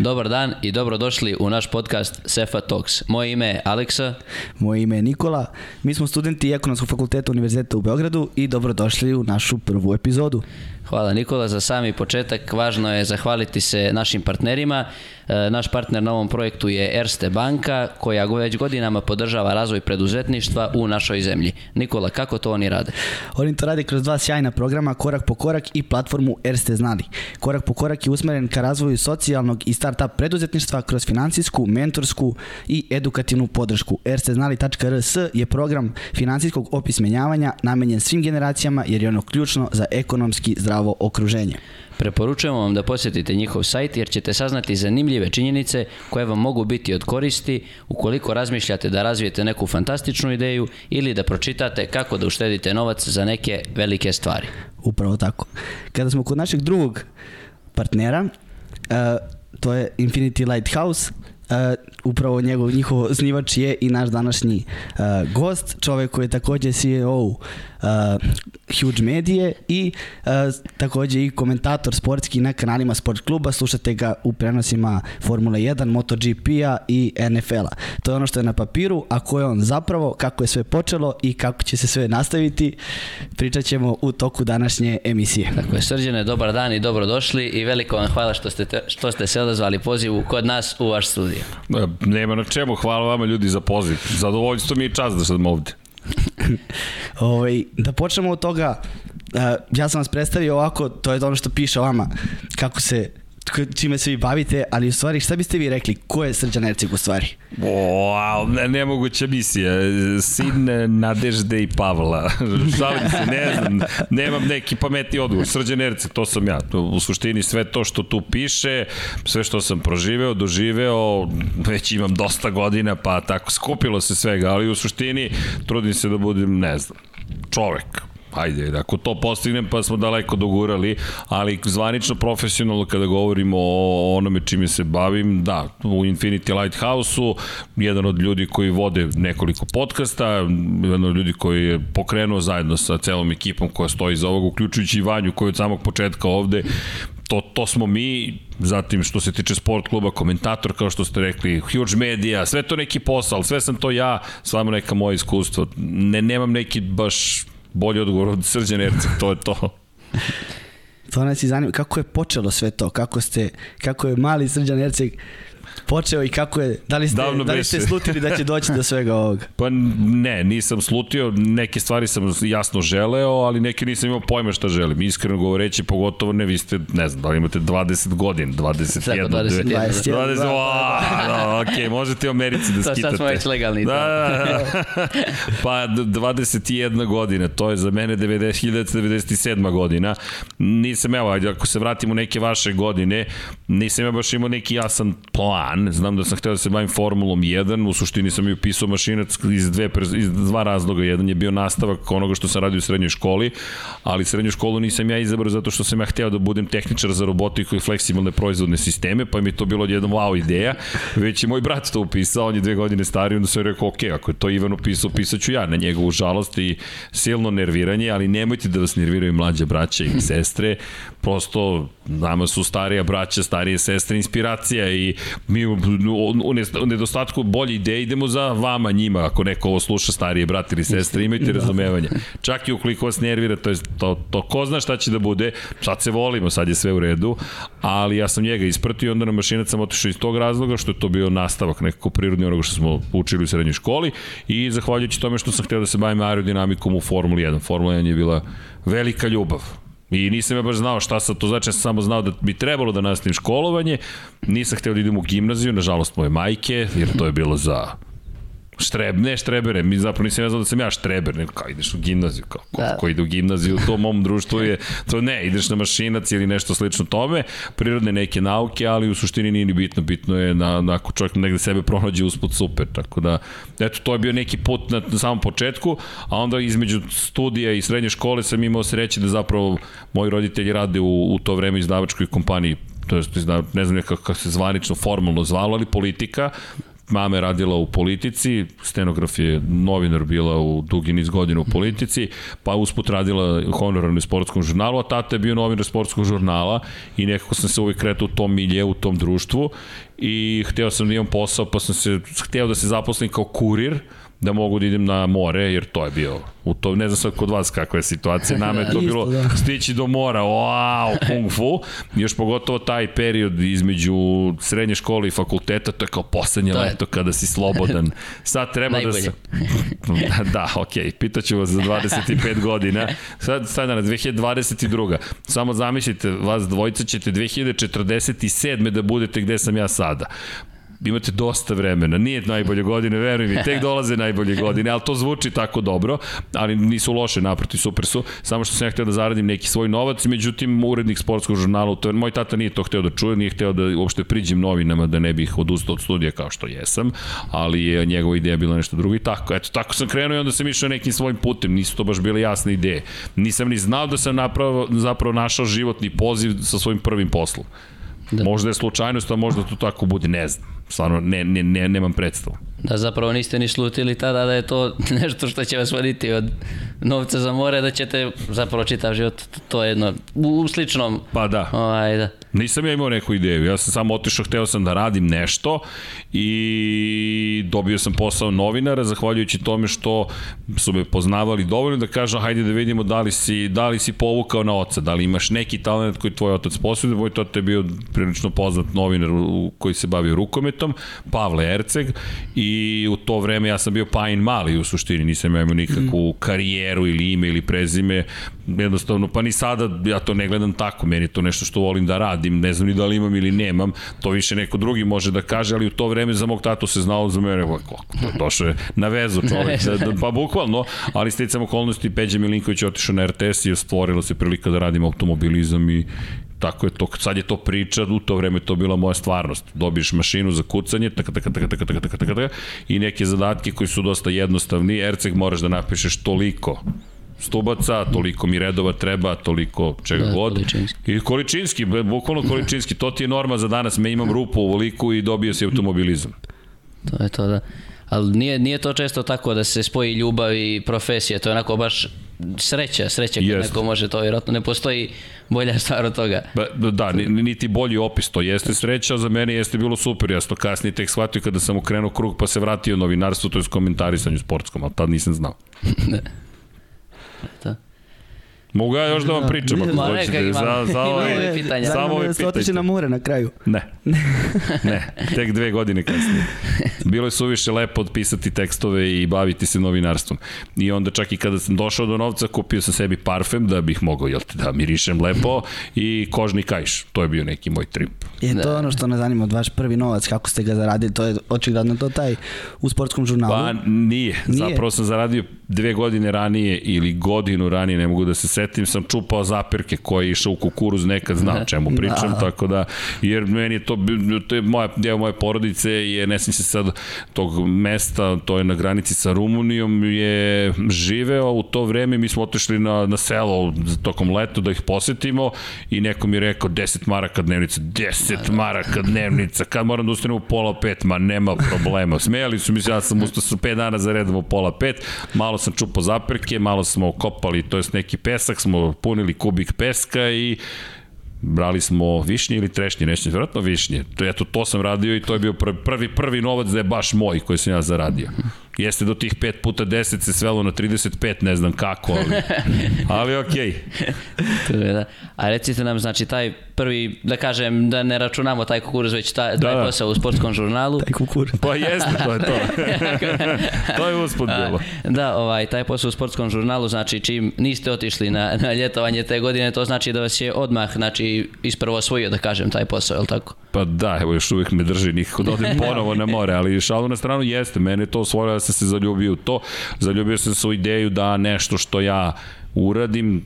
Dobar dan i dobrodošli u naš podcast Sefa Talks. Moje ime je Aleksa. Moje ime je Nikola. Mi smo studenti Ekonomskog fakulteta Univerziteta u Beogradu i dobrodošli u našu prvu epizodu. Hvala Nikola za sami početak. Važno je zahvaliti se našim partnerima. E, naš partner na ovom projektu je Erste banka koja već godinama podržava razvoj preduzetništva u našoj zemlji. Nikola, kako to oni rade? Oni to rade kroz dva sjajna programa Korak po korak i platformu Erste Znali. Korak po korak je usmeren ka razvoju socijalnog i startup preduzetništva kroz finansijsku, mentorsku i edukativnu podršku. ersteznali.rs je program finansijskog opismenjavanja namenjen svim generacijama jer je ono ključno za ekonomski zdravo okruženje. Preporučujemo vam da posjetite njihov sajt jer ćete saznati zanimljive činjenice koje vam mogu biti od koristi ukoliko razmišljate da razvijete neku fantastičnu ideju ili da pročitate kako da uštedite novac za neke velike stvari. Upravo tako. Kada smo kod našeg drugog partnera, uh, to je Infinity Lighthouse, Uh, upravo njegov, njihov snivač je i naš današnji uh, gost, čovek koji je takođe CEO uh, Huge Medije i uh, takođe i komentator sportski na kanalima Sport kluba, slušate ga u prenosima Formula 1, MotoGP-a i NFL-a. To je ono što je na papiru, a ko je on zapravo, kako je sve počelo i kako će se sve nastaviti, pričat ćemo u toku današnje emisije. Tako je, Srđane, dobar dan i dobrodošli i veliko vam hvala što ste, te, što ste se odazvali pozivu kod nas u vaš studio. Nema na čemu, hvala vama ljudi za poziv. Zadovoljstvo mi je čast da sam ovde. ovaj, da počnemo od toga, ja sam vas predstavio ovako, to je ono što piše vama, kako se čime se vi bavite, ali u stvari šta biste vi rekli, ko je Srđan Ercik u stvari? Wow, ne, nemoguća misija. Sin Nadežde i Pavla. Šalim se, ne znam, nemam neki pametni odgovor. Srđan Ercik, to sam ja. U suštini sve to što tu piše, sve što sam proživeo, doživeo, već imam dosta godina, pa tako skupilo se svega, ali u suštini trudim se da budem, ne znam, čovek, Ajde, ako to postignem pa smo daleko dogurali, ali zvanično profesionalno kada govorimo o onome čime se bavim, da, u Infinity Lighthouse-u, jedan od ljudi koji vode nekoliko podcasta, jedan od ljudi koji je pokrenuo zajedno sa celom ekipom koja stoji za ovog, uključujući i Vanju koji od samog početka ovde, to, to smo mi, zatim što se tiče sport kluba, komentator, kao što ste rekli, huge media, sve to neki posao, sve sam to ja, samo neka moja iskustva. Ne, nemam neki baš bolji odgovor od Srđan Ercik, to je to. to nas i zanima, kako je počelo sve to, kako ste, kako je mali Srđan Ercik počeo i kako je, da li ste, Davno da li ste slutili da će doći do svega ovoga? Pa ne, nisam slutio, neke stvari sam jasno želeo, ali neke nisam imao pojma šta želim. Iskreno govoreći, pogotovo ne, vi ste, ne znam, da li imate 20 godin, 21, Tako, 20, 20, 21, 20, 20 da, da, ok, možete u Americi da skitate. To sad smo već legalni. Da, da, da. pa 21 godina, to je za mene 90, 1997 godina. Nisam, evo, ako se vratimo neke vaše godine, nisam ja baš imao neki jasan plan plan, znam da sam hteo da se bavim Formulom 1, u suštini sam i upisao mašinac iz, dve, iz dva razloga. Jedan je bio nastavak onoga što sam radio u srednjoj školi, ali srednju školu nisam ja izabrao zato što sam ja hteo da budem tehničar za robotiku i fleksibilne proizvodne sisteme, pa mi je to bilo jedan wow ideja. Već je moj brat to upisao, on je dve godine stariji, onda sam rekao, ok, ako je to Ivan upisao, upisat ću ja na njegovu žalost i silno nerviranje, ali nemojte da vas nerviraju mlađa braća i sestre, prosto nama su starija braća, starije sestre inspiracija i mi u nedostatku bolje ideje idemo za vama, njima, ako neko ovo sluša starije brat ili sestre, imajte da. razumevanje. Čak i ukoliko vas nervira, to, je, to, to ko zna šta će da bude, sad se volimo, sad je sve u redu, ali ja sam njega ispratio i onda na mašinac sam otišao iz tog razloga što je to bio nastavak nekako prirodni onoga što smo učili u srednjoj školi i zahvaljujući tome što sam hteo da se bavim aerodinamikom u Formuli 1. Formula 1 je bila velika ljubav I nisam ja baš znao šta sad to znači, ja sam samo znao da bi trebalo da nastavim školovanje, nisam hteo da idem u gimnaziju, nažalost moje majke, jer to je bilo za štreb, ne štrebere, mi zapravo nisam ja znao da sam ja štreber, nego kao ideš u gimnaziju, kao ko, da. ko ide u gimnaziju, to mom društvu je, to ne, ideš na mašinac ili nešto slično tome, prirodne neke nauke, ali u suštini nije ni bitno, bitno je na, na ako čovjek negde sebe pronađe usput super, tako da, eto, to je bio neki put na, na samom početku, a onda između studija i srednje škole sam imao sreće da zapravo moji roditelji rade u, u to vreme izdavačkoj kompaniji to je, ne znam kako, kako se zvanično formalno zvalo, ali politika, mama je radila u politici, stenograf je novinar bila u dugi niz godina u politici, pa usput radila honorarno u sportskom žurnalu, a tata je bio novinar sportskog žurnala i nekako sam se uvijek kretao u tom milje, u tom društvu i hteo sam da imam posao, pa sam se hteo da se zaposlim kao kurir, da mogu da idem na more, jer to je bio, u to, ne znam sad kod vas kakva je situacija, nama je to bilo da. stići do mora, wow, kung fu, još pogotovo taj period između srednje škole i fakulteta, to je kao poslednje To je- leto kada si slobodan. Sad treba da se... da, okej, okay, pitaću vas za 25 godina. Sad, sad danas, 2022. Samo zamislite, vas dvojica ćete 2047. da budete gde sam ja sada imate dosta vremena, nije najbolje godine, veruj mi, tek dolaze najbolje godine, ali to zvuči tako dobro, ali nisu loše, naproti, super su, samo što sam ja hteo da zaradim neki svoj novac, međutim, urednik sportskog žurnala, to, moj tata nije to hteo da čuje, nije hteo da uopšte priđem novinama, da ne bih odustao od studija kao što jesam, ali je njegova ideja bila nešto drugo i tako, eto, tako sam krenuo i onda sam išao nekim svojim putem, nisu to baš bile jasne ideje. Nisam ni znao da sam napravo, zapravo našao životni poziv sa svojim prvim poslom. Da. Možda je slučajnost, a možda to tako bude, ne znam. Stvarno, ne, ne, ne, nemam predstavu. Da zapravo niste ni slutili tada da je to nešto što će vas voditi od novca za more, da ćete zapravo čitav život, to je jedno, u, sličnom, Pa da. ovaj, da. Nisam ja imao neku ideju, ja sam samo otišao, hteo sam da radim nešto i dobio sam posao novinara, zahvaljujući tome što su me poznavali dovoljno da kažu, hajde da vidimo da li si, da li si povukao na oca, da li imaš neki talent koji tvoj otac posjeduje, moj tata je bio prilično poznat novinar u- koji se bavio rukometom, Pavle Erceg, i u to vreme ja sam bio Pajin Mali u suštini, nisam imao nikakvu karijeru ili ime ili prezime, jednostavno, pa ni sada ja to ne gledam tako, meni je to nešto što volim da radim, ne znam ni da li imam ili nemam, to više neko drugi može da kaže, ali u to vreme za mog tatu se znao za mene, kako, došao je na vezu čovjek, da, da, pa bukvalno, ali sticam okolnosti, Peđa Milinković je otišao na RTS i stvorila se prilika da radim automobilizam i tako je to, sad je to priča, u to vreme to bila moja stvarnost. Dobiješ mašinu za kucanje, taka, taka, taka, taka, taka, taka, taka, taka, i neke zadatke koji su dosta jednostavni. Erceg moraš da napišeš toliko stubaca, toliko mi redova treba, toliko čega Da, god. količinski. I količinski, bukvalno količinski, to ti je norma za danas, me imam rupu u voliku i dobio si automobilizam. To je to, da. Ali nije, nije to često tako da se spoji ljubav i profesija, to je onako baš sreća, sreća kad neko može to, vjerojatno ne postoji bolja stvar od toga. Ba, da, ni- niti bolji opis, to jeste sreća, za mene jeste bilo super, ja sam to kasnije tek shvatio kada sam okrenuo krug pa se vratio novinarstvo, to je komentarisanju sportskom, ali tad nisam znao. To. Mogu ja još da vam pričam ako hoćete. imam- Za, za ovaj, ove pitanja. Samo ove da pitajte. na more na kraju. Ne. Ne, tek dve godine kasnije. Bilo je suviše lepo otpisati tekstove i baviti se novinarstvom. I onda čak i kada sam došao do novca, kupio sam sebi parfem da bih mogao jel te, da mirišem lepo i kožni kajš. To je bio neki moj trip. Je to je ono što nas zanima od vaš prvi novac, kako ste ga zaradili, to je očigledno to taj u sportskom žurnalu. Pa nije. Nije. Zapravo sam zaradio dve godine ranije ili godinu ranije, ne mogu da se setim, sam čupao zapirke koje je išao u kukuruz, nekad znam čemu pričam, Da. tako da, jer meni je to, to je moja, deo moje porodice, je, ne sam se sad tog mesta, to je na granici sa Rumunijom, je živeo u to vreme, mi smo otišli na, na selo tokom leta da ih posetimo i neko mi je rekao 10 maraka dnevnica, 10 maraka dnevnica, kad moram da ustanem u pola pet, ma nema problema. Smejali su mi se, ja sam ustao su 5 dana za redom u pola pet, malo sam čupao zaprke, malo smo kopali, to jest neki pesak, smo punili kubik peska i brali smo višnje ili trešnje, nešto, vjerojatno višnje. To, eto, to sam radio i to je bio prvi, prvi novac da je baš moj koji sam ja zaradio. Jeste do tih 5 puta 10 se svelo na 35, ne znam kako, ali, ali okej. To je, da. A recite nam, znači, taj prvi, da kažem, da ne računamo taj kukuruz, već taj, taj Da. posao u sportskom žurnalu. Taj kukur. Pa jeste, to je to. to je uspod bilo. Da, ovaj, taj posao u sportskom žurnalu, znači čim niste otišli na, na ljetovanje te godine, to znači da vas je odmah, znači, isprvo osvojio, da kažem, taj posao, je li tako? Pa da, evo još uvijek me drži nikako da odem ponovo na more, ali šalu na stranu jeste, mene to osvojilo da sam se zaljubio u to, zaljubio sam se u ideju da nešto što ja uradim,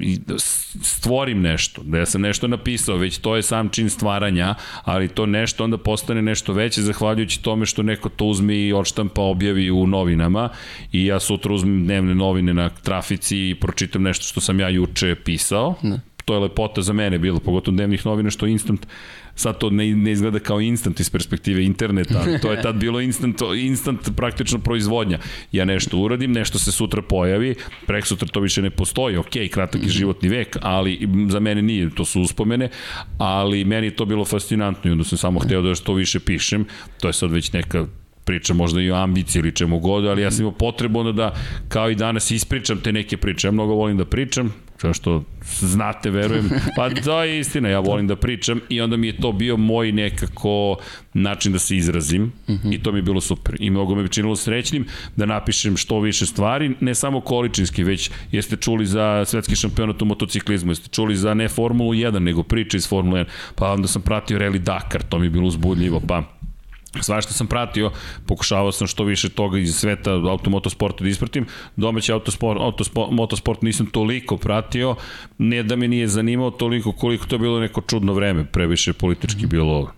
i da stvorim nešto, da ja sam nešto napisao, već to je sam čin stvaranja, ali to nešto onda postane nešto veće zahvaljujući tome što neko to uzme i odštampa objavi u novinama. I ja sutra uzmem dnevne novine na trafici i pročitam nešto što sam ja juče pisao, to je lepota za mene bilo, pogotovo dnevnih novina, što instant, sad to ne, ne izgleda kao instant iz perspektive interneta, to je tad bilo instant, instant praktično proizvodnja. Ja nešto uradim, nešto se sutra pojavi, prek sutra to više ne postoji, ok, kratak je životni vek, ali za mene nije, to su uspomene, ali meni je to bilo fascinantno i onda sam samo hteo da što više pišem, to je sad već neka priča možda i o ambiciji ili čemu god, ali ja sam imao potrebu onda da kao i danas ispričam te neke priče. Ja mnogo volim da pričam, kao što znate, verujem, pa to je istina, ja volim da pričam i onda mi je to bio moj nekako način da se izrazim uh -huh. i to mi je bilo super. I mnogo me činilo srećnim da napišem što više stvari, ne samo količinski, već jeste čuli za svetski šampionat u motociklizmu, jeste čuli za ne Formulu 1, nego priče iz Formule 1, pa onda sam pratio Rally Dakar, to mi je bilo uzbudljivo, pa Svašta sam pratio, pokušavao sam što više toga iz sveta automotosporta da ispratim. Domaći autosport, autosport, motosport nisam toliko pratio, ne da me nije zanimao toliko koliko to je bilo neko čudno vreme, previše politički bilo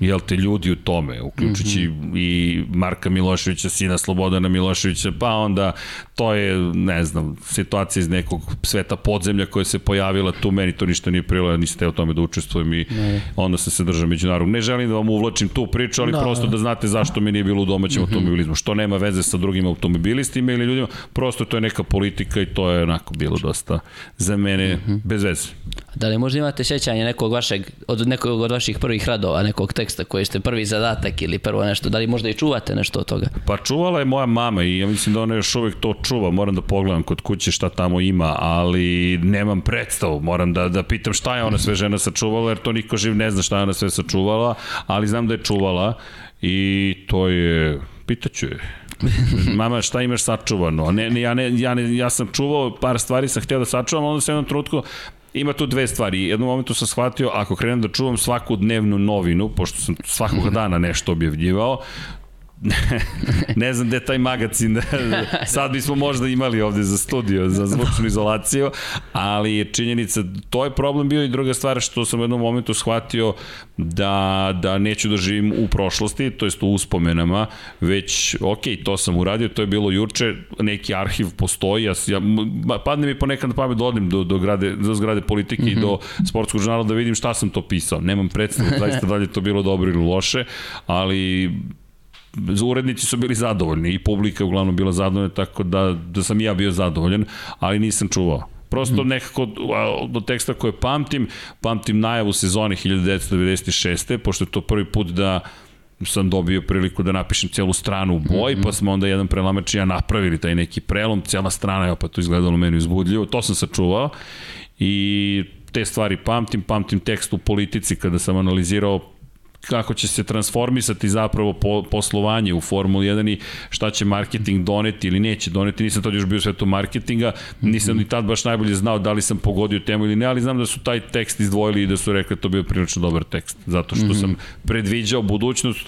jel te ljudi u tome, uključujući mm -hmm. i Marka Miloševića, sina Slobodana Miloševića, pa onda to je, ne znam, situacija iz nekog sveta podzemlja koja se pojavila tu, meni to ništa nije prilo, ja niste o tome da učestvujem i ne. onda sam se držao međunarodno. Ne želim da vam uvlačim tu priču, ali da, prosto da znate zašto mi nije bilo u domaćem mm -hmm. automobilizmu, što nema veze sa drugim automobilistima ili ljudima, prosto to je neka politika i to je onako bilo dosta za mene mm -hmm. bez veze. Da li možda imate sećanje nekog vašeg, od nekog od vaših prvih radova, nekog teksta koji ste prvi zadatak ili prvo nešto, da li možda i čuvate nešto od toga? Pa čuvala je moja mama i ja mislim da ona još uvek to čuva, moram da pogledam kod kuće šta tamo ima, ali nemam predstavu, moram da, da pitam šta je ona sve žena sačuvala, jer to niko živ ne zna šta je ona sve sačuvala, ali znam da je čuvala i to je, pitaću je, mama šta imaš sačuvano? Ne, ne, ja, ne, ja, ne, ja sam čuvao par stvari, sam hteo da sačuvam, onda se jednom trutku ima tu dve stvari. Jednom momentu sam shvatio, ako krenem da čuvam svaku dnevnu novinu, pošto sam svakog dana nešto objavljivao, ne znam gde taj magazin, sad bismo možda imali ovde za studio, za zvučnu izolaciju, ali je činjenica, to je problem bio i druga stvar što sam u jednom momentu shvatio da, da neću da živim u prošlosti, to jest u uspomenama, već, ok, to sam uradio, to je bilo juče, neki arhiv postoji, ja, ja padne mi ponekad na pamet da odem do, do, grade, do zgrade politike mm -hmm. i do mhm. sportskog žurnala da vidim šta sam to pisao. Nemam predstavu, zaista da li je to bilo dobro ili loše, ali urednici su bili zadovoljni i publika je uglavnom bila zadovoljna, tako da, da sam ja bio zadovoljan, ali nisam čuvao. Prosto mm. nekako do teksta koje pamtim, pamtim najavu sezone 1996. pošto je to prvi put da sam dobio priliku da napišem celu stranu u boji, mm -hmm. pa smo onda jedan prelamač i ja napravili taj neki prelom, cela strana je opet to izgledalo meni uzbudljivo, to sam sačuvao i te stvari pamtim, pamtim tekst u politici kada sam analizirao kako će se transformisati zapravo po, poslovanje u Formuli 1 i šta će marketing doneti ili neće doneti. Nisam tad još bio u svetu marketinga, nisam ni tad baš najbolje znao da li sam pogodio temu ili ne, ali znam da su taj tekst izdvojili i da su rekli da to bio prilično dobar tekst, zato što sam mhm. predviđao budućnost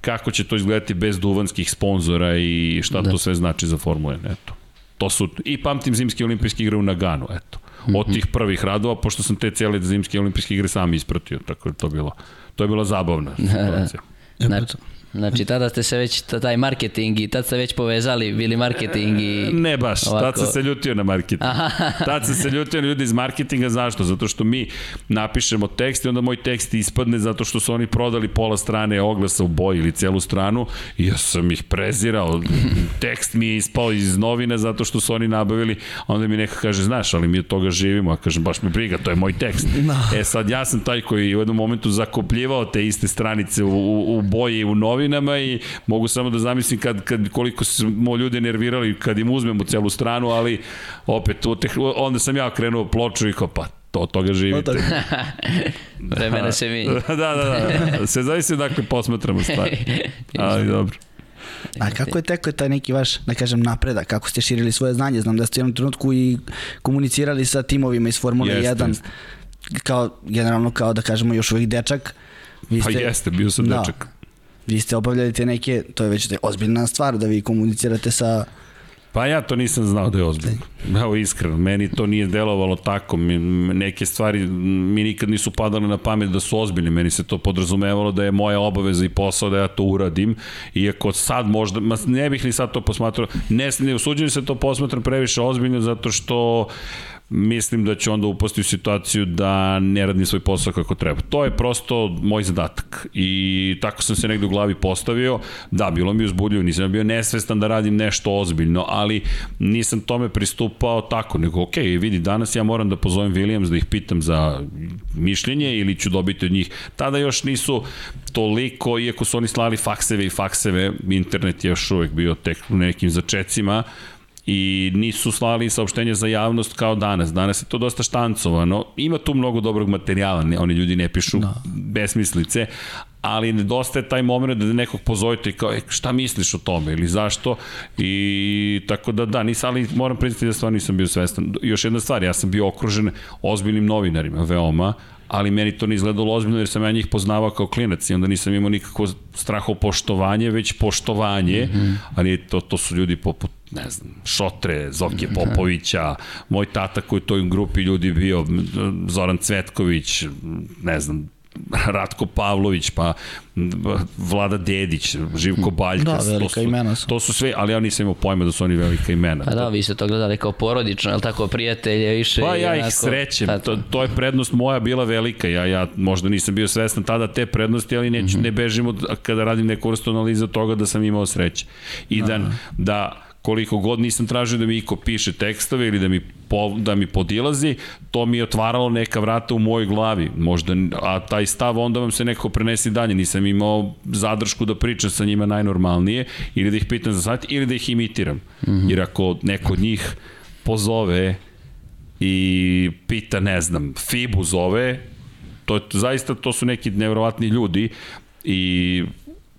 kako će to izgledati bez duvanskih sponzora i šta da. to sve znači za Formulu 1. Eto. To su, I pamtim zimske olimpijske igre u Naganu, eto. Od mhm. tih prvih radova, pošto sam te cijele zimske olimpijske igre sam ispratio, tako je to bilo to je bila zabavna situacija. Znači, Znači, tada ste se već, taj marketing i tad ste već povezali, bili marketing i... Ne baš, ovako... tad sam se ljutio na marketing. tad sam se ljutio na ljudi iz marketinga, zašto? Zato što mi napišemo tekst i onda moj tekst ispadne zato što su oni prodali pola strane oglasa u boji ili celu stranu i ja sam ih prezirao. tekst mi je ispao iz novine zato što su oni nabavili, onda mi neko kaže, znaš, ali mi od toga živimo, a kažem, baš mi briga, to je moj tekst. No. E sad, ja sam taj koji u jednom momentu zakopljivao te iste stranice u, u, u boji i u novini novinama i mogu samo da zamislim kad, kad koliko smo ljude nervirali kad im uzmemo celu stranu, ali opet onda sam ja krenuo ploču i kao pa to od toga živite. Vremena se mi. da, da, da. da. Se zavisi dakle posmatramo stvari. Ali dobro. A kako je teko taj neki vaš, da kažem, napredak, kako ste širili svoje znanje? Znam da ste u jednom trenutku i komunicirali sa timovima iz Formule jest, 1, jest. kao, generalno kao da kažemo još uvijek dečak. Vi pa ste, pa jeste, bio sam da, dečak vi ste obavljali te neke, to je već ozbiljna stvar da vi komunicirate sa Pa ja to nisam znao da je ozbiljno. Evo iskreno, meni to nije delovalo tako. Mi, neke stvari mi nikad nisu padale na pamet da su ozbiljne. Meni se to podrazumevalo da je moja obaveza i posao da ja to uradim. Iako sad možda, ne bih ni sad to posmatrao, ne, ne usuđujem se to posmatram previše ozbiljno zato što mislim da će onda upasti u situaciju da ne radi svoj posao kako treba. To je prosto moj zadatak i tako sam se negde u glavi postavio. Da, bilo mi uzbudljivo, nisam bio nesvestan da radim nešto ozbiljno, ali nisam tome pristupao tako, nego ok, vidi, danas ja moram da pozovem Williams da ih pitam za mišljenje ili ću dobiti od njih. Tada još nisu toliko, iako su oni slali fakseve i fakseve, internet je još uvek bio tek u nekim začecima, i nisu slali saopštenje za javnost kao danas. Danas je to dosta štancovano. Ima tu mnogo dobrog materijala, ne, oni ljudi ne pišu da. besmislice, ali nedostaje taj moment da nekog pozovete i kao, e, šta misliš o tome ili zašto i tako da da, nisam, ali moram priznati da stvarno nisam bio svestan. Još jedna stvar, ja sam bio okružen ozbiljnim novinarima, veoma, ali meni to ne izgledalo ozbiljno jer sam ja njih poznavao kao klinac i onda nisam imao nikakvo strahopoštovanje, već poštovanje, mm -hmm. ali to, to su ljudi poput ne znam, Šotre, Zoke Popovića, moj tata koji u toj grupi ljudi bio, Zoran Cvetković, ne znam, Ratko Pavlović, pa Vlada Dedić, Živko da, Baljkas. Da, velika to su, imena su. To su sve, ali ja nisam imao pojma da su oni velika imena. Pa da, vi ste to gledali kao porodično, je tako, prijatelje više? Pa ja onako, ih srećem, to, to je prednost moja bila velika, ja, ja možda nisam bio svestan tada te prednosti, ali neću, mm -hmm. ne bežim od, kada radim neku vrstu analiza toga da sam imao sreće. I da, da koliko god nisam tražio da mi iko piše tekstove ili da mi po, da mi podilazi, to mi je otvaralo neka vrata u mojoj glavi. Možda, a taj stav onda vam se nekako prenesi dalje. Nisam imao zadršku da pričam sa njima najnormalnije ili da ih pitam za savjet ili da ih imitiram. Mm -hmm. Jer ako neko od njih pozove i pita, ne znam, Fibu zove, to, zaista to su neki nevrovatni ljudi i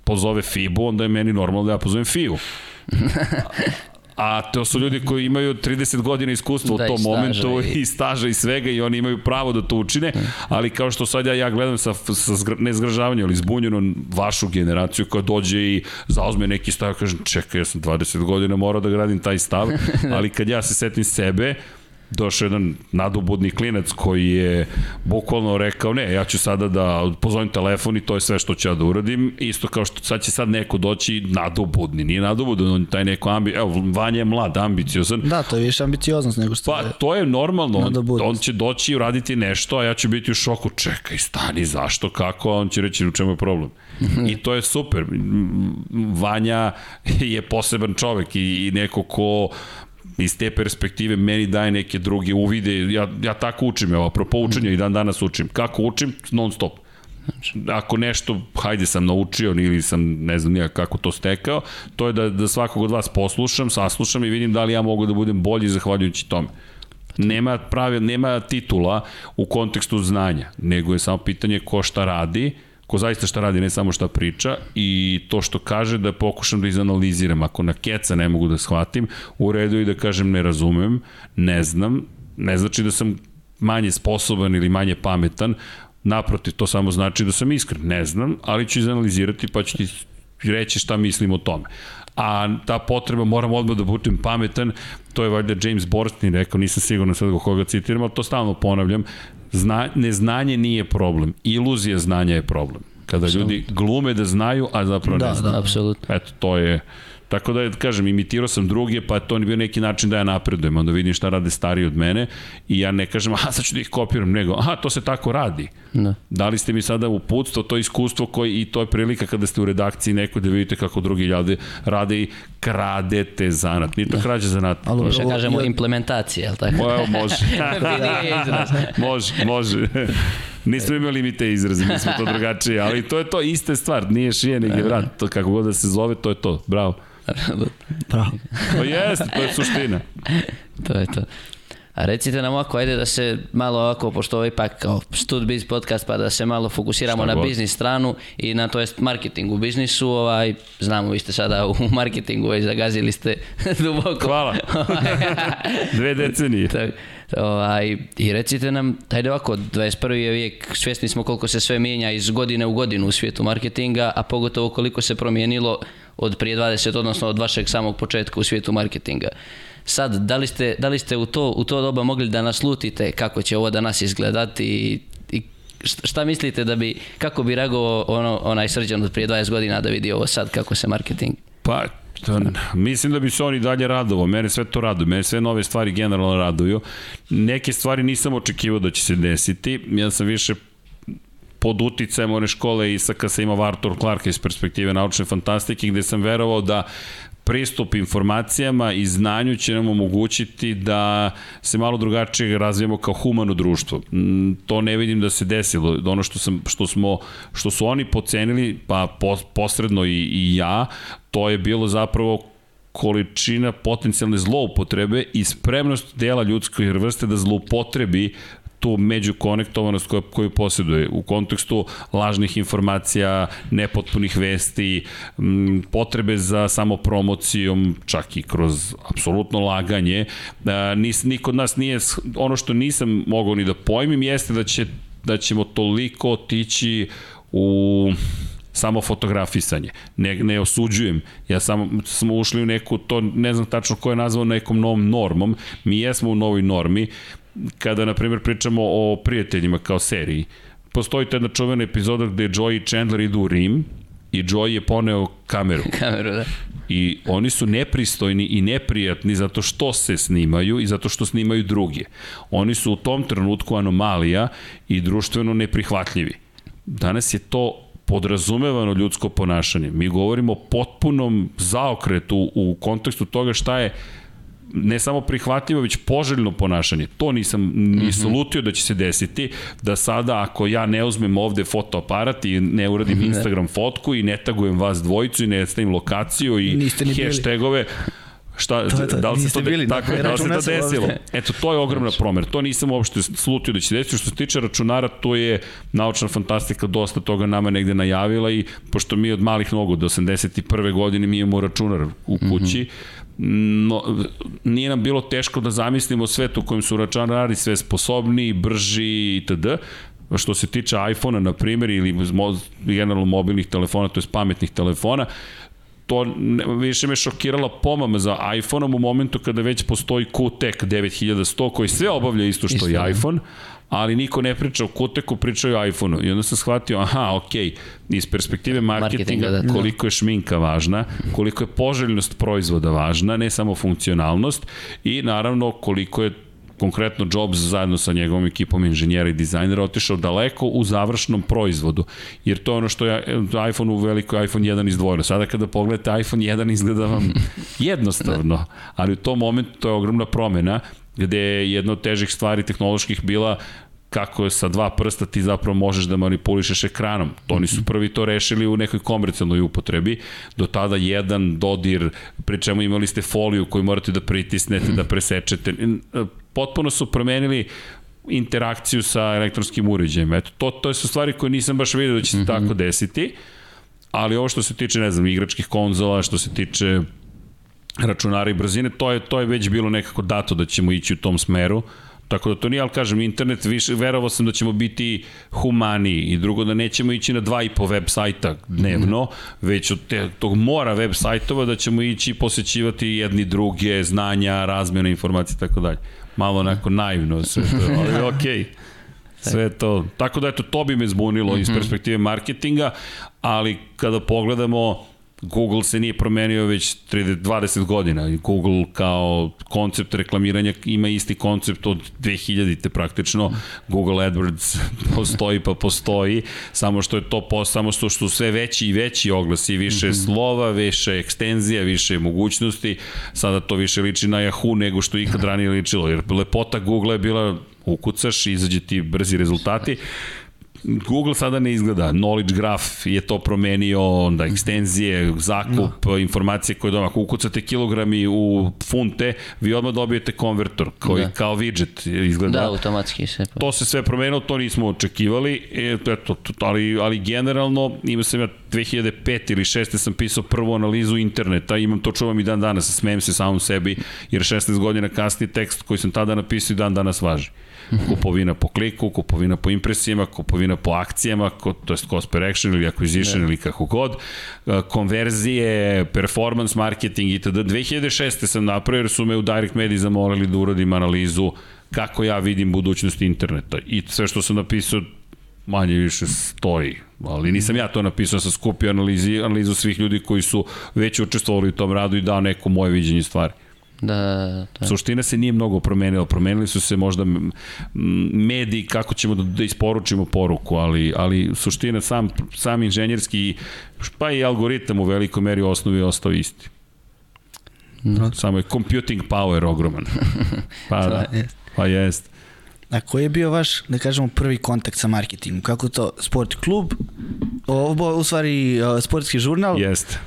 pozove Fibu, onda je meni normalno da ja pozovem Fiju. A to su ljudi koji imaju 30 godina iskustva da, u tom momentu i... i staža i svega i oni imaju pravo da to učine, ali kao što sad ja, ja gledam sa, sa zgr, ne zgražavanjem, ali zbunjeno vašu generaciju koja dođe i zauzme neki stav, kažem čekaj, ja sam 20 godina morao da gradim taj stav, ali kad ja se setim sebe, došao jedan nadobudni klinac koji je bukvalno rekao ne, ja ću sada da pozovem telefon i to je sve što ću ja da uradim, isto kao što sad će sad neko doći nadobudni, nije nadobudni, on taj neko ambi, evo, Vanja je mlad, ambiciozan. Da, to je više ambicioznost nego što pa, je to je normalno, on, on će doći i uraditi nešto, a ja ću biti u šoku, čekaj, stani, zašto, kako, a on će reći u čemu je problem. I to je super. Vanja je poseban čovek i, i neko ko iz te perspektive meni daje neke druge uvide, ja, ja tako učim, evo, apropo učenja i dan danas učim. Kako učim? Non stop. Ako nešto, hajde sam naučio ili sam, ne znam nija kako to stekao, to je da, da svakog od vas poslušam, saslušam i vidim da li ja mogu da budem bolji zahvaljujući tome. Nema pravi, nema titula u kontekstu znanja, nego je samo pitanje ko šta radi, ko zaista šta radi, ne samo šta priča i to što kaže da pokušam da izanaliziram. Ako na keca ne mogu da shvatim, u redu i da kažem ne razumem, ne znam, ne znači da sam manje sposoban ili manje pametan, naprotiv, to samo znači da sam iskren, ne znam, ali ću izanalizirati pa ću ti reći šta mislim o tome. A ta potreba moram odmah da budem pametan, to je valjda James Borstein rekao, nisam siguran sad koga citiram, ali to stalno ponavljam, Zna, neznanje nije problem, iluzija znanja je problem. Kada ljudi glume da znaju, a zapravo da, ne znaju. Da, apsolutno. Eto, to je... Tako da, kažem, imitirao sam druge, pa to je bio neki način da ja napredujem, onda vidim šta rade stariji od mene i ja ne kažem, aha, sad ću da ih kopiram, nego, aha, to se tako radi. Da. Dali ste mi sada uputstvo, to iskustvo koji, i to je prilika kada ste u redakciji neko da vidite kako drugi ljudi rade i kradete zanat. Nije to da. krađe zanat. Ali više kažemo implementacija, je li tako? Evo, može. može, može. Nismo imali mi te izraze, mi smo to drugačije, ali to je to iste stvar, nije šije, nego vrat, to kako god da se zove, to je to, bravo. Bravo. Pa jeste, to je suština. to je to. A recite nam ovako, ajde da se malo ovako, pošto ovaj pak kao Studbiz podcast, pa da se malo fokusiramo Šta na god. biznis stranu i na to jest marketing u biznisu, ovaj, znamo vi ste sada u marketingu, već zagazili ste duboko. Hvala. Dve decenije. Tak, ovaj, I recite nam, ajde ovako, 21. je vijek, svjesni smo koliko se sve mijenja iz godine u godinu u svijetu marketinga, a pogotovo koliko se promijenilo od prije 20, odnosno od vašeg samog početka u svijetu marketinga. Sad, da li ste, da li ste u, to, u to doba mogli da naslutite kako će ovo danas izgledati i, i šta mislite da bi, kako bi reagovao ono, onaj srđan od prije 20 godina da vidi ovo sad kako se marketing? Pa To, mislim da bi se oni dalje radovao, mene sve to raduje, mene sve nove stvari generalno raduju. Neke stvari nisam očekivao da će se desiti, ja sam više pod uticajem one škole Isaka sa ima Arthur Clarke iz perspektive naučne fantastike, gde sam verovao da pristup informacijama i znanju će nam omogućiti da se malo drugačije razvijemo kao humano društvo. Mm, to ne vidim da se desilo. Ono što, sam, što, smo, što su oni pocenili, pa posredno i, i ja, to je bilo zapravo količina potencijalne zloupotrebe i spremnost dela ljudske vrste da zloupotrebi tu međukonektovanost koju, koju posjeduje u kontekstu lažnih informacija, nepotpunih vesti, potrebe za samopromocijom, čak i kroz apsolutno laganje. Nis, niko od nas nije, ono što nisam mogao ni da pojmim jeste da, će, da ćemo toliko otići u samo fotografisanje. Ne, ne osuđujem. Ja samo smo ušli u neku, to ne znam tačno ko je nazvao nekom novom normom. Mi jesmo u novoj normi kada, na primjer, pričamo o prijateljima kao seriji, postoji ta jedna čuvena epizoda gde Joey i Chandler idu u Rim i Joey je poneo kameru. kameru, da. I oni su nepristojni i neprijatni zato što se snimaju i zato što snimaju druge. Oni su u tom trenutku anomalija i društveno neprihvatljivi. Danas je to podrazumevano ljudsko ponašanje. Mi govorimo o potpunom zaokretu u kontekstu toga šta je ne samo prihvatljivo, već poželjno ponašanje. To nisam ni mhm. slutio da će se desiti, da sada ako ja ne uzmem ovde fotoaparat i ne uradim ne. Instagram fotku i ne tagujem vas dvojicu i ne stavim lokaciju i hashtagove, Šta, to to, da li se to, bili, tako, da li se to desilo? Ovde. Eto, to je ogromna znači. promjer. To nisam uopšte slutio da će desiti. Što se tiče računara, to je naučna fantastika dosta toga nama negde najavila i pošto mi od malih nogu do 81. godine mi imamo računar u kući, mm -hmm no, nije nam bilo teško da zamislimo svet u kojem su računari sve sposobniji, brži itd. Što se tiče iPhone-a, na primjer, ili generalno mobilnih telefona, to je pametnih telefona, to više me šokirala pomama za iPhone-om u momentu kada već postoji QTEC 9100 koji sve obavlja isto što isto, i da. iPhone, ali niko ne priča o Kuteku, pričaju o iPhone-u. I onda sam shvatio, aha, ok, iz perspektive marketinga, da. koliko je šminka važna, koliko je poželjnost proizvoda važna, ne samo funkcionalnost i naravno koliko je konkretno Jobs zajedno sa njegovom ekipom inženjera i dizajnera otišao daleko u završnom proizvodu. Jer to je ono što je iPhone u velikoj iPhone 1 izdvojeno. Sada kada pogledate iPhone 1 izgleda vam jednostavno, ali u tom momentu to je ogromna promena gde je jedna od težih stvari tehnoloških bila kako je sa dva prsta ti zapravo možeš da manipulišeš ekranom. To oni su mhm. prvi to rešili u nekoj komercijalnoj upotrebi. Do tada jedan dodir, pri čemu imali ste foliju koju morate da pritisnete, da presečete. Potpuno su promenili interakciju sa elektronskim uređajem. Eto, to, to su stvari koje nisam baš vidio da će se mm -hmm. tako desiti, ali ovo što se tiče, ne znam, igračkih konzola, što se tiče računara i brzine, to je, to je već bilo nekako dato da ćemo ići u tom smeru. Tako da to nije, ali kažem, internet, više, verovao sam da ćemo biti humaniji i drugo da nećemo ići na dva i po web sajta dnevno, mm već od te, tog mora web sajtova da ćemo ići posećivati jedni druge, znanja, razmjena informacije i tako dalje. Malo onako naivno sve to, ali okej. Okay. Sve to. Tako da eto, to bi me zbunilo mm -hmm. iz mhm. perspektive marketinga, ali kada pogledamo Google se nije promenio već 30, 20 godina. Google kao koncept reklamiranja ima isti koncept od 2000-te praktično. Google AdWords postoji pa postoji, samo što je to po, samo što su sve veći i veći oglasi, više mm -hmm. slova, više ekstenzija, više mogućnosti. Sada to više liči na Yahoo nego što ikad ranije ličilo, jer lepota Google je bila ukucaš, izađe ti brzi rezultati. Google sada ne izgleda. Knowledge graph je to promenio, onda ekstenzije, zakup, no. informacije koje doma. Ako ukucate kilogrami u funte, vi odmah dobijete konvertor koji da. kao widget izgleda. Da, automatski se. To se sve promenilo, to nismo očekivali, e, eto, ali, ali generalno ima sam ja 2005 ili 6. sam pisao prvu analizu interneta, imam to čuvam i dan danas, smijem se samom sebi, jer 16 godina kasnije tekst koji sam tada napisao i dan danas važi. Kupovina po kliku, kupovina po impresijama, kupovina po akcijama, ko, to je cost per action ili acquisition ne. ili kako god, konverzije, performance marketing itd. 2006. sam napravio jer su me u Direct Media zamolili da uradim analizu kako ja vidim budućnost interneta i sve što sam napisao manje više stoji ali nisam ja to napisao, sam skupio analizi, analizu svih ljudi koji su već učestvovali u tom radu i dao neko moje viđenje stvari. Da, da. Suština se nije mnogo promenila, promenili su se možda mediji kako ćemo da, da isporučimo poruku, ali, ali suština sam, sam inženjerski pa i algoritam u velikoj meri osnovi je ostao isti. No. Samo je computing power ogroman. Pa da, pa jest. A koji je bio vaš, da kažemo, prvi kontakt sa marketingom? Kako to, sport klub, ovo u stvari sportski žurnal? Jeste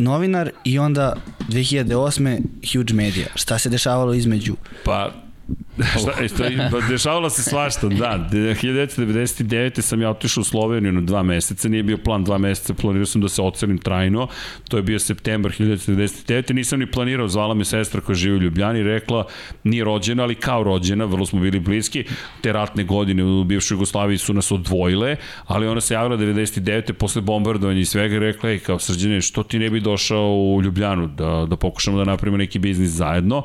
novinar i onda 2008. Huge Media. Šta se dešavalo između? Pa Šta, šta, pa dešavalo se svašta, da. 1999. sam ja otišao u Sloveniju na dva meseca, nije bio plan dva meseca, planirao sam da se ocelim trajno, to je bio septembar 1999. Nisam ni planirao, zvala me sestra koja živi u Ljubljani i rekla, nije rođena, ali kao rođena, vrlo smo bili bliski, te ratne godine u bivšoj Jugoslaviji su nas odvojile, ali ona se javila 99. posle bombardovanja i svega i rekla, ej, kao srđene, što ti ne bi došao u Ljubljanu da, da pokušamo da napravimo neki biznis zajedno?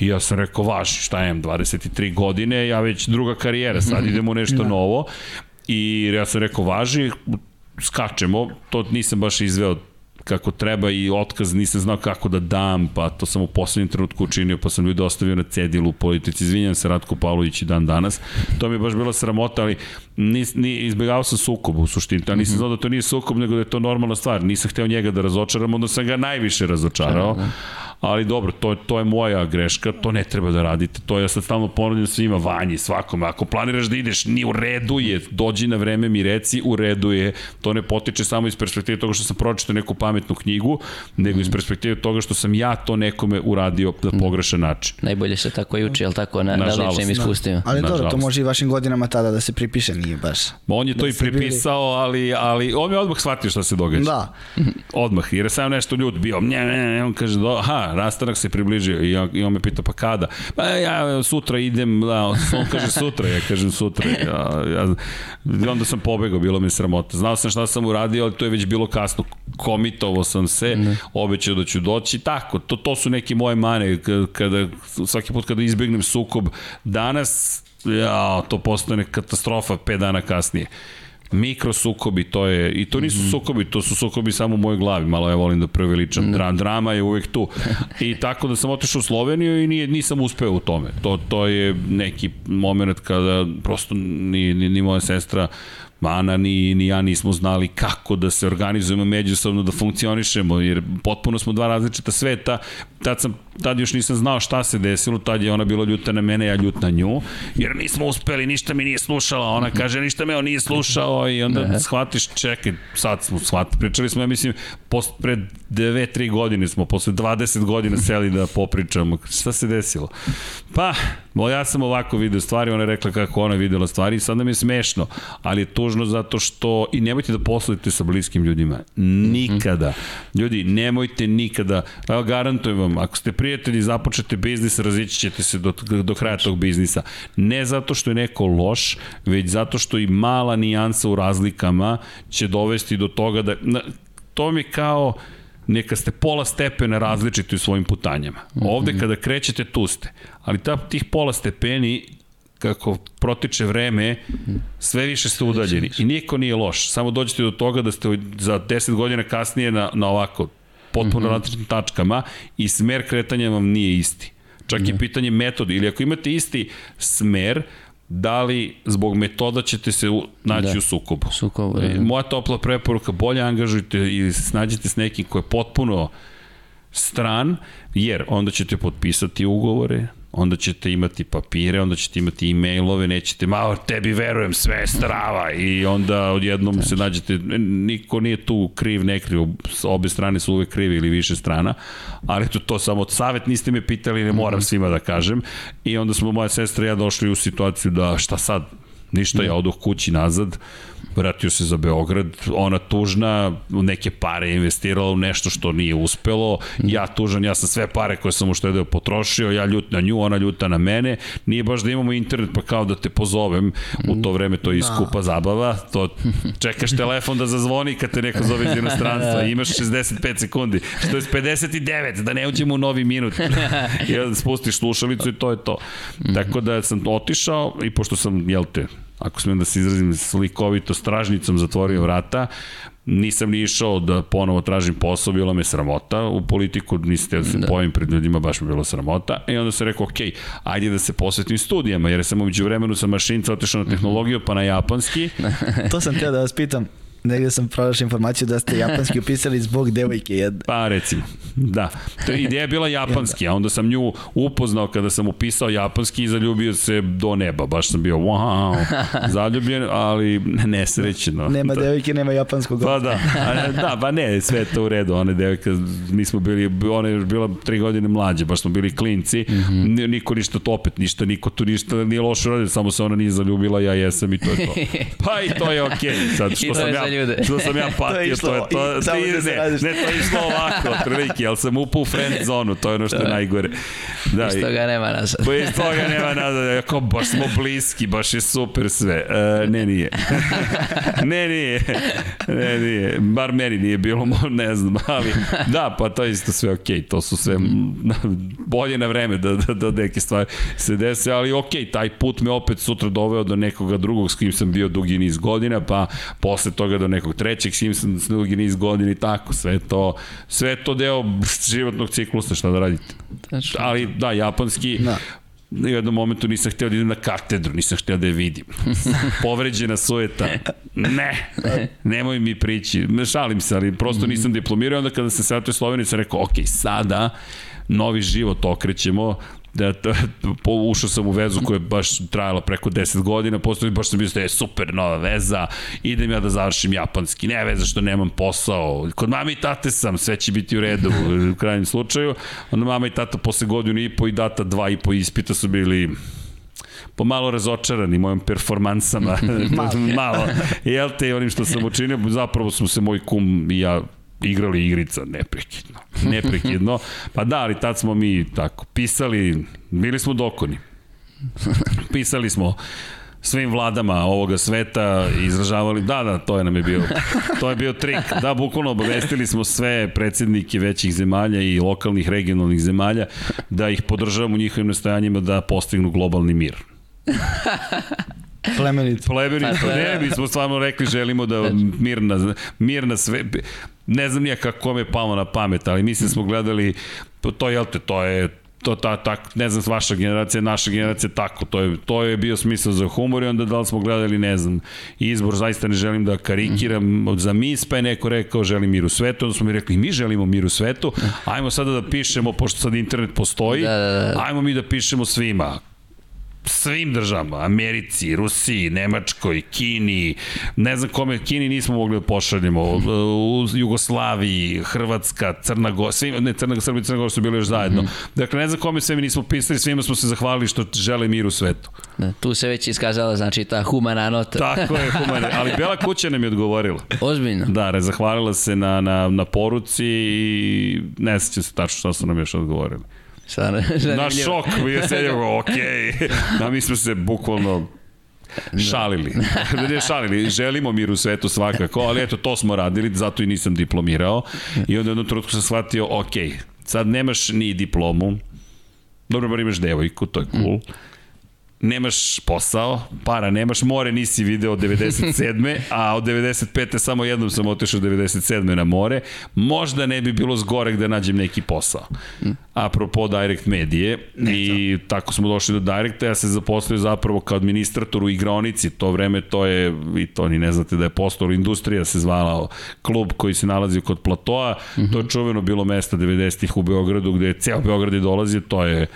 I ja sam rekao, vaš, šta je, 23 godine, ja već druga karijera, sad idemo nešto da. novo. I ja sam rekao, važi, skačemo, to nisam baš izveo kako treba i otkaz nisam znao kako da dam, pa to sam u poslednjem trenutku učinio, pa sam ljudi ostavio na cedilu u politici. Izvinjam se Ratko Pavlović i dan danas. To mi je baš bila sramota, ali nis, ni, izbjegao sam sukob u suštini. Ja nisam mhm. znao da to nije sukob, nego da je to normalna stvar. Nisam hteo njega da razočaram, onda sam ga najviše razočarao. Da, da ali dobro, to, to je moja greška, to ne treba da radite, to ja sad stalno ponavljam svima, vanji, svakome, ako planiraš da ideš, ni u redu je, dođi na vreme mi reci, u redu je, to ne potiče samo iz perspektive toga što sam pročitao neku pametnu knjigu, nego iz mhm. perspektive toga što sam ja to nekome uradio na mhm. pogrešan način. Najbolje se tako i uči, jel tako, na, na, na ličnim iskustvima. Da. Ali dobro, to može i vašim godinama tada da se pripiše, nije baš. On je to da i pripisao, ali, ali on je odmah shvatio šta se događa. Da. Odmah, jer je sam nešto ljud bio, nje, nje, nje, on kaže, do, aha, rastanak se približio i, on, i on me pita pa kada? Pa ja sutra idem, da, on kaže sutra, ja kažem sutra. Ja, ja, onda sam pobegao, bilo mi sramota. Znao sam šta sam uradio, ali to je već bilo kasno. Komitovo sam se, ne. obećao da ću doći. Tako, to, to su neke moje mane. Kada, svaki put kada izbegnem sukob, danas ja, to postane katastrofa 5 dana kasnije mikro sukobi, to je, i to nisu mm -hmm. sukobi, to su sukobi samo u mojoj glavi, malo ja volim da preveličam, mm -hmm. drama je uvek tu. I tako da sam otišao u Sloveniju i nije, nisam uspeo u tome. To, to je neki moment kada prosto ni, ni, ni moja sestra Ana ni, ni ja nismo znali kako da se organizujemo međusobno, da funkcionišemo, jer potpuno smo dva različita sveta. Tad, sam, tad još nisam znao šta se desilo, tad je ona bila ljuta na mene, ja ljut na nju, jer nismo uspeli, ništa mi nije slušala, ona kaže ništa me on nije slušao i onda ne. shvatiš, čekaj, sad smo shvatili, pričali smo, ja mislim, post, pred 2-3 godine smo, posle 20 godina seli da popričamo, šta se desilo? Pa, ja sam ovako video stvari, ona je rekla kako ona videla stvari i sad nam je smešno, ali je tužno zato što, i nemojte da poslujete sa bliskim ljudima, nikada. Ljudi, nemojte nikada, evo garantujem vam, ako ste prijatelji, započete biznis, razići ćete se do, do kraja tog biznisa. Ne zato što je neko loš, već zato što i mala nijansa u razlikama će dovesti do toga da, to mi kao, neka ste pola stepena različiti u svojim putanjama. Ovde kada krećete, tu ste. Ali ta, tih pola stepeni kako protiče vreme, sve više ste udaljeni. I niko nije loš. Samo dođete do toga da ste za 10 godina kasnije na, na ovako potpuno mm -hmm. različitim tačkama i smer kretanja vam nije isti. Čak mm -hmm. i pitanje metoda. Ili ako imate isti smer, da li zbog metoda ćete se naći da. u sukobu. Sukobu, da. da. Moja topla preporuka, bolje angažujte ili snađite s nekim ko je potpuno stran, jer onda ćete potpisati ugovore, onda ćete imati papire, onda ćete imati e-mailove, nećete, malo tebi verujem, sve je strava. I onda odjednom se nađete, niko nije tu kriv, ne kriv, obe strane su uvek krivi ili više strana, ali to, to samo od savet niste me pitali, ne moram mhm. svima da kažem. I onda smo moja sestra i ja došli u situaciju da šta sad, ništa, ja odoh kući nazad, vratio se za Beograd, ona tužna, neke pare investirala u nešto što nije uspelo, ja tužan, ja sam sve pare koje sam uštedeo potrošio, ja ljut na nju, ona ljuta na mene, nije baš da imamo internet pa kao da te pozovem, u to vreme to je iskupa da. zabava, to čekaš telefon da zazvoni kad te neko zove iz inostranstva, imaš 65 sekundi, što je 59, da ne uđemo u novi minut, i onda spustiš slušalicu i to je to. Tako da sam otišao i pošto sam, jel te, ako smijem da se izrazim slikovito, stražnicom zatvorio vrata, nisam ni išao da ponovo tražim posao, bilo me sramota u politiku, niste da se da. pojavim pred ljudima, baš mi bilo sramota. I onda sam rekao, ok, ajde da se posvetim studijama, jer sam umeđu vremenu sa mašinca otišao na tehnologiju, pa na japanski. to sam teo da vas pitam, negde sam pronašao informaciju da ste japanski upisali zbog devojke jedne. Pa recimo, da. To je ideja bila japanski, a onda sam nju upoznao kada sam upisao japanski i zaljubio se do neba. Baš sam bio wow, zaljubljen, ali nesrećeno. Nema da. devojke, nema japanskog. Pa da, a, da, pa ne, sve to u redu. One devojka, mi smo bili, ona je bila tri godine mlađe, baš smo bili klinci. Mm -hmm. Niko ništa to opet, ništa, niko tu ništa nije loše radio, samo se ona nije zaljubila, ja jesam i to je to. Pa i to je okej. Okay. Sad što sam ja ljude. Što sam ja patio, to je to. to, je, to da ne, ne, to je išlo ovako, otprilike, ali sam upao u friend zonu, to je ono što je najgore. Da, iz toga nema nazad. Pa iz toga nema nazad, jako baš smo bliski, baš je super sve. Uh, ne, nije. ne, nije. Ne, nije. Bar meni nije bilo, ne znam, ali da, pa to je isto sve okej, okay. to su sve bolje na vreme da, da, da neke stvari se dese, ali okej, okay, taj put me opet sutra doveo do nekoga drugog s kim sam bio dugi niz godina, pa posle toga do nekog trećeg Simpsons dugi niz godina i tako, sve to, sve to deo životnog ciklusa, šta da radite. Tačno. Ali da, japanski, da. u jednom momentu nisam hteo da idem na katedru, nisam hteo da je vidim. Povređena sujeta. Ne, nemoj mi prići. Šalim se, ali prosto nisam diplomirao. Onda kada se svetio Sloveniji sam rekao, ok, sada novi život okrećemo, da, da, po, ušao sam u vezu koja je baš trajala preko 10 godina, postoji baš sam bio da je super nova veza, idem ja da završim japanski, ne veze što nemam posao, kod mame i tate sam, sve će biti u redu u krajnjem slučaju, onda mama i tata posle godinu i po i data dva i po ispita su bili pomalo razočarani mojim performansama, malo, jel te, onim što sam učinio, zapravo smo se moj kum i ja igrali igrica neprekidno. Neprekidno. Pa da, ali tad smo mi tako pisali, bili smo dokoni. Pisali smo svim vladama ovoga sveta izražavali, da, da, to je nam je bio, to je bio trik. Da, bukvalno obavestili smo sve predsednike većih zemalja i lokalnih regionalnih zemalja da ih podržavamo u njihovim nastojanjima da postignu globalni mir. Plemenito. Plemenito, ne, mi smo stvarno rekli želimo da mir na, mir na sve, ne znam nija kako me palo na pamet, ali mislim da smo gledali, to je, te, to je, to ta, tak, ne znam, vaša generacija, naša generacija tako, to je, to je bio smisao za humor i onda da li smo gledali, ne znam, izbor, zaista ne želim da karikiram za mis, pa je neko rekao želim mir u svetu, onda smo mi rekli mi želimo mir u svetu, ajmo sada da pišemo, pošto sad internet postoji, da, da, da. ajmo mi da pišemo svima, svim državama, Americi, Rusiji, Nemačkoj, Kini, ne znam kome, Kini nismo mogli da pošaljemo, u Jugoslaviji, Hrvatska, Crna Gora, svim, ne, Crna Gora, Srbija i Crna Gora su bili još zajedno. Mm -hmm. Dakle, ne znam kome sve mi nismo pisali, svima smo se zahvalili što žele mir u svetu. Da, tu se već iskazala, znači, ta humana nota. Tako je, humana, ali Bela kuća nam je odgovorila. Ozbiljno? Da, zahvalila se na, na, na poruci i ne sećam se tačno što su nam još odgovorili. Šta Na šok, mi je sedio, ok. Da, mi smo se bukvalno šalili. Da ne šalili, želimo mir u svetu svakako, ali eto, to smo radili, zato i nisam diplomirao. I onda jednom trenutku sam shvatio, ok, sad nemaš ni diplomu, dobro, bar imaš devojku, to je cool. Mm nemaš posao, para nemaš, more nisi video od 97. a od 95. samo jednom sam otišao 97. na more, možda ne bi bilo zgorek da nađem neki posao. Apropo Direct Medije i tako smo došli do Directa, ja se zaposlio zapravo kao administrator u igronici, to vreme to je, i to ni ne znate da je postalo industrija, se zvala klub koji se nalazi kod Platoa, mm -hmm. to je čuveno bilo mesto 90-ih u Beogradu gde je ceo Beograd je dolazio, to je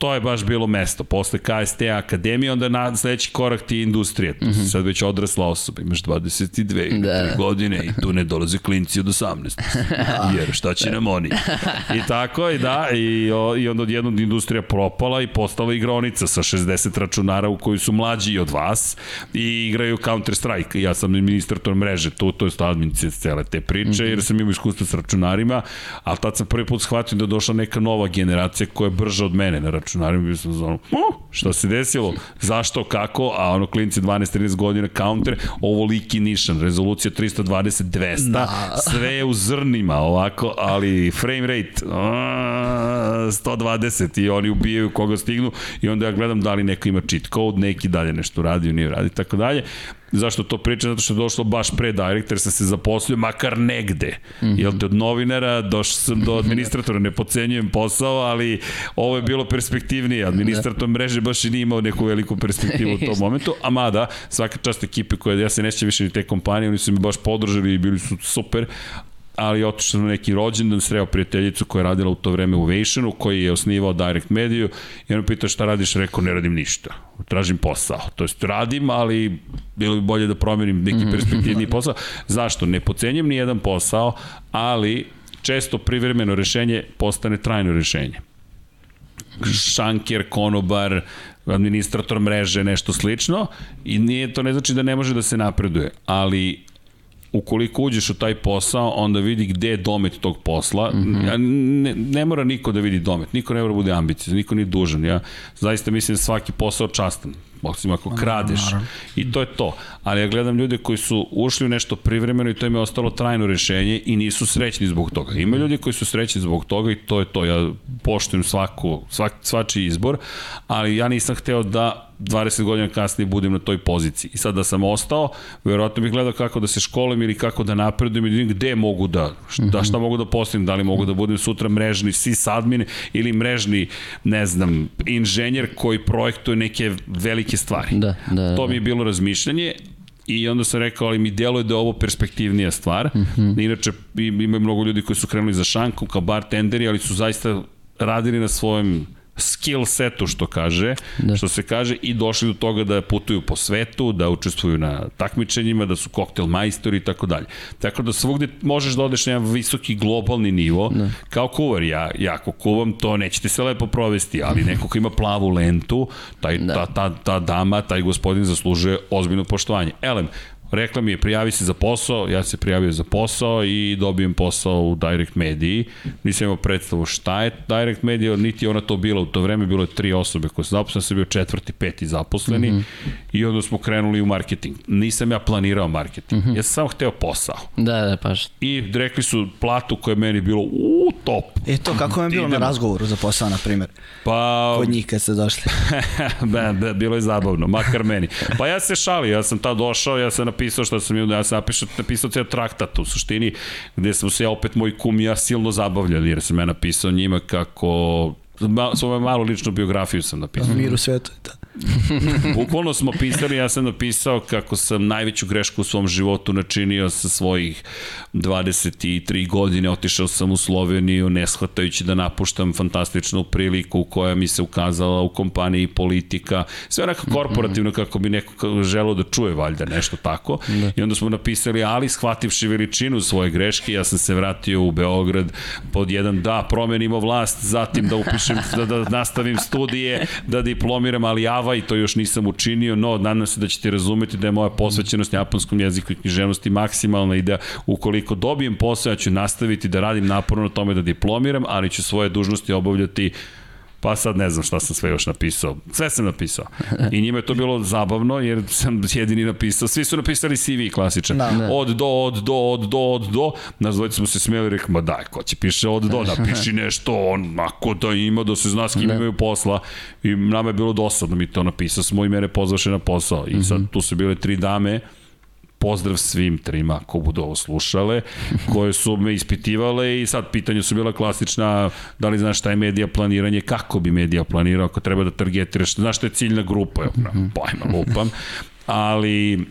to je baš bilo mesto. Posle KST Akademije, onda na sledeći korak ti je industrija. Tu mm -hmm. sad već odrasla osoba, imaš 22 da. godine i tu ne dolaze klinci od 18. Jer šta će nam oni? I tako, i da, i, o, i onda odjednom industrija propala i postala igronica sa 60 računara u koji su mlađi od vas i igraju Counter Strike. Ja sam administrator mreže tu, to je admin cele te priče, mm -hmm. jer sam imao iskustvo s računarima, ali tad sam prvi put shvatio da je došla neka nova generacija koja je brža od mene na računarima računarima bio sam zonu, šta se desilo, zašto, kako, a ono klinci 12-13 godina, counter, ovo liki nišan, rezolucija 320-200, da. sve je u zrnima ovako, ali frame rate, a, 120 i oni ubijaju koga stignu i onda ja gledam da li neko ima cheat code, neki dalje nešto radi, nije radi, tako dalje. Zašto to pričam? Zato što je došlo baš pre Direct, jer sam se zaposlio makar negde. Mm -hmm. Jel te od novinara došao sam do administratora, ne pocenjujem posao, ali ovo je bilo perspektivnije. Administrator mreže baš i nije imao neku veliku perspektivu u tom momentu, a mada svaka čast ekipe koja, ja se neće više ni te kompanije, oni su mi baš podržali i bili su super, ali otišao na neki rođendan, sreo prijateljicu koja je radila u to vreme u Vationu, koji je osnivao Direct Mediju i on pitao šta radiš, rekao ne radim ništa, tražim posao. To jest radim, ali bilo bi bolje da promenim neki mhm. perspektivni posao. Zašto? Ne pocenjam ni jedan posao, ali često privremeno rešenje postane trajno rešenje. Šanker, konobar, administrator mreže, nešto slično i nije to ne znači da ne može da se napreduje, ali ukoliko uđeš u taj posao, onda vidi gde je domet tog posla. Mm -hmm. ne, ne mora niko da vidi domet, niko ne mora da bude ambicija, niko nije dužan. Ja zaista mislim da svaki posao častan osim ako kradeš. I to je to. Ali ja gledam ljude koji su ušli u nešto privremeno i to im je ostalo trajno rešenje i nisu srećni zbog toga. Ima ljudi koji su srećni zbog toga i to je to. Ja poštujem svaku, svak, svačiji izbor, ali ja nisam hteo da 20 godina kasnije budem na toj poziciji. I sad da sam ostao, verovatno bih gledao kako da se školim ili kako da napredujem i da gde mogu da, da šta mogu da postavim, da li mogu da budem sutra mrežni sysadmin ili mrežni, ne znam, inženjer koji projektuje neke velike stvari. Da, da, to mi je bilo razmišljanje, I onda sam rekao, ali mi djeluje da je ovo perspektivnija stvar. Mm -hmm. Inače, ima mnogo ljudi koji su krenuli za šankom kao bartenderi, ali su zaista radili na svojem skill setu, što kaže, da. što se kaže, i došli do toga da putuju po svetu, da učestvuju na takmičenjima, da su koktel majstori i tako dalje. Tako da svugde možeš da odeš na jedan visoki globalni nivo, da. kao kuvar. Ja, ja ako kuvam, to nećete se lepo provesti, ali neko ko ima plavu lentu, taj, da. ta, ta, ta dama, taj gospodin zaslužuje ozbiljno poštovanje. Elem, Rekla mi je, prijavi se za posao, ja se prijavio za posao i dobijem posao u Direct Mediji. Nisam imao predstavu šta je Direct Media, niti ona to bila u to vreme, bilo je tri osobe koje su zaposlene, sam bio četvrti, peti zaposleni mm -hmm. i onda smo krenuli u marketing. Nisam ja planirao marketing, mm -hmm. ja sam samo hteo posao. Da, da, paš. I rekli su platu koja je meni bilo u top. E to, kako je bilo na razgovoru za posao, na primjer? Pa... Kod njih kad ste došli. be, be, bilo je zabavno, makar meni. Pa ja se šalio, ja sam tad došao, ja sam napisao što sam ja sam napisao, napisao cijel traktat u suštini, gde smo se opet moj kum i ja silno zabavljali, jer sam ja napisao njima kako svoju malu ličnu biografiju sam napisao. Mir u svetu, da. Bukvalno smo pisali, ja sam napisao kako sam najveću grešku u svom životu načinio sa svojih 23 godine, otišao sam u Sloveniju, ne shvatajući da napuštam fantastičnu priliku koja mi se ukazala u kompaniji politika, sve onako korporativno kako bi neko želeo da čuje valjda nešto tako. Da. I onda smo napisali, ali shvativši veličinu svoje greške, ja sam se vratio u Beograd pod jedan da promenimo vlast, zatim da upišem, da, da nastavim studije, da diplomiram, ali ja prava i to još nisam učinio, no nadam se da ćete razumeti da je moja posvećenost japanskom jeziku i književnosti maksimalna i da ukoliko dobijem posao ja ću nastaviti da radim naporno na tome da diplomiram, ali ću svoje dužnosti obavljati Pa sad ne znam šta sam sve još napisao. Sve sam napisao. I njima je to bilo zabavno jer sam jedini napisao. Svi su napisali CV klasičan. Da. da. Od do, od do, od do, od do. Nas dvojice smo se smijeli i rekli, ma daj, ko će piše od do, napiši nešto, on, ako da ima, da se zna s kim da. imaju posla. I nama je bilo dosadno mi to napisao smo i mene pozvaše na posao. I sad mhm. tu su bile tri dame pozdrav svim trima ko budu ovo slušale, koje su me ispitivale i sad pitanje su bila klasična, da li znaš šta je medija planiranje, kako bi medija planirao, ako treba da targetiraš, znaš šta je ciljna grupa, pojma, lupam, ali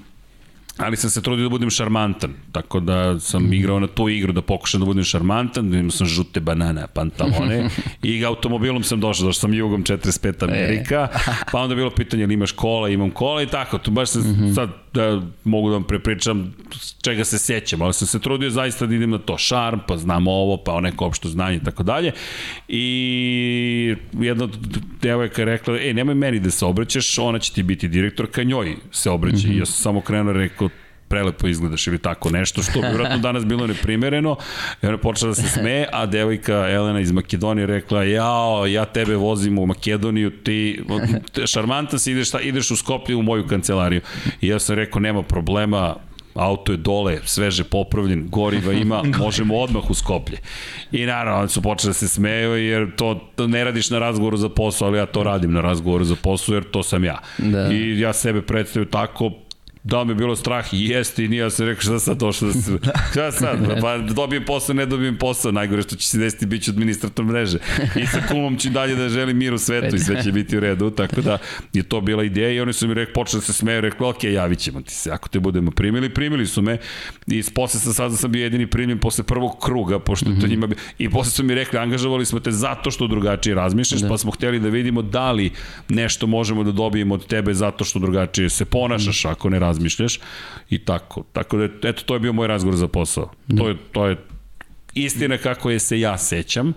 ali sam se trudio da budem šarmantan, tako da sam igrao na tu igru da pokušam da budem šarmantan, da imao sam žute banane, pantalone i automobilom sam došao, došao sam jugom 45 Amerika, e. pa onda bilo pitanje ili imaš kola, imam kola i tako, tu baš sam mm -hmm. sad da mogu da vam prepričam čega se sećam, ali sam se trudio zaista da idem na to šarm, pa znam ovo, pa neko opšto znanje i tako dalje. I jedna devojka je rekla, ej, nemoj meni da se obraćaš, ona će ti biti direktor, ka njoj se obraća. Mm -hmm. I ja sam samo krenuo rekao, prelepo izgledaš ili tako nešto, što bi vjerojatno danas bilo neprimereno. I ona počela da se smeje, a devojka Elena iz Makedonije rekla, jao, ja tebe vozim u Makedoniju, ti, šarmantan si, ideš, ideš u Skoplje u moju kancelariju. I ja sam rekao, nema problema, auto je dole, sveže popravljen, goriva ima, možemo odmah u Skoplje. I naravno, oni su počeli da se smeju jer to, to ne radiš na razgovoru za posao, ali ja to radim na razgovoru za posao jer to sam ja. Da. I ja sebe predstavim tako, da mi je bilo strah i jeste i nije, ja sam rekao šta sad došlo da se, šta sad, pa dobijem posao, ne dobijem posao, najgore što će se desiti bit ću administrator mreže i sa kumom ću dalje da želim mir u svetu i sve će biti u redu, tako da je to bila ideja i oni su mi rekli, počeli da se smeju, rekli, ok, javit ćemo ti se, ako te budemo primili, primili su me i posle sam sad sam bio jedini primljen posle prvog kruga, pošto mm -hmm. to njima bi, i posle su mi rekli, angažovali smo te zato što drugačije razmišljaš, da. pa smo hteli da vidimo da li nešto možemo da dobijemo od tebe zato što drugačije se ponašaš, ako ne razmišljaš i tako. Tako da, eto, to je bio moj razgovor za posao. Da. To je, to je istina kako je se ja sećam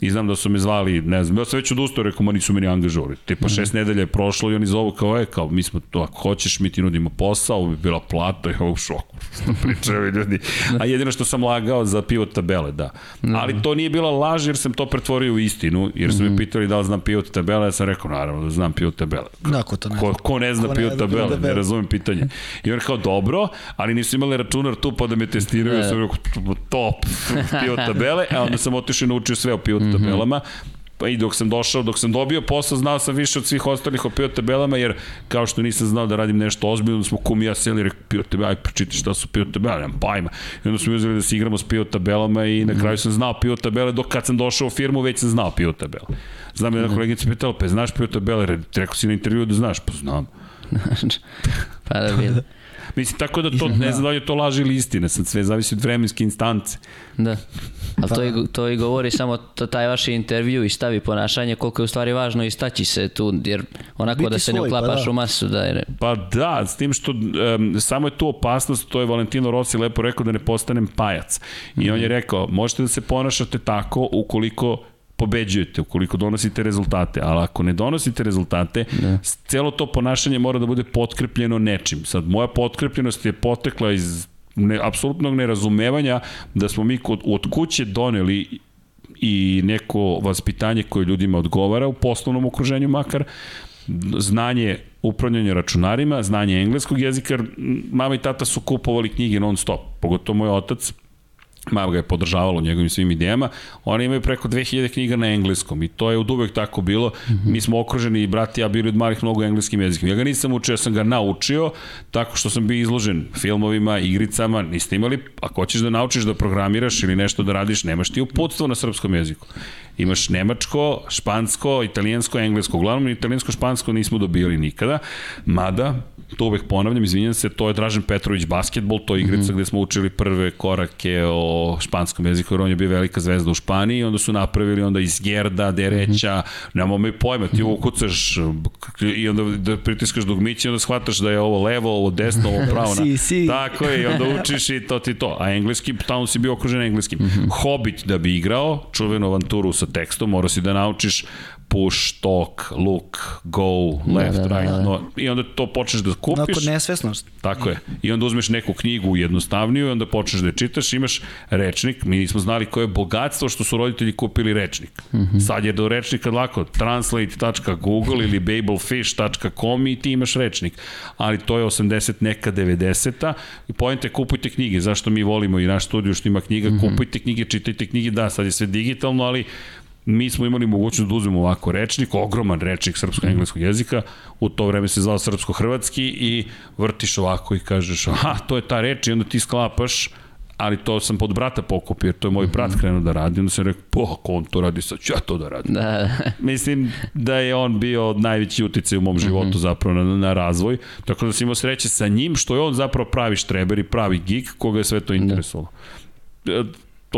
i znam da su me zvali, ne znam, ja sam već odustao, rekao, ma nisu meni angažovali. Tipa šest mm -hmm. nedelja je prošlo i oni zovu kao, e, kao, mi smo to, ako hoćeš, mi ti nudimo posao, ovo bi bila plata, ja u šoku, što pričaju ljudi. A jedino što sam lagao za pivot tabele, da. Ali to nije bila laž jer sam to pretvorio u istinu, jer su me mhm. pitali da li znam pivot tabele, ja sam rekao, naravno da znam pivot tabele. Da, ko to ne ko, ko ne zna pivot tabele, ne razumem pitanje. I on kao, dobro, ali nisu imali računar tu pa da me testiraju, ja sam rekao, top, pivot tabele, a onda sam otišao i naučio sve o pivot mhm. tabelama, pa i dok sam došao, dok sam dobio posao, znao sam više od svih ostalih o pivot tabelama, jer kao što nisam znao da radim nešto ozbiljno, smo kum i ja seli i rekao, pivot tabela, aj pročiti šta su pivot tabela, nemam pajma. I onda smo uzeli da se igramo s pivot tabelama i na kraju sam znao pivot tabele, dok kad sam došao u firmu već sam znao pivot tabele. Znam jedna koleginica pitala, pa znaš pivot tabele, rekao si na intervju da znaš, pa znam. pa da vidim. Mislim, tako da to, ne znam da li je to laž ili istina, sad sve zavisi od vremenske instance. Da. Ali to, i, to i govori samo to, taj vaš intervju i stavi ponašanje, koliko je u stvari važno istaći se tu, jer onako Biti da se svoj, ne pa uklapaš pa da. u masu. Da je... Pa da, s tim što um, samo je tu opasnost, to je Valentino Rossi lepo rekao da ne postanem pajac. I mm -hmm. on je rekao, možete da se ponašate tako ukoliko pobeđujete, ukoliko donosite rezultate, ali ako ne donosite rezultate, da. celo to ponašanje mora da bude potkrepljeno nečim. Sad, moja potkrepljenost je potekla iz ne, apsolutnog nerazumevanja da smo mi kod, od kuće doneli i neko vaspitanje koje ljudima odgovara u poslovnom okruženju makar, znanje upravljanja računarima, znanje engleskog jezika, mama i tata su kupovali knjige non stop, pogotovo moj otac, Mama ga je podržavala u njegovim svim idejama. Oni imaju preko 2000 knjiga na engleskom i to je od uvek tako bilo. Mm -hmm. Mi smo okruženi i brati ja bili od malih mnogo engleskim jezikom. Ja ga nisam učio, ja sam ga naučio tako što sam bio izložen filmovima, igricama. Niste imali, ako hoćeš da naučiš da programiraš ili nešto da radiš, nemaš ti uputstvo na srpskom jeziku. Imaš nemačko, špansko, italijansko, englesko. Uglavnom, italijansko, špansko nismo dobili nikada. Mada, to uvek ponavljam, izvinjam se, to je Dražen Petrović basketbol, to je igrica mm -hmm. gde smo učili prve korake o španskom jeziku, jer on je bio velika zvezda u Španiji, onda su napravili onda iz Gerda, Dereća, mm -hmm. nemamo mi pojma, ti ukucaš i onda da pritiskaš dugmiće i onda shvataš da je ovo levo, ovo desno, ovo pravo. si, si. Tako je, i onda učiš i to ti to. A engleski, tamo si bio okružen engleskim. Mm -hmm. Hobbit da bi igrao, čuvenu avanturu sa tekstom, mora si da naučiš push, talk, look, go, left, da, da, right, da, da. no, i onda to počneš da kupiš. Onako nesvesnost. Tako je. I onda uzmeš neku knjigu jednostavniju i onda počneš da je čitaš, imaš rečnik, mi nismo znali koje je bogatstvo što su roditelji kupili rečnik. Mm -hmm. Sad je do rečnika lako, translate.google ili babelfish.com i ti imaš rečnik. Ali to je 80 neka 90-a i pojente kupujte knjige, zašto mi volimo i naš studiju što ima knjiga, mm -hmm. kupujte knjige, čitajte knjige, da, sad je sve digitalno, ali mi smo imali mogućnost da uzmemo ovako rečnik, ogroman rečnik srpsko-engleskog jezika, u to vreme se zvao srpsko-hrvatski i vrtiš ovako i kažeš, aha, to je ta reč i onda ti sklapaš, ali to sam pod brata pokupio, to je moj brat mhm. krenuo da radi, onda sam rekao, po, ako on to radi, sad ću ja to da radim. Da, da. Mislim da je on bio najveći uticaj u mom životu mm -hmm. zapravo na, na razvoj, tako da sam imao sreće sa njim, što je on zapravo pravi štreber i pravi geek, koga je sve to da. interesovalo. Da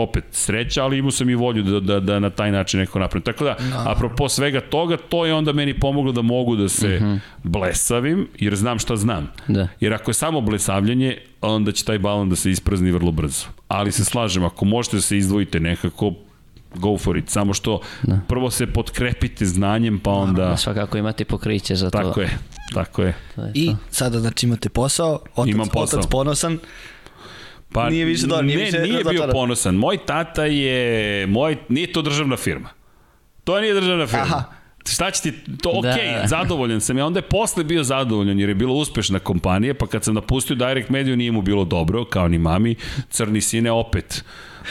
opet sreća, ali imao sam i volju da, da, da na taj način neko napravim. Tako da, no. Apropo svega toga, to je onda meni pomoglo da mogu da se uh mhm. -huh. blesavim, jer znam šta znam. Da. Jer ako je samo blesavljanje, onda će taj balon da se isprazni vrlo brzo. Ali se slažem, ako možete da se izdvojite nekako, go for it, samo što da. prvo se potkrepite znanjem, pa onda... Da, svakako imate pokriće za to. Tako je, tako je. To je I to. sada znači imate posao, otac, Imam posao. otac ponosan, Pa, nije više dobro, nije ne, više nije bio ponosan. Moj tata je, moj, nije to državna firma. To nije državna firma. Aha. šta će ti, to ok, Da. zadovoljan sam ja, onda je posle bio zadovoljan jer je bila uspešna kompanija, pa kad sam napustio Direct Media nije mu bilo dobro, kao ni mami, crni sine opet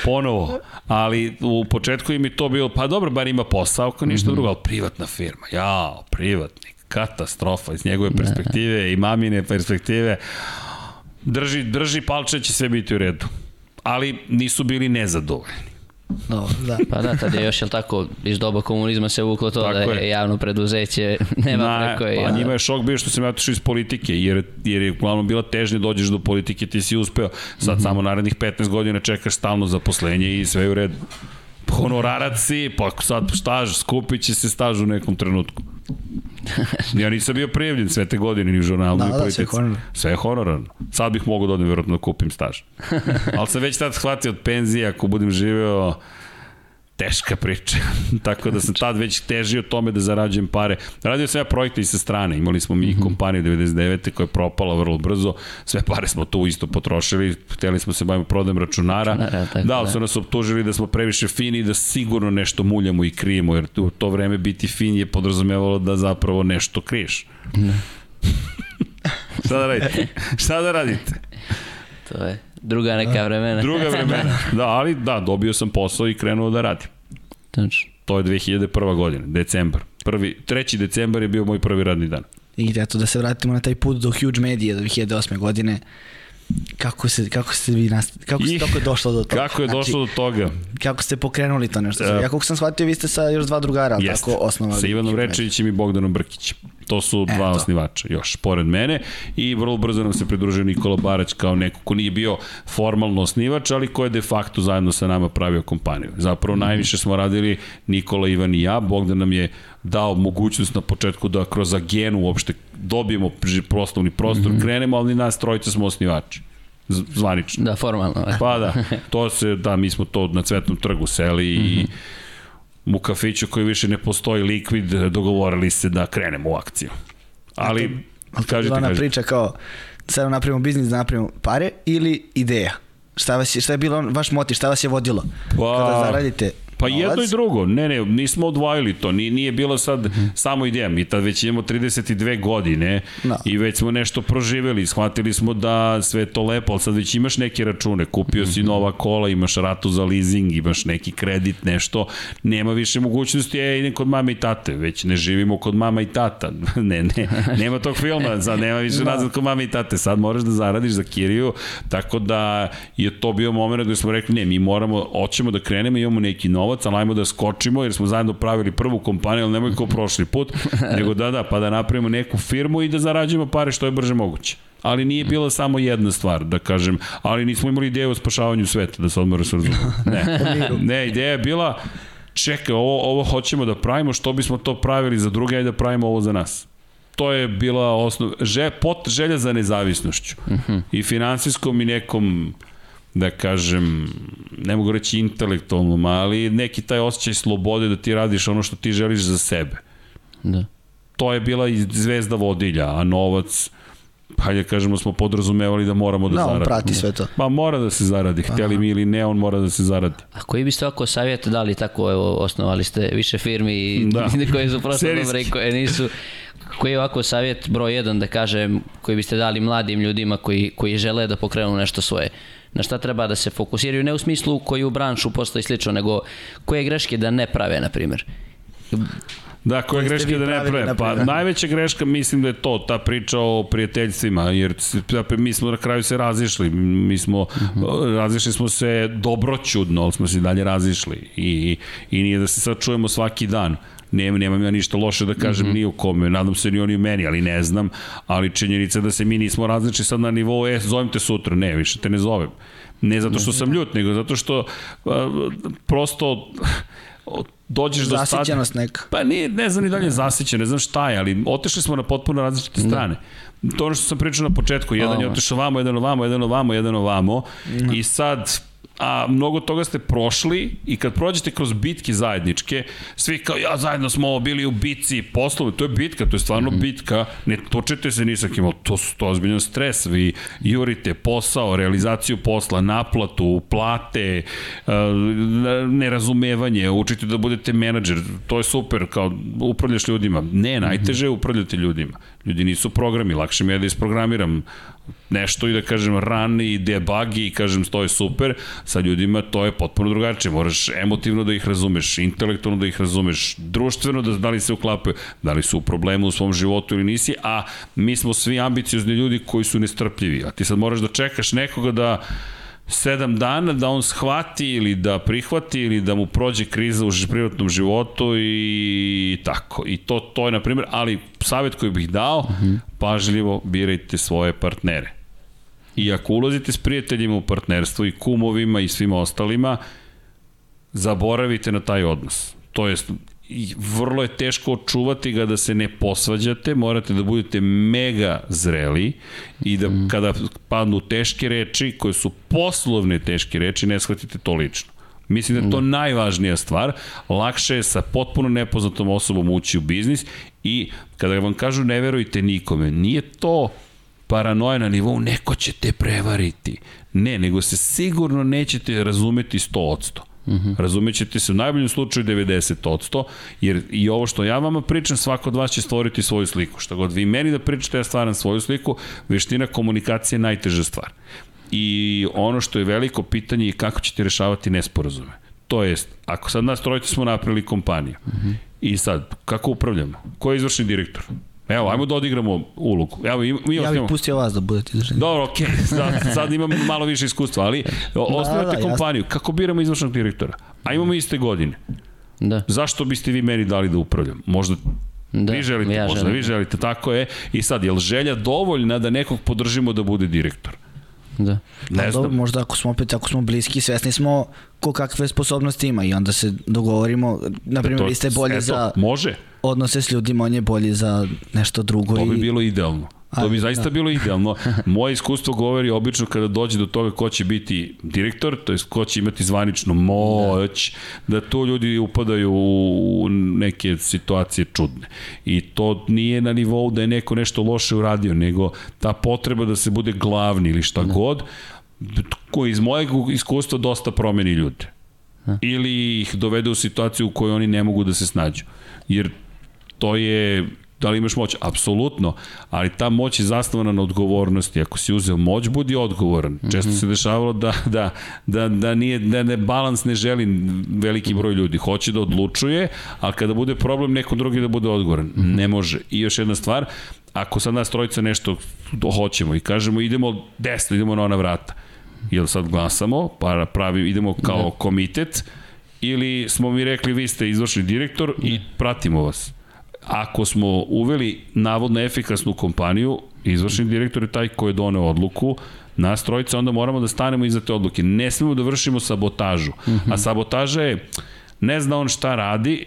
ponovo, ali u početku im je to bilo, pa dobro, bar ima posao, ako ništa drugo, ali privatna firma, jao, privatnik, katastrofa iz njegove perspektive i mamine perspektive, drži, drži palče, će sve biti u redu. Ali nisu bili nezadovoljni. Dobro, da. Pa da, tad je još, jel tako, iz doba komunizma se vuklo to Tako da je. je javno preduzeće, nema Na, preko i... pa njima je šok bio što sam ja otišao iz politike, jer, jer je uglavnom bila težnje dođeš do politike, ti si uspeo. Sad Mhm. samo narednih 15 godina čekaš stalno zaposlenje i sve je u redu. Honorarac si, pa sad staž, skupit će se staž u nekom trenutku. Ja nisam bio prijavljen sve te godine ni u žurnalu, Da, ni u da, politici. sve je honorarno. Sve je honorarno. Sad bih mogao da odem vjerojatno da kupim staž. Ali sam već tad shvatio od penzije, ako budem živeo, teška priča. Tako da sam tad već težio tome da zarađujem pare. Radio sam ja projekte i sa strane. Imali smo mi kompaniju 99. koja je propala vrlo brzo. Sve pare smo tu isto potrošili. Hteli smo se bavimo prodajem računara. Računara, da, ali da. su nas optužili da smo previše fini i da sigurno nešto muljamo i krijemo. Jer u to vreme biti fin je podrazumevalo da zapravo nešto kriješ. Šta da radite? Šta da radite? To je druga neka vremena. Druga vremena. Da, ali da, dobio sam posao i krenuo da radim. Tačno. To je 2001. godina, decembar. Prvi, 3. decembar je bio moj prvi radni dan. I eto da se vratimo na taj put do Huge Media do 2008. godine. Kako se kako ste vi nast... kako kako je došlo do toga? Kako je došlo do toga? Znači, kako ste pokrenuli to nešto? E, ja kako sam shvatio vi ste sa još dva drugara, ali Jeste. tako osnovali. Sa Ivanom. Rečevićem i Bogdanom Brkićem. To su dva Eto. osnivača još, pored mene. I vrlo brzo nam se pridružio Nikola Barać kao neko ko nije bio formalno osnivač, ali ko je de facto zajedno sa nama pravio kompaniju. Zapravo Mhm. najviše smo radili Nikola, Ivan i ja. Bogdan nam je dao mogućnost na početku da kroz agenu uopšte dobijemo poslovni prostor, Mhm. krenemo, ali nas trojica smo osnivači. Zvanično. Da, formalno. Pa da, to se, da, mi smo to na Cvetnom trgu seli i u kafiću koji više ne postoji likvid, dogovorili se da krenemo u akciju. Ali, Ali to ona kažite. priča kao sad napravimo biznis da napravimo pare ili ideja? Šta, vas je, šta je bilo vaš motiv, šta vas je vodilo? Pa- Kada zaradite Pa novac, jedno i drugo, ne, ne, nismo odvojili to, nije, nije bilo sad samo ideja, mi tad već imamo 32 godine Da. i već smo nešto proživeli, shvatili smo da sve to lepo, ali sad već imaš neke račune, kupio si nova kola, imaš ratu za leasing, imaš neki kredit, nešto, nema više mogućnosti, e, idem kod mame i tate, već ne živimo kod mama i tata, ne, ne, nema tog filma, sad nema više nazad kod mame i tate, sad moraš da zaradiš za kiriju, tako da je to bio moment gde smo rekli, ne, mi moramo, hoćemo da krenemo, imamo neki novac, ali ajmo da skočimo, jer smo zajedno pravili prvu kompaniju, ali nemoj kao prošli put, nego da, da, pa da napravimo neku firmu i da zarađujemo pare što je brže moguće. Ali nije bila samo jedna stvar, da kažem, ali nismo imali ideju o spašavanju sveta, da se odmah se. Ne, ne, ideja je bila, čekaj, ovo, ovo hoćemo da pravimo, što bismo to pravili za druge, ajde da pravimo ovo za nas to je bila osnov, že, pot, želja za nezavisnošću. Uh -huh. I finansijskom i nekom da kažem, ne mogu reći intelektualnom, ali neki taj osjećaj slobode da ti radiš ono što ti želiš za sebe. Da. To je bila i zvezda vodilja, a novac, hajde da kažemo, smo podrazumevali da moramo da, Da, on zaradimo. prati sve to. Pa mora da se zaradi, hteli mi ili ne, on mora da se zaradi. A koji biste ovako savjet dali tako, evo, osnovali ste više firmi i Da. koje su prosto Serijski. dobre i koje nisu. Koji je ovako savjet broj jedan da kažem, koji biste dali mladim ljudima koji, koji žele da pokrenu nešto svoje? Na šta treba da se fokusiraju, ne u smislu koju branšu postoji slično, nego koje greške da ne prave, na primjer. Da, greške vi da ne prave? Pa najveća greška mislim da je to, ta priča o prijateljstvima, jer s- mi smo na kraju se razišli, mi smo, razišli smo se dobroćudno, ali smo se dalje razišli i, i nije da se sad čujemo svaki dan. Nemam, nemam ja ništa loše da kažem mm -hmm. ni u kome, nadam se ni oni u meni, ali ne znam, ali činjenica da se mi nismo različili sad na nivou, e, zovem te sutra, ne, više te ne zovem. Ne zato što sam ljut, nego zato što a, prosto dođeš do stadija. Zasićenost neka. Pa nije, ne znam ni dalje zasićen, ne znam šta je, ali otišli smo na potpuno različite strane. To ono što sam pričao na početku, jedan je Ovo. otišao vamo, jedan ovamo, jedan ovamo, jedan ovamo i sad a mnogo toga ste prošli i kad prođete kroz bitke zajedničke, svi kao ja zajedno smo bili u bitci poslovi, to je bitka, to je stvarno mm -hmm. bitka, ne točete se ni sa kim, to su to ozbiljan stres, vi jurite posao, realizaciju posla, naplatu, plate, nerazumevanje, učite da budete menadžer, to je super, kao upravljaš ljudima. Ne, najteže je upravljati ljudima. Ljudi nisu programi, lakše mi je da isprogramiram nešto i da kažem run i debug i kažem to je super, sa ljudima to je potpuno drugačije, moraš emotivno da ih razumeš, intelektualno da ih razumeš, društveno da, da li se uklapaju, da li su u problemu u svom životu ili nisi, a mi smo svi ambiciozni ljudi koji su nestrpljivi, a ti sad moraš da čekaš nekoga da sedam dana da on shvati ili da prihvati ili da mu prođe kriza u privatnom životu i tako. I to, to je, na primjer, ali savjet koji bih dao, uh -huh. pažljivo birajte svoje partnere. I ako ulazite s prijateljima u partnerstvo i kumovima i svima ostalima, zaboravite na taj odnos. To jest, i vrlo je teško očuvati ga da se ne posvađate, morate da budete mega zreli i da mm. kada padnu teške reči, koje su poslovne teške reči, ne shvatite to lično. Mislim da je to mm. najvažnija stvar. Lakše je sa potpuno nepoznatom osobom ući u biznis i kada vam kažu ne verujte nikome, nije to paranoja na nivou neko će te prevariti. Ne, nego se sigurno nećete razumeti 100%. Mm -hmm. Razumećete se u najboljem slučaju 90%, jer i ovo što ja vama pričam, svako od vas će stvoriti svoju sliku. Šta god vi meni da pričate, ja stvaram svoju sliku, veština komunikacije je najteža stvar. I ono što je veliko pitanje je kako ćete rešavati nesporazume. To jest, ako sad nas trojice smo napravili kompaniju, mm -hmm. i sad, kako upravljamo? Ko je izvršni direktor? Evo, ajmo da odigramo ulogu. Evo, mi ja bih pustio vas da budete izvršni. Dobro, okej, okay. sad, sad imam malo više iskustva, ali da, osnovate da, da, kompaniju. Jasno. Kako biramo izvršnog direktora? A imamo iste godine. Da. Zašto biste vi meni dali da upravljam? Možda Da, vi želite, ja možda želim. vi želite, tako je. I sad, je li želja dovoljna da nekog podržimo da bude direktor? Da. Ne pa, znam. Dobro, možda ako smo opet, ako smo bliski, svesni smo ko kakve sposobnosti ima i onda se dogovorimo, na primjer, vi ste bolji eto, za može. Odnose s ljudima, on je bolji za nešto drugo. To bi i... bilo idealno. To bi zaista da. bilo idealno. Moje iskustvo govori obično kada dođe do toga ko će biti direktor, to je ko će imati zvaničnu moć, da, da to ljudi upadaju u neke situacije čudne. I to nije na nivou da je neko nešto loše uradio, nego ta potreba da se bude glavni ili šta da. god, koji iz mojeg iskustva dosta promeni ljude. Da. Ili ih dovede u situaciju u kojoj oni ne mogu da se snađu. Jer to je Da li imaš moć? Apsolutno, ali ta moć je zasnovana na odgovornosti. Ako si uzeo moć, budi odgovoran. Mm -hmm. Često se dešavalo da, da, da, da, nije, da ne, balans ne želi veliki broj ljudi. Hoće da odlučuje, a kada bude problem, neko drugi da bude odgovoran. Mm -hmm. Ne može. I još jedna stvar, ako sad nas trojica nešto hoćemo i kažemo idemo desno, idemo na ona vrata, jel sad glasamo, pa pravi, idemo kao ne. komitet, ili smo mi rekli vi ste izvršni direktor i pratimo vas ako smo uveli navodno efikasnu kompaniju, izvršni direktor je taj ko je doneo odluku, nas trojica, onda moramo da stanemo iza te odluke. Ne smemo da vršimo sabotažu. Mm -hmm. A sabotaža je, ne zna on šta radi,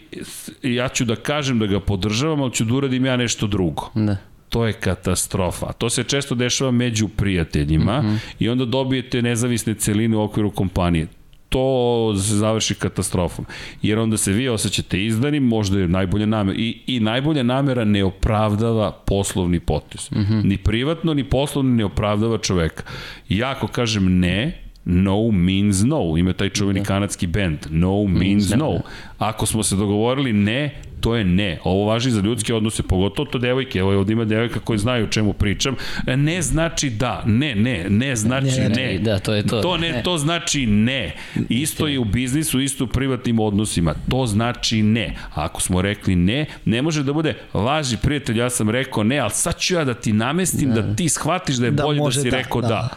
ja ću da kažem da ga podržavam, ali ću da uradim ja nešto drugo. Da to je katastrofa. To se često dešava među prijateljima mm -hmm. i onda dobijete nezavisne celine u okviru kompanije to završi katastrofom. Jer onda se vi osjećate izdanim, možda je najbolja namera. I, i najbolja namera ne opravdava poslovni potez. Mm -hmm. Ni privatno, ni poslovno ne opravdava čoveka. Ja ako kažem ne, No means no. Ima taj čuveni da. kanadski band. No means no. Ako smo se dogovorili ne, to je ne. Ovo važi za ljudske odnose, pogotovo to devojke. Evo ovdje ima devojka koji znaju o čemu pričam. Ne znači da. Ne, ne. Ne znači ne. ne. Da, to je to. To ne, to znači ne. Isto je u biznisu, isto u privatnim odnosima. To znači ne. A ako smo rekli ne, ne može da bude važi prijatelj, ja sam rekao ne, ali sad ću ja da ti namestim da, da ti shvatiš da je da bolje da si da, rekao da. da.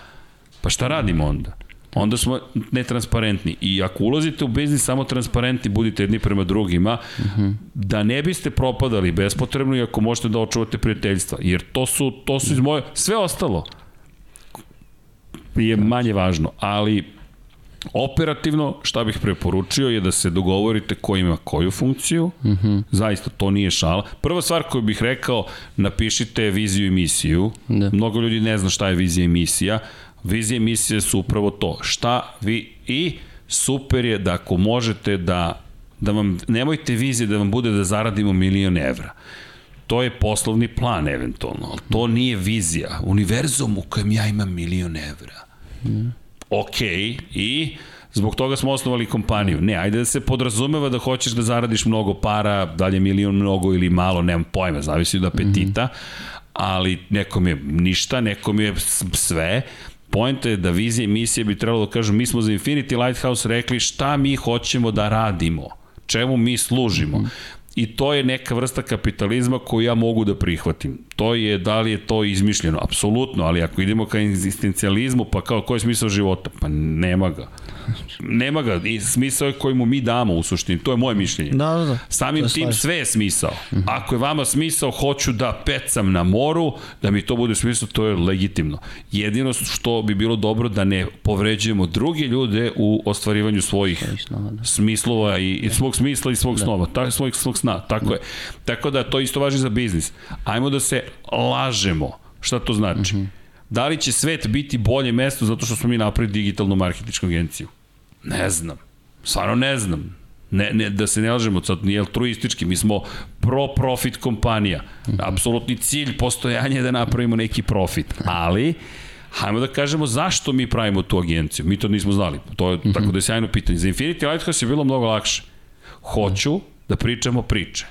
Pa šta radimo onda? Onda smo netransparentni. I ako ulazite u biznis samo transparentni, budite jedni prema drugima, uh -huh. da ne biste propadali bespotrebno i ako možete da očuvate prijateljstva. Jer to su, to su iz moje... Sve ostalo je manje važno, ali Operativno, šta bih preporučio je da se dogovorite ko ima koju funkciju, uh. -huh. zaista to nije šala. Prva stvar koju bih rekao, napišite viziju i misiju. Da. Mnogo ljudi ne zna šta je vizija i misija Vizije misije su upravo to. Šta vi i super je da ako možete da da vam, nemojte vizije da vam bude da zaradimo milion evra. To je poslovni plan eventualno, ali to nije vizija. Univerzum u kojem ja imam milion evra. Mm. Ok, i zbog toga smo osnovali kompaniju. Ne, ajde da se podrazumeva da hoćeš da zaradiš mnogo para, da li je milion mnogo ili malo, nemam pojma, zavisi od apetita, mm -hmm. ali nekom je ništa, nekom je sve, Pojenta je da vizija i misija bi trebalo da kažu, mi smo za Infinity Lighthouse rekli šta mi hoćemo da radimo, čemu mi služimo. Mm -hmm. I to je neka vrsta kapitalizma koju ja mogu da prihvatim. To je, da li je to izmišljeno? Apsolutno, ali ako idemo ka egzistencijalizmu, pa kao koji je smisao života? Pa nema ga. Nema ga. I smisao je koji mu mi damo u suštini. To je moje mišljenje. Da, da, da. Samim tim sve je smisao. Ako je vama smisao, hoću da pecam na moru, da mi to bude smisao, to je legitimno. Jedino što bi bilo dobro da ne povređujemo druge ljude u ostvarivanju svojih da. smislova i, i svog smisla i svog da. snova, tako, svojih svog sna, tako da. je. Tako da to isto važi za biznis. Ajmo da se lažemo. Šta to znači? Mhm. -huh Da li će svet biti bolje mesto zato što smo mi napravili digitalnu marketičku agenciju? Ne znam. Stvarno ne znam. Ne, ne, da se ne lažemo, sad nije altruistički, mi smo pro-profit kompanija. Apsolutni cilj postojanja je da napravimo neki profit. Ali, hajmo da kažemo zašto mi pravimo tu agenciju. Mi to nismo znali. To je, tako da je sjajno pitanje. Za Infinity Lighthouse je bilo mnogo lakše. Hoću da pričamo priče.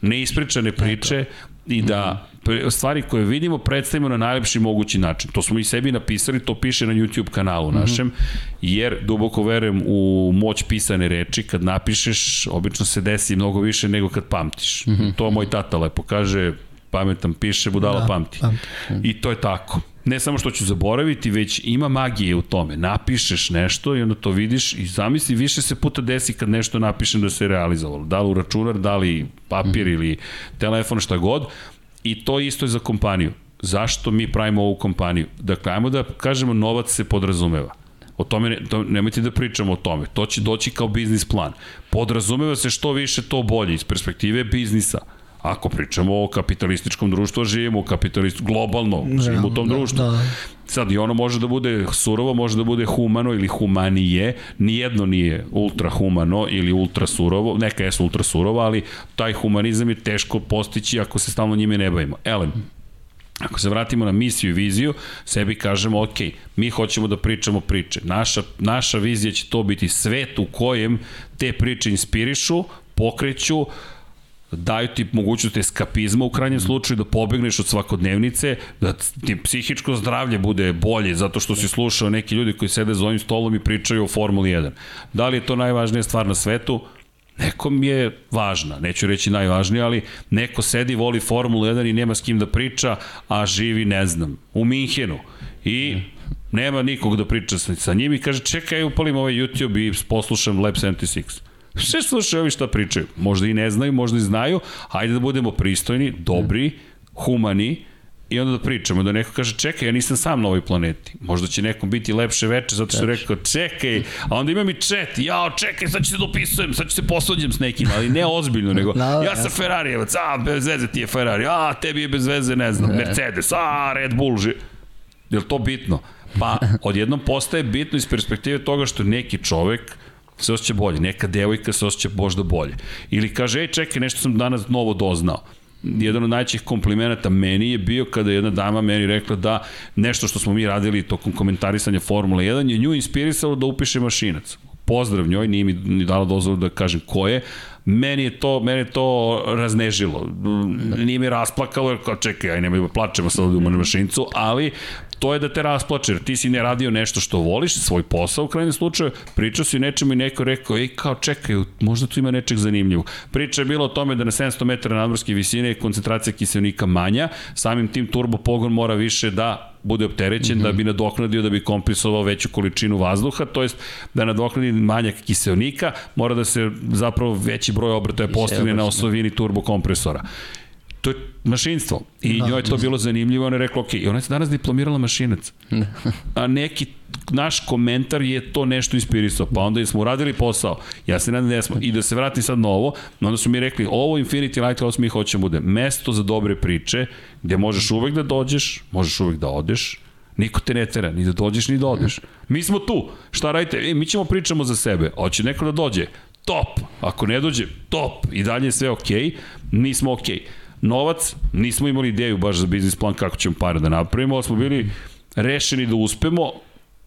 Neispričane priče i da stvari koje vidimo predstavimo na najlepši mogući način. To smo i sebi napisali, to piše na YouTube kanalu našem, mm -hmm. jer duboko verujem u moć pisane reči, kad napišeš, obično se desi mnogo više nego kad pamtiš. Mm -hmm. To moj tata lepo kaže, pametan piše, budala da, pamti. pamti. I to je tako. Ne samo što ću zaboraviti, već ima magije u tome. Napišeš nešto i onda to vidiš i zamisli više se puta desi kad nešto napišem da se realizovalo. Da li u računar, da li papir mm. ili telefon, šta god I to isto je za kompaniju. Zašto mi pravimo ovu kompaniju? Dakle, ajmo da kažemo novac se podrazumeva. O tome, ne, to, nemojte da pričamo o tome. To će doći kao biznis plan. Podrazumeva se što više, to bolje iz perspektive biznisa. Ako pričamo o kapitalističkom društvu, živimo u kapitalistu, globalno, živimo u tom da, društvu. Da. Sad, i ono može da bude surovo, može da bude humano ili humanije, nijedno nije ultra humano ili ultra surovo, neka je ultra surovo, ali taj humanizam je teško postići ako se stalno njime ne bavimo. Elem, Ako se vratimo na misiju i viziju, sebi kažemo, ok, mi hoćemo da pričamo priče. Naša, naša vizija će to biti svet u kojem te priče inspirišu, pokreću, daju ti mogućnost eskapizma u krajnjem slučaju, da pobegneš od svakodnevnice, da ti psihičko zdravlje bude bolje zato što si slušao neki ljudi koji sede za ovim stolom i pričaju o Formuli 1. Da li je to najvažnija stvar na svetu? Nekom je važna, neću reći najvažnija, ali neko sedi, voli Formulu 1 i nema s kim da priča, a živi, ne znam, u Minhenu. I nema nikog da priča sa njim i kaže, čekaj, upalim ovaj YouTube i poslušam Lab 76. Sve slušaju ovi šta pričaju. Možda i ne znaju, možda i znaju. Hajde da budemo pristojni, dobri, humani, i onda da pričamo, da neko kaže čekaj, ja nisam sam na ovoj planeti. Možda će nekom biti lepše veče zato što je rekao čekaj, a onda ima mi chat, jao čekaj, sad ću se dopisujem, sad ću se posvađam s nekim, ali ne ozbiljno, nego no, da, ja sam Ferrarijevac, a bez veze ti je Ferrari, a tebi je bez veze, ne znam, Mercedes, a Red Bull, ži... je li to bitno? Pa odjednom postaje bitno iz perspektive toga što neki čovek se osjeća bolje, neka devojka se osjeća možda bolje. Ili kaže, ej čekaj, nešto sam danas novo doznao jedan od najćih komplimenata meni je bio kada je jedna dama meni rekla da nešto što smo mi radili tokom komentarisanja Formule 1 je nju inspirisalo da upiše mašinac. Pozdrav njoj, nije mi ni dala dozvolu da kažem ko je, meni je to, meni je to raznežilo. Nije mi rasplakalo, jer kao čekaj, aj nemoj plačemo sad u mašincu, ali to je da te rasplače, jer ti si ne radio nešto što voliš, svoj posao u krajnjem slučaju, pričao si nečemu i neko rekao, ej kao čekaj, možda tu ima nečeg zanimljivo. Priča je bila o tome da na 700 metara nadmorske visine je koncentracija kiselnika manja, samim tim turbo pogon mora više da bude opterećen mm -hmm. da bi nadoknadio, da bi kompresovao veću količinu vazduha, to jest da nadoknadi manjak kiselnika, mora da se zapravo veći broj obrtaja postigne na osovini turbokompresora to je mašinstvo. I da, njoj je to bilo zanimljivo, ona je rekla, ok, ona je danas diplomirala mašinac. A neki naš komentar je to nešto inspirisao, pa onda smo uradili posao. Ja se nadam da smo. I da se vratim sad na ovo, onda su mi rekli, ovo Infinity Lighthouse mi hoćemo bude mesto za dobre priče, gde možeš uvek da dođeš, možeš uvek da odeš, Niko te ne tera, ni da dođeš, ni da odeš. Mi smo tu. Šta radite? E, mi ćemo pričamo za sebe. Hoće neko da dođe? Top. Ako ne dođe, top. I dalje je sve okej. Okay. Mi smo okej. Okay. Novac, nismo imali ideju baš za biznis plan kako ćemo pare da napravimo, ali smo bili rešeni da uspemo,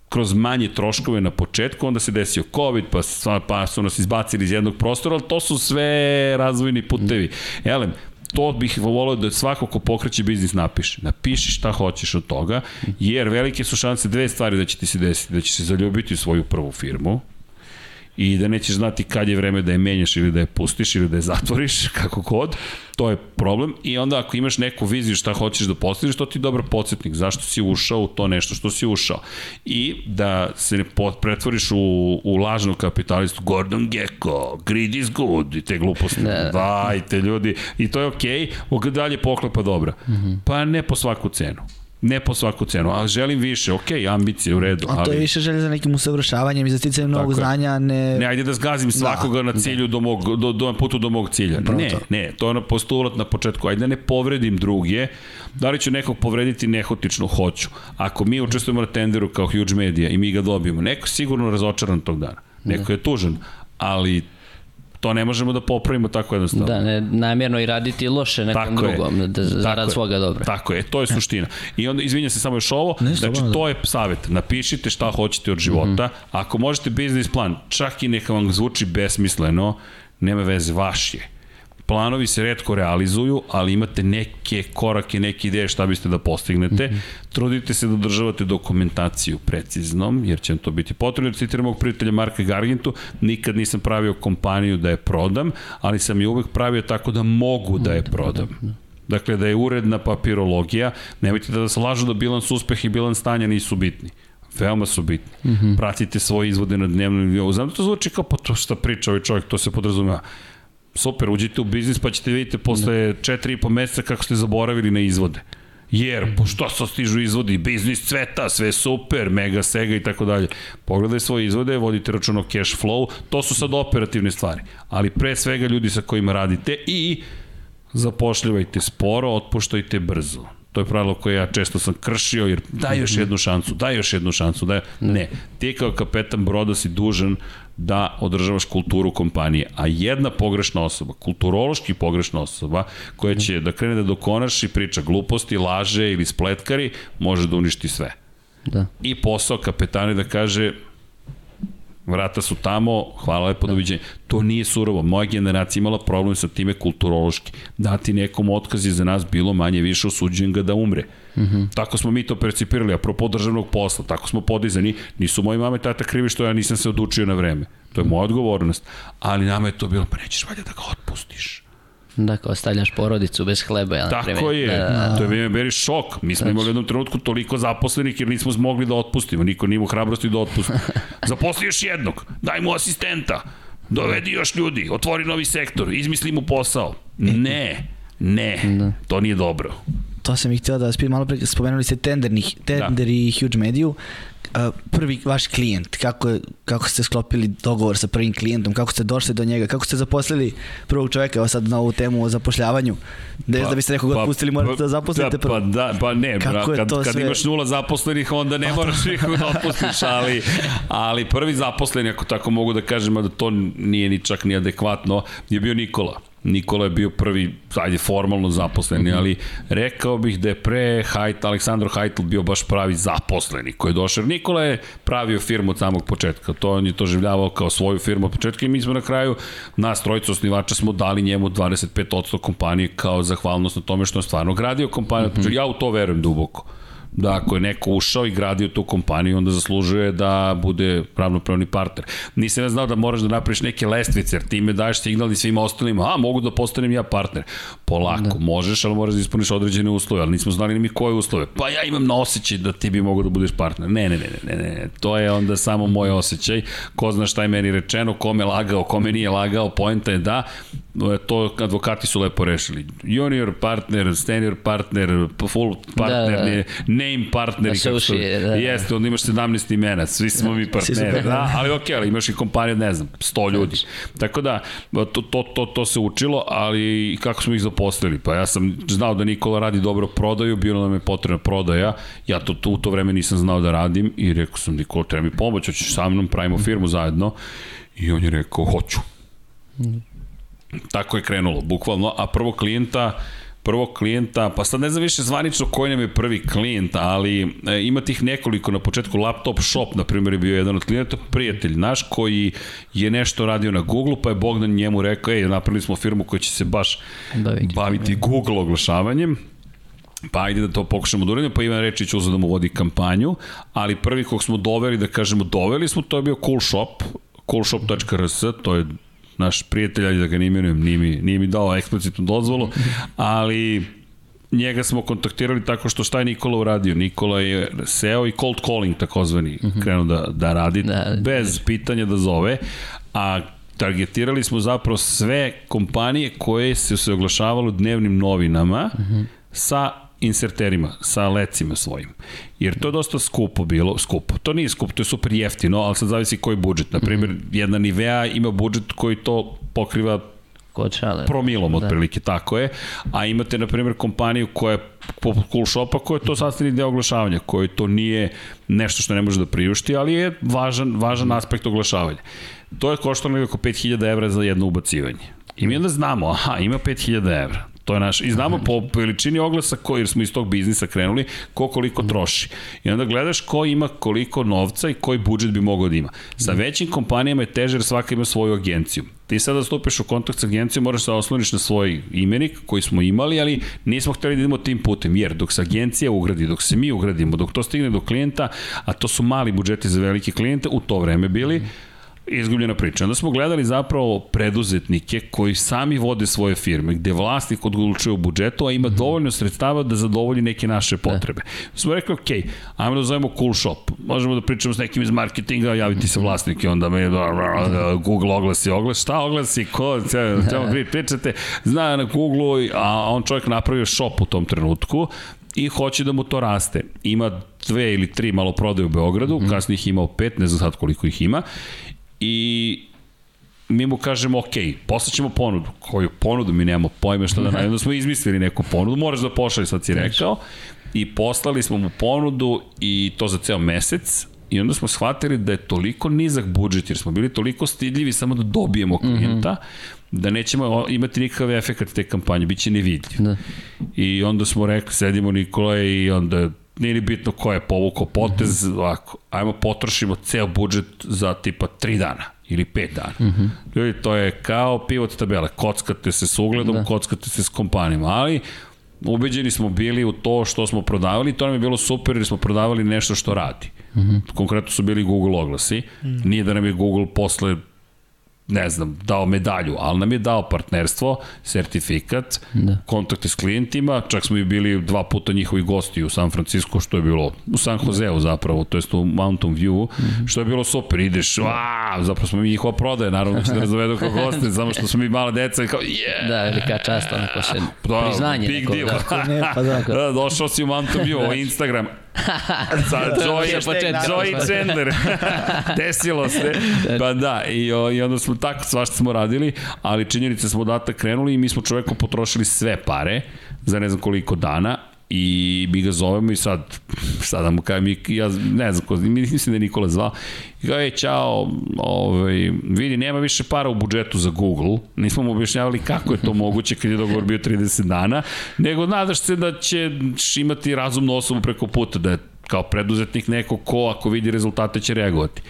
kroz manje troškove na početku, onda se desio COVID, pa, pa su nas izbacili iz jednog prostora, ali to su sve razvojni putevi. Elem, to bih volio da svako ko pokreće biznis napiše. Napiši šta hoćeš od toga, jer velike su šanse dve stvari da će ti se desiti. Da će se zaljubiti u svoju prvu firmu, i da nećeš znati kad je vreme da je menjaš ili da je pustiš ili da je zatvoriš, kako god, to je problem. I onda ako imaš neku viziju šta hoćeš da postižeš, to ti je dobar podsjetnik zašto si ušao u to nešto što si ušao. I da se ne pretvoriš u, u lažnog kapitalistu, Gordon Gekko, greed is good, i te gluposti. Da. Dajte ljudi, i to je okej, okay, dalje poklepa dobra. Mm -hmm. Pa ne po svaku cenu. Ne po svaku cenu, ali želim više, ok, ambicije u redu. A to je više želje za nekim usavršavanjem i za sticanjem novog znanja, ne... Ne, ajde da zgazim da, svakoga da, na cilju do mog, do, do, putu do mog cilja. Ne, to. ne, to je ono postulat na početku, ajde da ne povredim druge, da li ću nekog povrediti nehotično, hoću. Ako mi učestvujemo na tenderu kao huge media i mi ga dobijemo, neko sigurno razočaran tog dana, neko da. je tužan, ali To ne možemo da popravimo tako jednostavno. Da, ne, namjerno i raditi loše nekom tako drugom, je. da, zarad svoga dobra. Tako je, to je suština. I onda, izvinja se samo još ovo, ne, znači da. to je savjet, napišite šta hoćete od života, mm -hmm. ako možete biznis plan, čak i neka vam zvuči besmisleno, nema veze, vaš je planovi se redko realizuju, ali imate neke korake, neke ideje šta biste da postignete. Mm -hmm. Trudite se da održavate dokumentaciju preciznom, jer će vam to biti potrebno. Citiram mog prijatelja Marka Gargintu, nikad nisam pravio kompaniju da je prodam, ali sam je uvek pravio tako da mogu da je prodam. Dakle, da je uredna papirologija. Nemojte da vas lažu da bilans uspeha i bilans stanja nisu bitni veoma su bitni. Mm -hmm. Pratite svoje izvode na dnevnom nivou. Znam da to zvuči kao pa to šta priča ovaj čovjek, to se podrazumeva super, uđite u biznis pa ćete vidite posle 4 i po meseca kako ste zaboravili na izvode. Jer, po što se stižu izvodi, biznis cveta, sve super, mega sega i tako dalje. Pogledaj svoje izvode, vodite račun o cash flow, to su sad operativne stvari. Ali pre svega ljudi sa kojima radite i zapošljavajte sporo, otpuštajte brzo. To je pravilo koje ja često sam kršio, jer daj još jednu šansu, daj još jednu šansu, daj... Ne, ti kao kapetan broda si dužan da održavaš kulturu kompanije. A jedna pogrešna osoba, kulturološki pogrešna osoba, koja će da krene da dokonaš i priča gluposti, laže ili spletkari, može da uništi sve. Da. I posao kapetana da kaže vrata su tamo, hvala lepo, da. doviđenja. To nije surovo. Moja generacija imala problem sa time kulturološki. Dati nekom otkaz je za nas bilo manje više osuđen ga da umre. Mm -hmm. Tako smo mi to percipirali, apropo državnog posla, tako smo podizani. Nisu moji mame tata krivi što ja nisam se odučio na vreme. To je moja odgovornost. Ali nama je to bilo, pa nećeš valjda da ga otpustiš. Da, kao stavljaš porodicu bez hleba. Ja, Tako primjer. je, da, da, da. to je meni šok. Mi smo znači. imali u jednom trenutku toliko zaposlenih jer nismo mogli da otpustimo. Niko nije imao hrabrosti da otpusti. Zaposli još jednog, daj mu asistenta, dovedi još ljudi, otvori novi sektor, izmisli mu posao. Ne, ne, da. to nije dobro. To sam ih htio da vas pitam, malo pre spomenuli ste tender da. i huge mediju prvi vaš klijent, kako, kako ste sklopili dogovor sa prvim klijentom, kako ste došli do njega, kako ste zaposlili prvog čoveka, evo sad na ovu temu o zapošljavanju, da, pa, da biste nekog pa, otpustili, morate da zaposlite prvo. Pa, da, pa ne, kako kad, kad sve... imaš nula zaposlenih, onda ne moraš nikog da otpustiš, ali, ali prvi zaposleni, ako tako mogu da kažem, da to nije ni čak ni adekvatno, je bio Nikola. Nikola je bio prvi, ajde, formalno zaposleni, mm -hmm. ali rekao bih da je pre Hajt, Aleksandro Hajtl bio baš pravi zaposleni koji je došao. Nikola je pravio firmu od samog početka, to on je to življavao kao svoju firmu od početka i mi smo na kraju, nas trojica osnivača smo dali njemu 25% kompanije kao zahvalnost na tome što je stvarno gradio kompaniju. Mm -hmm. Ja u to verujem duboko da ako je neko ušao i gradio tu kompaniju, onda zaslužuje da bude pravnopravni partner. Nisam ja znao da moraš da napraviš neke lestvice, jer time daješ signal i svima ostalima, a mogu da postanem ja partner. Polako, da. možeš, ali moraš da ispuniš određene uslove, ali nismo znali ni mi koje uslove. Pa ja imam na osjećaj da ti bi mogo da budeš partner. Ne, ne, ne, ne, ne, ne, to je onda samo moj osjećaj. Ko zna šta je meni rečeno, kome lagao, kome nije lagao, poenta je da to advokati su lepo rešili. Junior partner, senior partner, full partner, Da, da. da, name partner. Associate, da, da. Jeste, onda imaš 17 imena, svi smo mi su partneri. Da, ali okej, ali imaš i kompaniju, ne znam, 100 ljudi. Tako da, to, to, to, to se učilo, ali kako smo ih zaposlili? Pa ja sam znao da Nikola radi dobro prodaju, bilo nam je potrebna prodaja, ja to, to u to vreme nisam znao da radim i rekao sam, Nikola, treba mi pomoć, hoćeš sa mnom, pravimo firmu zajedno. I on je rekao, hoću. Tako je krenulo, bukvalno, a prvo klijenta prvo klijenta, pa sad ne znam više zvanično koji nam je prvi klijent, ali e, ima tih nekoliko na početku, Laptop Shop, na primjer, je bio jedan od klijenta, prijatelj naš koji je nešto radio na Google, pa je Bogdan njemu rekao, ej, napravili smo firmu koja će se baš Baviti. baviti Google oglašavanjem, pa ajde da to pokušamo da uradimo, pa Ivan Rečić uzeo da mu vodi kampanju, ali prvi kog smo doveli, da kažemo doveli smo, to je bio Cool Shop, coolshop.rs, to je naš prijatelj, ali da ga ne imenujem, nije mi, nije mi dao eksplicitnu dozvolu, ali njega smo kontaktirali tako što šta je Nikola uradio? Nikola je seo i cold calling takozvani krenuo da, da radi, Da. bez pitanja da zove, a targetirali smo zapravo sve kompanije koje se se oglašavalo u dnevnim novinama sa inserterima, sa lecima svojim. Jer to je dosta skupo bilo, skupo. To nije skupo, to je super jeftino, ali sad zavisi koji budžet. Na primjer, jedna Nivea ima budžet koji to pokriva Kod šale. promilom Da. otprilike, tako je. A imate, na primjer, kompaniju koja je poput Cool Shopa, koja je to sastavni deo oglašavanja, koji to nije nešto što ne može da priušti, ali je važan, važan aspekt oglašavanja. To je koštalo nekako 5000 evra za jedno ubacivanje. I mi onda znamo, aha, ima 5000 evra. To je naš, i znamo po veličini oglasa koji, jer smo iz tog biznisa krenuli, ko koliko troši. I onda gledaš ko ima koliko novca i koji budžet bi mogao da ima. Sa većim kompanijama je teže jer svaka ima svoju agenciju. Ti sada stupiš u kontakt sa agencijom, moraš se osloniš na svoj imenik koji smo imali, ali nismo hteli da idemo tim putem, jer dok se agencija ugradi, dok se mi ugradimo, dok to stigne do klijenta, a to su mali budžeti za velike klijente, u to vreme bili, izgubljena priča. Onda smo gledali zapravo preduzetnike koji sami vode svoje firme, gde vlasnik odlučuje o budžetu, a ima dovoljno sredstava da zadovolji neke naše potrebe. Smo rekli, ok, ajmo da zovemo Cool Shop. Možemo da pričamo s nekim iz marketinga, javiti se vlasnik i onda me Google oglasi, oglas, šta oglasi, ko, ćemo pričate, zna na Google, a on čovjek napravio shop u tom trenutku i hoće da mu to raste. Ima dve ili tri malo prodaje u Beogradu, mm -hmm. kasnije ih imao pet, ne znam sad koliko ih ima, i mi mu kažemo, ok, poslaćemo ponudu. Koju ponudu? Mi nemamo pojma šta da najavimo. smo izmislili neku ponudu, moraš da pošalje, sad si rekao. I poslali smo mu ponudu i to za ceo mesec. I onda smo shvatili da je toliko nizak budžet, jer smo bili toliko stidljivi samo da dobijemo klijenta, mm -hmm. da nećemo imati nikakav efekt te kampanje, bit će nevidljiv. Da. I onda smo rekli, sedimo Nikola i onda nije ni bitno ko je povukao potez, mm -hmm. ovako, ajmo potrošimo ceo budžet za tipa 3 dana ili 5 dana. Mm -hmm. Ljudi, to je kao pivot tabele, kockate se s ugledom, da. kockate se s kompanijama, ali ubeđeni smo bili u to što smo prodavali to nam je bilo super jer smo prodavali nešto što radi. Mm -hmm. Konkretno su bili Google oglasi, mm -hmm. nije da nam je Google posle ne znam, dao medalju, ali nam je dao partnerstvo, sertifikat, da. kontakte s klijentima, čak smo i bili dva puta njihovi gosti u San Francisco, što je bilo u San Joseu zapravo, to jest u Mountain View, mm -hmm. što je bilo super, ideš, a, zapravo smo mi njihova prodaje, naravno će da razovedu kao goste, samo što smo mi mala deca i kao, yeah! Da, velika čast, onako se, da, priznanje big neko, deal. da. Ne, pa da. da, došao si u Mountain View, Instagram, Sa Joy, Joy Chandler. Desilo se. Pa da, i, i onda smo tako, svašta smo radili, ali činjenice smo odatak krenuli i mi smo čoveku potrošili sve pare za ne znam koliko dana i mi ga zovemo i sad, sad da mu kajem, ja ne znam ko, mislim da je Nikola zvao, i kao, ej, čao, ovaj, vidi, nema više para u budžetu za Google, nismo mu objašnjavali kako je to moguće kad je dogovor bio 30 dana, nego nadaš se da ćeš imati razumnu osobu preko puta, da je kao preduzetnik neko ko ako vidi rezultate će reagovati.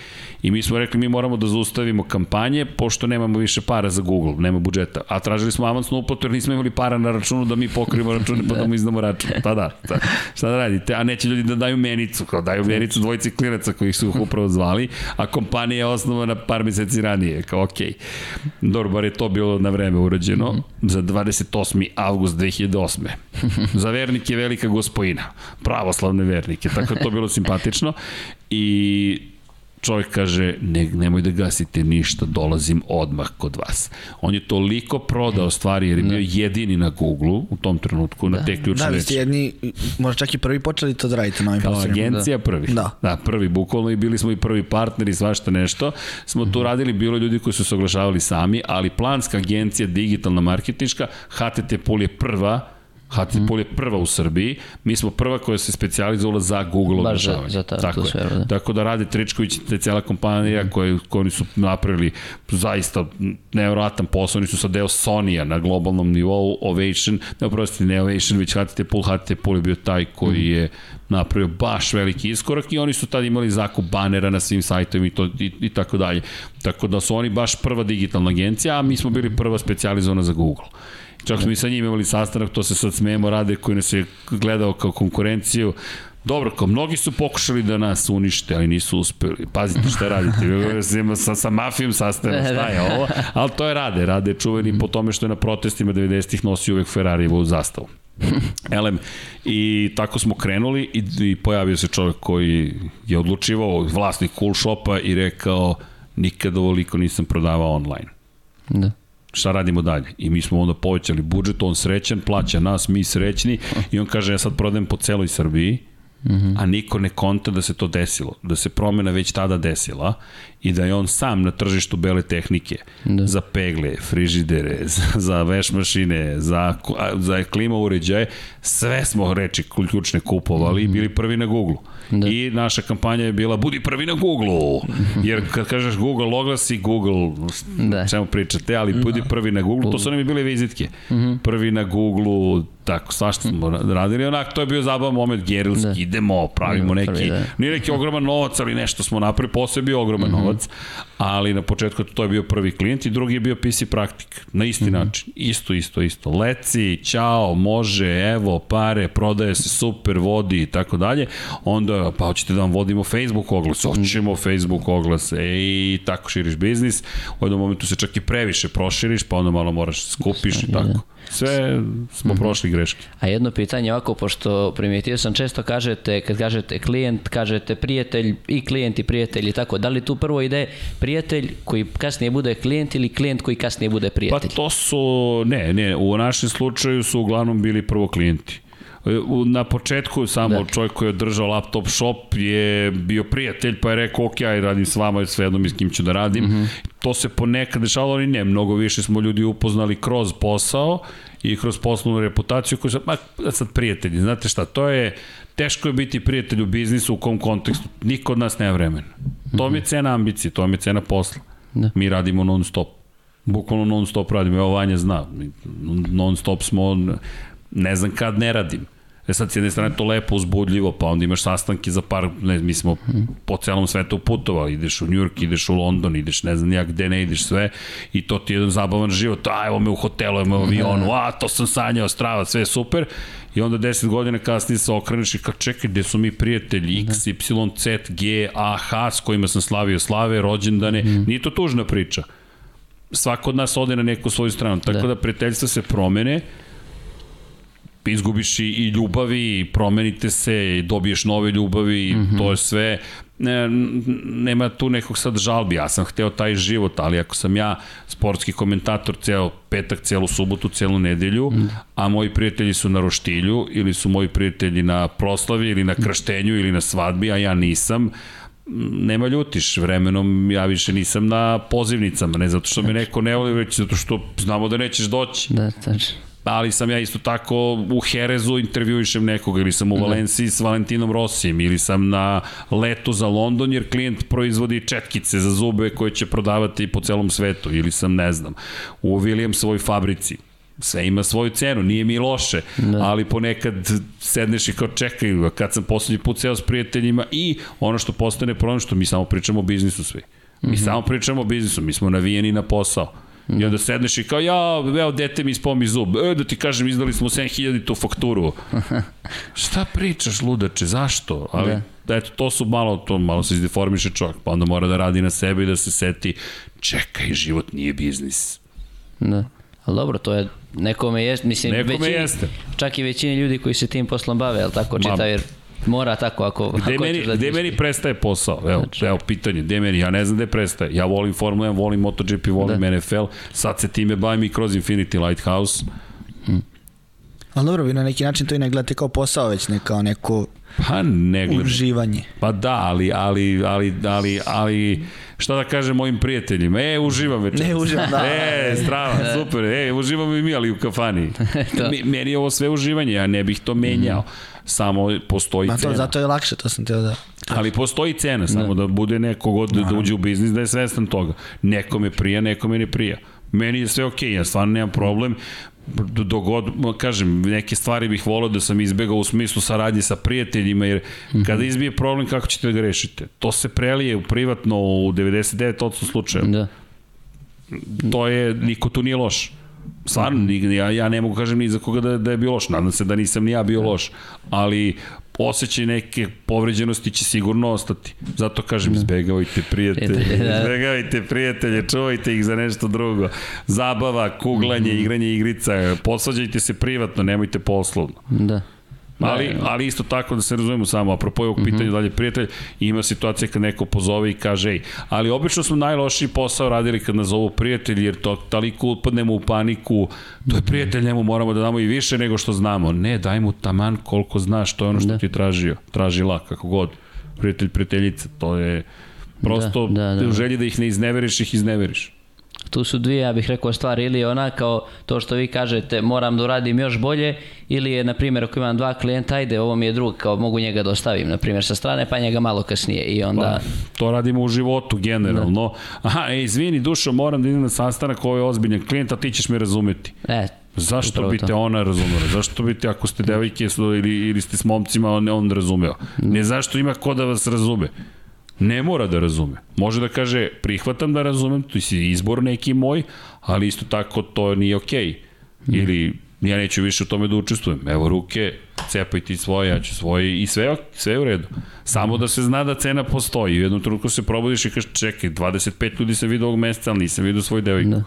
I mi smo rekli mi moramo da zaustavimo kampanje pošto nemamo više para za Google, nema budžeta. A tražili smo avansnu uplatu jer nismo imali para na računu da mi pokrijemo račune pa da mu izdamo račun. Pa da, šta, šta da radite? A neće ljudi da daju menicu, kao daju menicu dvojici klinaca koji su ih upravo zvali, a kompanija je osnovana par meseci ranije, kao okej. Okay. Dobro, bar je to bilo na vreme urađeno za 28. avgust 2008. za vernike velika gospojina, pravoslavne vernike, tako da to bilo simpatično i čovjek kaže, ne, nemoj da gasite ništa, dolazim odmah kod vas. On je toliko prodao stvari jer je bio jedini na Google u tom trenutku, da. na te ključne Da, vi reči. ste jedni, možda čak i prvi počeli to da radite na ovim Kao poslovima. agencija prvi. Da. da, prvi, bukvalno i bili smo i prvi partneri, svašta nešto. Smo Mhm. tu radili, bilo ljudi koji su se oglašavali sami, ali planska agencija, digitalna marketinška, HTT Pool je prva, HTT Mhm. Je prva u Srbiji, mi smo prva koja se specijalizovala za Google Baš za- oglašavanje. za ta- Tako tu sferu, da. Tako da rade Tričković, te cijela kompanija koje, koju su napravili zaista nevjerojatan posao, oni su sa deo Sonija na globalnom nivou, Ovation, ne oprosti, ne Ovation, već HTT Pool je bio taj koji je napravio baš veliki iskorak i oni su tad imali zakup banera na svim sajtovima i, to, i, i tako dalje. Tako da su oni baš prva digitalna agencija, a mi smo bili prva specijalizovana za Google. Čak smo i sa njim imali sastanak, to se sad smijemo, rade koji nas je gledao kao konkurenciju. Dobro, kao mnogi su pokušali da nas unište, ali nisu uspeli. Pazite šta radite. Sa, sa, mafijom sastavimo šta je ovo. Ali to je rade. Rade čuveni po tome što je na protestima 90-ih nosi uvek Ferrarijevu zastavu. Elem, i tako smo krenuli i, i pojavio se čovjek koji je odlučivao, vlasnik cool shopa i rekao nikad ovoliko nisam prodavao online Da. Šta radimo dalje? I mi smo onda povećali budžet, on srećan, plaća nas, mi srećni i on kaže ja sad prodajem po celoj Srbiji, a niko ne konta da se to desilo, da se promena već tada desila i da je on sam na tržištu bele tehnike da. za pegle, frižidere, za, za veš mašine, za, za klima uređaje, sve smo reči ključne kupovali i bili prvi na Google. Da. I naša kampanja je bila budi prvi na Google. Jer kad kažeš Google oglasi, Google, da. čemu pričate, ali budi prvi na Google, to su nam i bile vizitke. Prvi na Google, tako, svašta smo radili. Onak, to je bio zabavan moment, gerilski, da. idemo, pravimo neki, prvi, da. nije neki ogroman novac, ali nešto smo napravili, posle je bio ogroman mm -hmm. novac, ali na početku to je bio prvi klijent i drugi je bio PC praktik, na isti mm -hmm. način, isto, isto, isto, leci, čao, može, evo, pare, prodaje se super, vodi i tako dalje, onda, pa hoćete da vam vodimo Facebook oglas, hoćemo Facebook oglas, i tako širiš biznis, u jednom momentu se čak i previše proširiš, pa onda malo moraš skupiš i tako. Sve smo mm -hmm. prošli greške. A jedno pitanje ovako, pošto primijetio sam često kažete, kad kažete klijent, kažete prijatelj i klijent i prijatelj i tako. Da li tu prvo ide prijatelj koji kasnije bude klijent ili klijent koji kasnije bude prijatelj? Pa to su, ne, ne, u našem slučaju su uglavnom bili prvo klijenti. Na početku samo da. čovjek koji je držao laptop shop je bio prijatelj pa je rekao ok, aj radim s vama, sve jedno mi s kim ću da radim. Mm -hmm. To se ponekad dešavalo, ali ne, mnogo više smo ljudi upoznali kroz posao i kroz poslovnu reputaciju koji su, ma sad prijatelji, znate šta, to je, teško je biti prijatelj u biznisu u kom kontekstu, niko od nas nema vremena. To mi je cena ambicije, to mi je cena posla. Da. Mi radimo non stop. Bukvalno non stop radimo, evo Vanja zna, non stop smo, ne znam kad ne radim. E sad, s jedne strane to lepo, uzbudljivo, pa onda imaš sastanke za par, ne, mi smo po celom svetu putovali, ideš u York, ideš u London, ideš ne znam nijak gde ne ideš sve i to ti je jedan zabavan život, a evo me u hotelu, evo me u avionu, a to sam sanjao, strava, sve super. I onda 10 godina kasnije se okreneš i kao čekaj, gde su mi prijatelji? X, Y, Z, G, A, H, s kojima sam slavio slave, rođendane, mm. nije to tužna priča. Svako od nas ode na neku svoju stranu, tako da, da prijateljstva se promene, izgubiš i ljubavi, i promenite se, i dobiješ nove ljubavi, i mm -hmm. to je sve, ne, nema tu nekog sad žalbi, ja sam hteo taj život, ali ako sam ja sportski komentator ceo petak, celu subotu, celu nedelju, mm. a moji prijatelji su na roštilju, ili su moji prijatelji na proslavi, ili na krštenju, ili na svadbi, a ja nisam, nema ljutiš, vremenom ja više nisam na pozivnicama, ne zato što me neko ne voli, već zato što znamo da nećeš doći. Da, tačno ali sam ja isto tako u Herezu intervjuišem nekoga ili sam u Valenciji s Valentinom Rosijem ili sam na letu za London jer klijent proizvodi četkice za zube koje će prodavati po celom svetu ili sam ne znam u Williamsovoj fabrici sve ima svoju cenu, nije mi loše, da. ali ponekad sedneš i kao čekaj, kad sam poslednji put seo s prijateljima i ono što postane problem što mi samo pričamo o biznisu svi. Mi mm -hmm. samo pričamo o biznisu, mi smo navijeni na posao. I onda sedneš i kao, ja, evo, dete mi ispomi zub. E, da ti kažem, izdali smo 7000 tu fakturu. Šta pričaš, ludače, zašto? Ali, da. da. eto, to su malo, to malo se izdeformiše čovjek, pa onda mora da radi na sebi i da se seti, čekaj, život nije biznis. Da. Ali dobro, to je, nekome jeste, mislim, nekome većini, jeste. čak i većini ljudi koji se tim poslom bave, ali tako čita, jer Mora tako ako, Gde ako meni, da gde meni prestaje posao? Evo, Znači. evo pitanje, gde meni? Ja ne znam gde prestaje. Ja volim Formula 1, volim MotoGP, volim Da. NFL. Sad se time bavim i kroz Infinity Lighthouse. Ali dobro, vi na neki način to i ne gledate kao posao, već ne kao neko Pa ne gledam. uživanje. Pa da, ali, ali, ali, ali, ali, šta da kažem mojim prijateljima? E, uživam večeras. Ne uživam, da. E, strava, super. E, uživamo i mi, ali u kafani. Mi, meni je ovo sve uživanje, ja ne bih to menjao. Samo postoji Ma to, cena. zato je lakše, to sam teo da... Ali postoji cena, samo da, bude neko god da, da uđe u biznis, da je svestan toga. Nekome prija, nekome ne prija. Meni je sve okej, ja stvarno nemam problem. Do- Dogod, kažem, neke stvari bih volio da sam izbegao u smislu saradnje sa prijateljima, jer kada izbije problem, kako ćete da ga rešite? To se prelije u privatno u 99% slučajeva. Da. To je, niko tu nije loš. Stvarno, ni- ja, ja ne mogu kažem ni za koga da, da je bio loš. Nadam se da nisam ni ja bio loš. Ali osjećaj neke povređenosti će sigurno ostati. Zato kažem, izbegavajte prijatelje, da. izbegavajte prijatelje, čuvajte ih za nešto drugo. Zabava, kuglanje, igranje igrica, posvađajte se privatno, nemojte poslovno. Da. Ali, ali isto tako da se razumemo samo, apropo ovog pitanja dalje prijatelj, ima situacija kad neko pozove i kaže, ej, ali obično smo najlošiji posao radili kad nas zovu prijatelj, jer to toliko upadnemo u paniku, to je prijatelj, njemu moramo da damo i više nego što znamo. Ne, daj mu taman koliko znaš, to je ono što Da. ti tražio. Tražila, kako god. Prijatelj, prijateljica, to je prosto Da, da, da. u želji da ih ne izneveriš, ih izneveriš. Tu su dvije, ja bih rekao, stvari. Ili je ona kao to što vi kažete, moram da uradim još bolje, ili je, na primjer, ako imam dva klijenta, ajde, ovo mi je drug, kao mogu njega da ostavim, na primjer, sa strane, pa njega malo kasnije. I onda, Pa, to radimo u životu generalno. Aha, e, izvini, dušo, moram da idem na sastanak, ovo je ozbiljan klijent, a ti ćeš me razumeti. e, Zašto bi te ona razumela? Zašto bi te, ako ste devojke su- ili, ili ste s momcima, on, on razumeo? Ne zašto ima ko da vas razume. Ne mora da razume. Može da kaže, prihvatam da razumem, to je izbor neki moj, ali isto tako to nije okej. Ili ja neću više u tome da učestvujem. Evo ruke, cepaj ti svoje, ja ću svoje i sve, sve u redu. Samo da se zna da cena postoji. U jednom trenutku se probudiš i kažeš, čekaj, 25 ljudi sam vidio ovog meseca, ali nisam vidio svoju devojku. Da.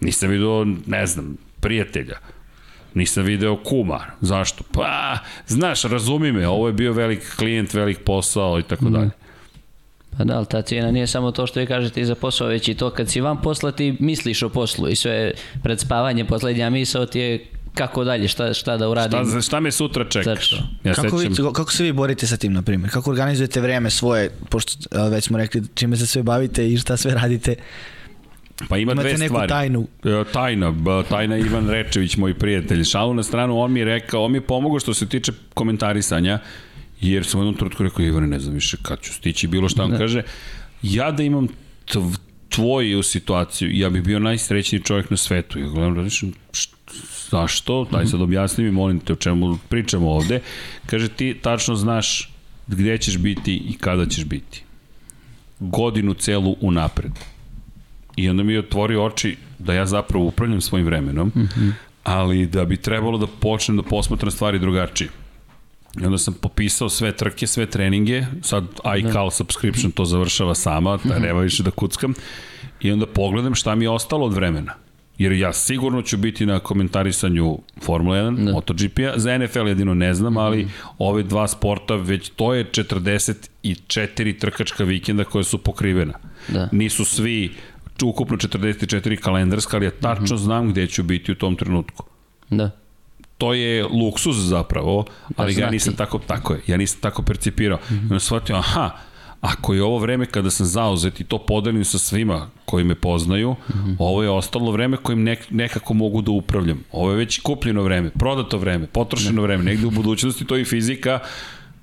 Nisam vidio, ne znam, prijatelja. Nisam video kuma. Zašto? Pa, znaš, razumi me, ovo je bio velik klijent, velik posao i tako dalje. Pa da, ali ta cijena nije samo to što vi kažete i za posao, već i to kad si van posla ti misliš o poslu i sve pred spavanje, poslednja misao ti je kako dalje, šta, šta da uradim. Šta, šta me sutra čekaš? Tačno. Ja kako, vi, kako se vi borite sa tim, na primjer? Kako organizujete vreme svoje, pošto a, već smo rekli čime se sve bavite i šta sve radite? pa ima Imate dve neku stvari. tajnu? E, Tajna, tajna Ivan Rečević, moj prijatelj. Šalu na stranu, on mi je rekao, on mi je pomogao što se tiče komentarisanja, jer sam u jednom trenutku rekao, Ivane, ne znam više kad ću stići, bilo šta on kaže, ja da imam tv- tvoju situaciju, ja bih bio najsrećniji čovjek na svetu. Ja gledam, različim, zašto? Daj sad objasni mi, molim te, o čemu pričamo ovde. Kaže, ti tačno znaš gde ćeš biti i kada ćeš biti. Godinu celu unapred. I onda mi je otvorio oči da ja zapravo upravljam svojim vremenom, mm -hmm. ali da bi trebalo da počnem da posmatram stvari drugačije. I onda sam popisao sve trke, sve treninge, sad iCal subscription to završava sama, da nema više da kuckam, i onda pogledam šta mi je ostalo od vremena. Jer ja sigurno ću biti na komentarisanju Formula 1, da. MotoGP-a, za NFL jedino ne znam, ali ove dva sporta, već to je 44 trkačka vikenda koje su pokrivena. Da. Nisu svi ukupno 44 kalendarska, ali ja tačno znam gde ću biti u tom trenutku Da. To je luksuz zapravo, ali ja nisam tako, tako je, ja nisam tako percipirao. Mm -hmm. I shvatio, aha, ako je ovo vreme kada sam zauzet i to podelim sa svima koji me poznaju, mm -hmm. ovo je ostalo vreme kojim nek, nekako mogu da upravljam. Ovo je već kupljeno vreme, prodato vreme, potrošeno vreme, negde u budućnosti to je i fizika,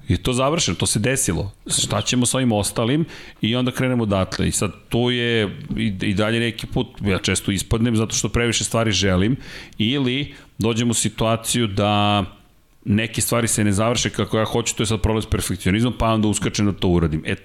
I to završeno, to se desilo. Šta ćemo sa ovim ostalim i onda krenemo odatle. I sad tu je i, i dalje neki put, ja često ispadnem zato što previše stvari želim, ili dođemo u situaciju da neke stvari se ne završe kako ja hoću, to je sad problem s perfekcionizmom, pa onda uskačem da to uradim. E,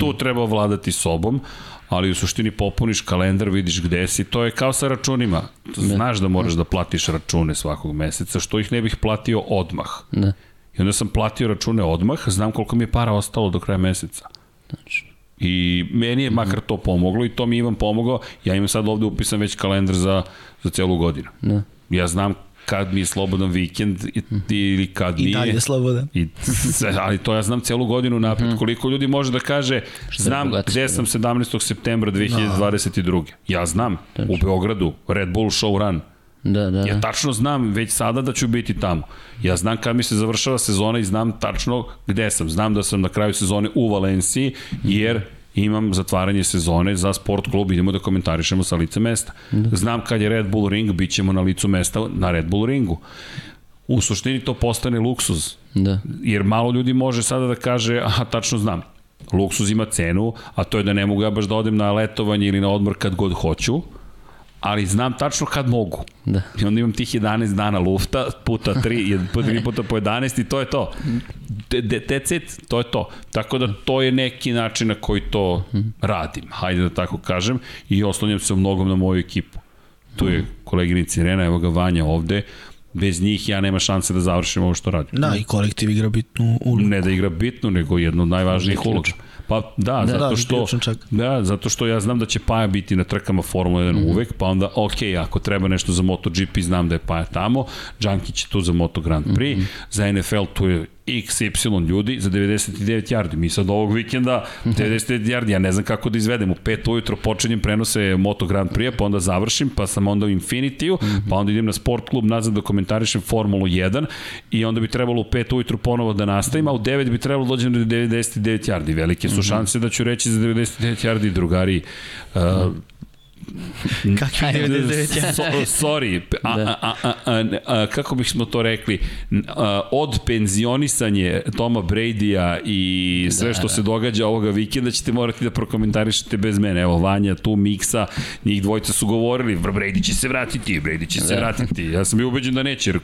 tu treba vladati sobom, ali u suštini popuniš kalendar, vidiš gde si, to je kao sa računima. Znaš da moraš da platiš račune svakog meseca, što ih ne bih platio odmah. Da. I onda sam platio račune odmah, znam koliko mi je para ostalo do kraja meseca. Znači, I meni je makar to pomoglo i to mi Ivan pomogao. Ja imam sad ovde upisan već kalendar za, za celu godinu. da. Ja znam kad mi je slobodan vikend i- ili kad I nije. dalje slobodan. I, ali to ja znam celu godinu napred. Koliko ljudi može da kaže, znam gde da. sam 17. septembra 2022. Ja znam, u Beogradu, Red Bull Show Run. Da, da, Ja da. tačno znam već sada da ću biti tamo. Ja znam kad mi se završava sezona i znam tačno gde sam. Znam da sam na kraju sezone u Valenciji, jer imam zatvaranje sezone za sport klub, idemo da komentarišemo sa lice mesta. Znam kad je Red Bull ring, bit ćemo na licu mesta na Red Bull ringu. U suštini to postane luksuz, da. jer malo ljudi može sada da kaže, aha, tačno znam, luksuz ima cenu, a to je da ne mogu ja baš da odem na letovanje ili na odmor kad god hoću, ali znam tačno kad mogu. Da. I onda imam tih 11 dana lufta, puta 3, puta 3 puta po 11 i to je to. De, de, that's it, to je to. Tako da to je neki način na koji to radim, hajde da tako kažem, i oslanjam se u mnogom na moju ekipu. Tu je koleginica Irena, evo ga Vanja ovde, bez njih ja nema šanse da završim ovo što radim. Da, i kolektiv igra bitnu ulogu. Ne da igra bitno, nego jedno od najvažnijih uloga. Pa da, da zato da, što čak. da, zato što ja znam da će Paja biti na trkama Formula 1 mm -hmm. uvek, pa onda ok, ako treba nešto za MotoGP, znam da je Paja tamo, Džankić je tu za Moto Grand Prix, mm -hmm. za NFL tu je XY ljudi za 99 yardi. Mi sad ovog vikenda 99 yardi, ja ne znam kako da izvedem. U 5 ujutro počinjem prenose Moto Grand Prix, pa onda završim, pa sam onda u Infinitiju, pa onda idem na sport klub nazad da komentarišem Formulu 1 i onda bi trebalo u 5 ujutro ponovo da nastavim, a u 9 bi trebalo da dođem do 99 yardi. Velike su šanse da ću reći za 99 yardi drugari uh, Kakvi 99 ja? so, sorry, a, Da. a, a, a, a, kako bismo to rekli, a, od penzionisanje Toma Brady-a i sve Da, što da. se događa ovoga vikenda ćete morati da prokomentarišete bez mene. Evo, Vanja, tu Miksa, njih dvojica su govorili, Brady će se vratiti, Brady će se Da. vratiti. Ja sam bio ubeđen da neće, jer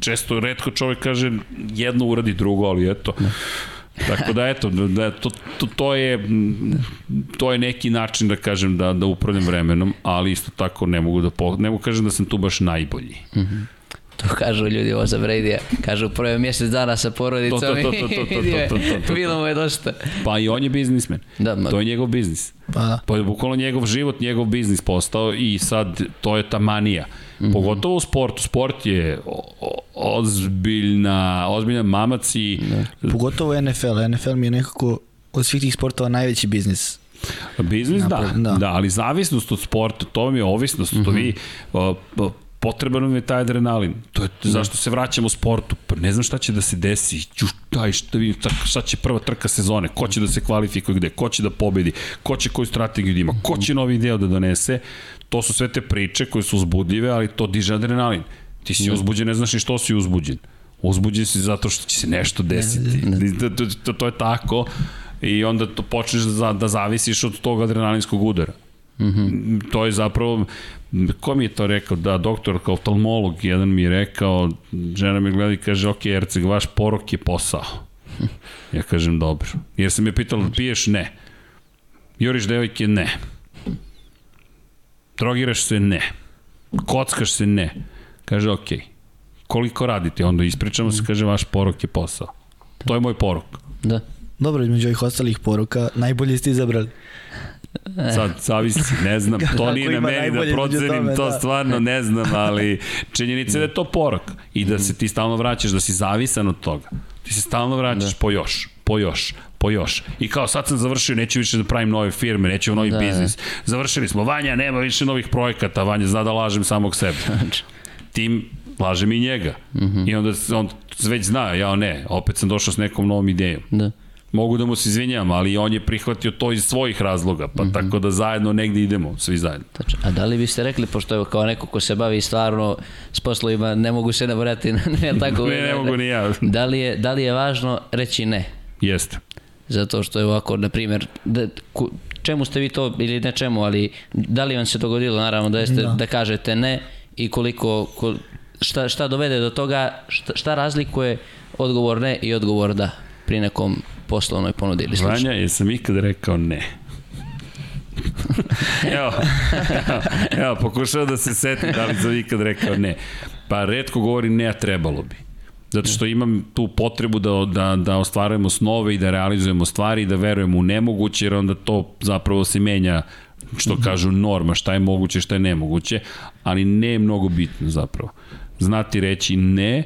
često, redko čovjek kaže jedno uradi drugo, ali eto. Tako da eto, da, to, to, to, je, mm, to je neki način da kažem da, da upravljam vremenom, ali isto tako ne mogu da po, ne mogu kažem da sam tu baš najbolji. To kažu ljudi ovo za Brady-a. Kažu prve mjesec dana sa porodicom To, to, to, to, to, to, to, to, to, to. bilo mu je dosta. Pa i on je biznismen. Da, ma- To je njegov biznis. Pa da. Pa je bukvalno njegov život, njegov biznis postao i sad to je ta manija. Mm -hmm. Pogotovo u sportu. Sport je ozbiljna, ozbiljan mamac i da. Pogotovo NFL. NFL mi je nekako od svih tih sportova najveći biznis. biznis da, da, da. ali zavisnost od sporta, to vam je ovisnost, mm -hmm. to vi o, o, potreban nam je taj adrenalin. To je zašto se vraćamo sportu. Pa ne znam šta će da se desi. Ću, taj, šta, vidim, tak- šta će prva trka sezone, ko će da se kvalifikuje gde, ko će da pobedi, ko će koju strategiju da ima, ko će novi deo da donese. To su sve te priče koje su uzbudljive, ali to diže adrenalin. Ti si uzbuđen, ne znaš ni što si uzbuđen. Uzbuđen si zato što će se nešto desiti. To, to, to, to je tako i onda to počneš da, da zavisiš od tog adrenalinskog udara. Mm -hmm. To je zapravo, ko mi je to rekao, da, doktor, kao oftalmolog, jedan mi je rekao, žena me gleda i kaže, ok, Erceg, vaš porok je posao. Ja kažem, dobro. Jer sam je pitala, piješ? Ne. Juriš devojke? Ne. Drogiraš se? Ne. Kockaš se? Ne. Kaže, ok. Koliko radite? Onda ispričamo se, kaže, vaš porok je posao. To je moj porok. Da. Dobro, između ovih ostalih poruka, najbolje ste izabrali. Sad, zavisi, ne znam, to nije na meni da procenim, tome, to da. stvarno ne znam, ali činjenica je da je to porok i da se ti stalno vraćaš, da si zavisan od toga. Ti se stalno vraćaš Da. po još, po još, po još. I kao sad sam završio, neću više da pravim nove firme, neću u novi Da, da. biznis. Završili smo, Vanja, nema više novih projekata, Vanja zna da lažem samog sebe. Tim lažem i njega. Mm -hmm. I onda on već zna, ja ne, opet sam došao s nekom novom idejom. Da. Mogu da mu se izvinjam, ali on je prihvatio to iz svojih razloga, pa mm -hmm. tako da zajedno negde idemo, svi zajedno. Tačno. A da li biste rekli, pošto je kao neko ko se bavi stvarno s poslovima, ne mogu se nabrati, ne tako. Ne, ne mogu ni ja. Da li, je, da li je važno reći ne? Jeste. Zato što je ovako, na primjer, da, ku, čemu ste vi to, ili ne čemu, ali da li vam se dogodilo, naravno, da, jeste, da. Da. da kažete ne i koliko, ko, šta, šta dovede do toga, šta, šta razlikuje odgovor ne i odgovor da pri nekom poslovnoj ponudi ili slično? Vanja, jesam ikad rekao ne? evo, evo, evo, pokušao da se setim da li sam ikad rekao ne. Pa redko govorim ne, a trebalo bi. Zato što imam tu potrebu da, da, da ostvarujemo snove i da realizujemo stvari i da verujemo u nemoguće, jer onda to zapravo se menja što kažu norma, šta je moguće, šta je nemoguće, ali ne je mnogo bitno zapravo. znati reći ne,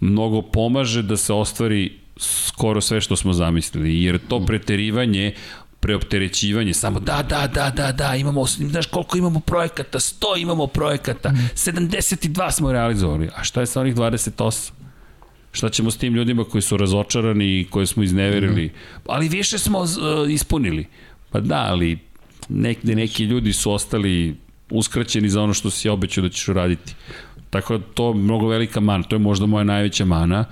mnogo pomaže da se ostvari skoro sve što smo zamislili, jer to preterivanje preopterećivanje, samo da, da, da, da, da, imamo, znaš koliko imamo projekata, 100 imamo projekata, 72 smo realizovali, a šta je sa onih 28? Šta ćemo s tim ljudima koji su razočarani i koje smo izneverili? Ali više smo uh, ispunili. Pa da, ali nekde neki ljudi su ostali uskraćeni za ono što si obećao da ćeš uraditi. Tako da to je mnogo velika mana, to je možda moja najveća mana,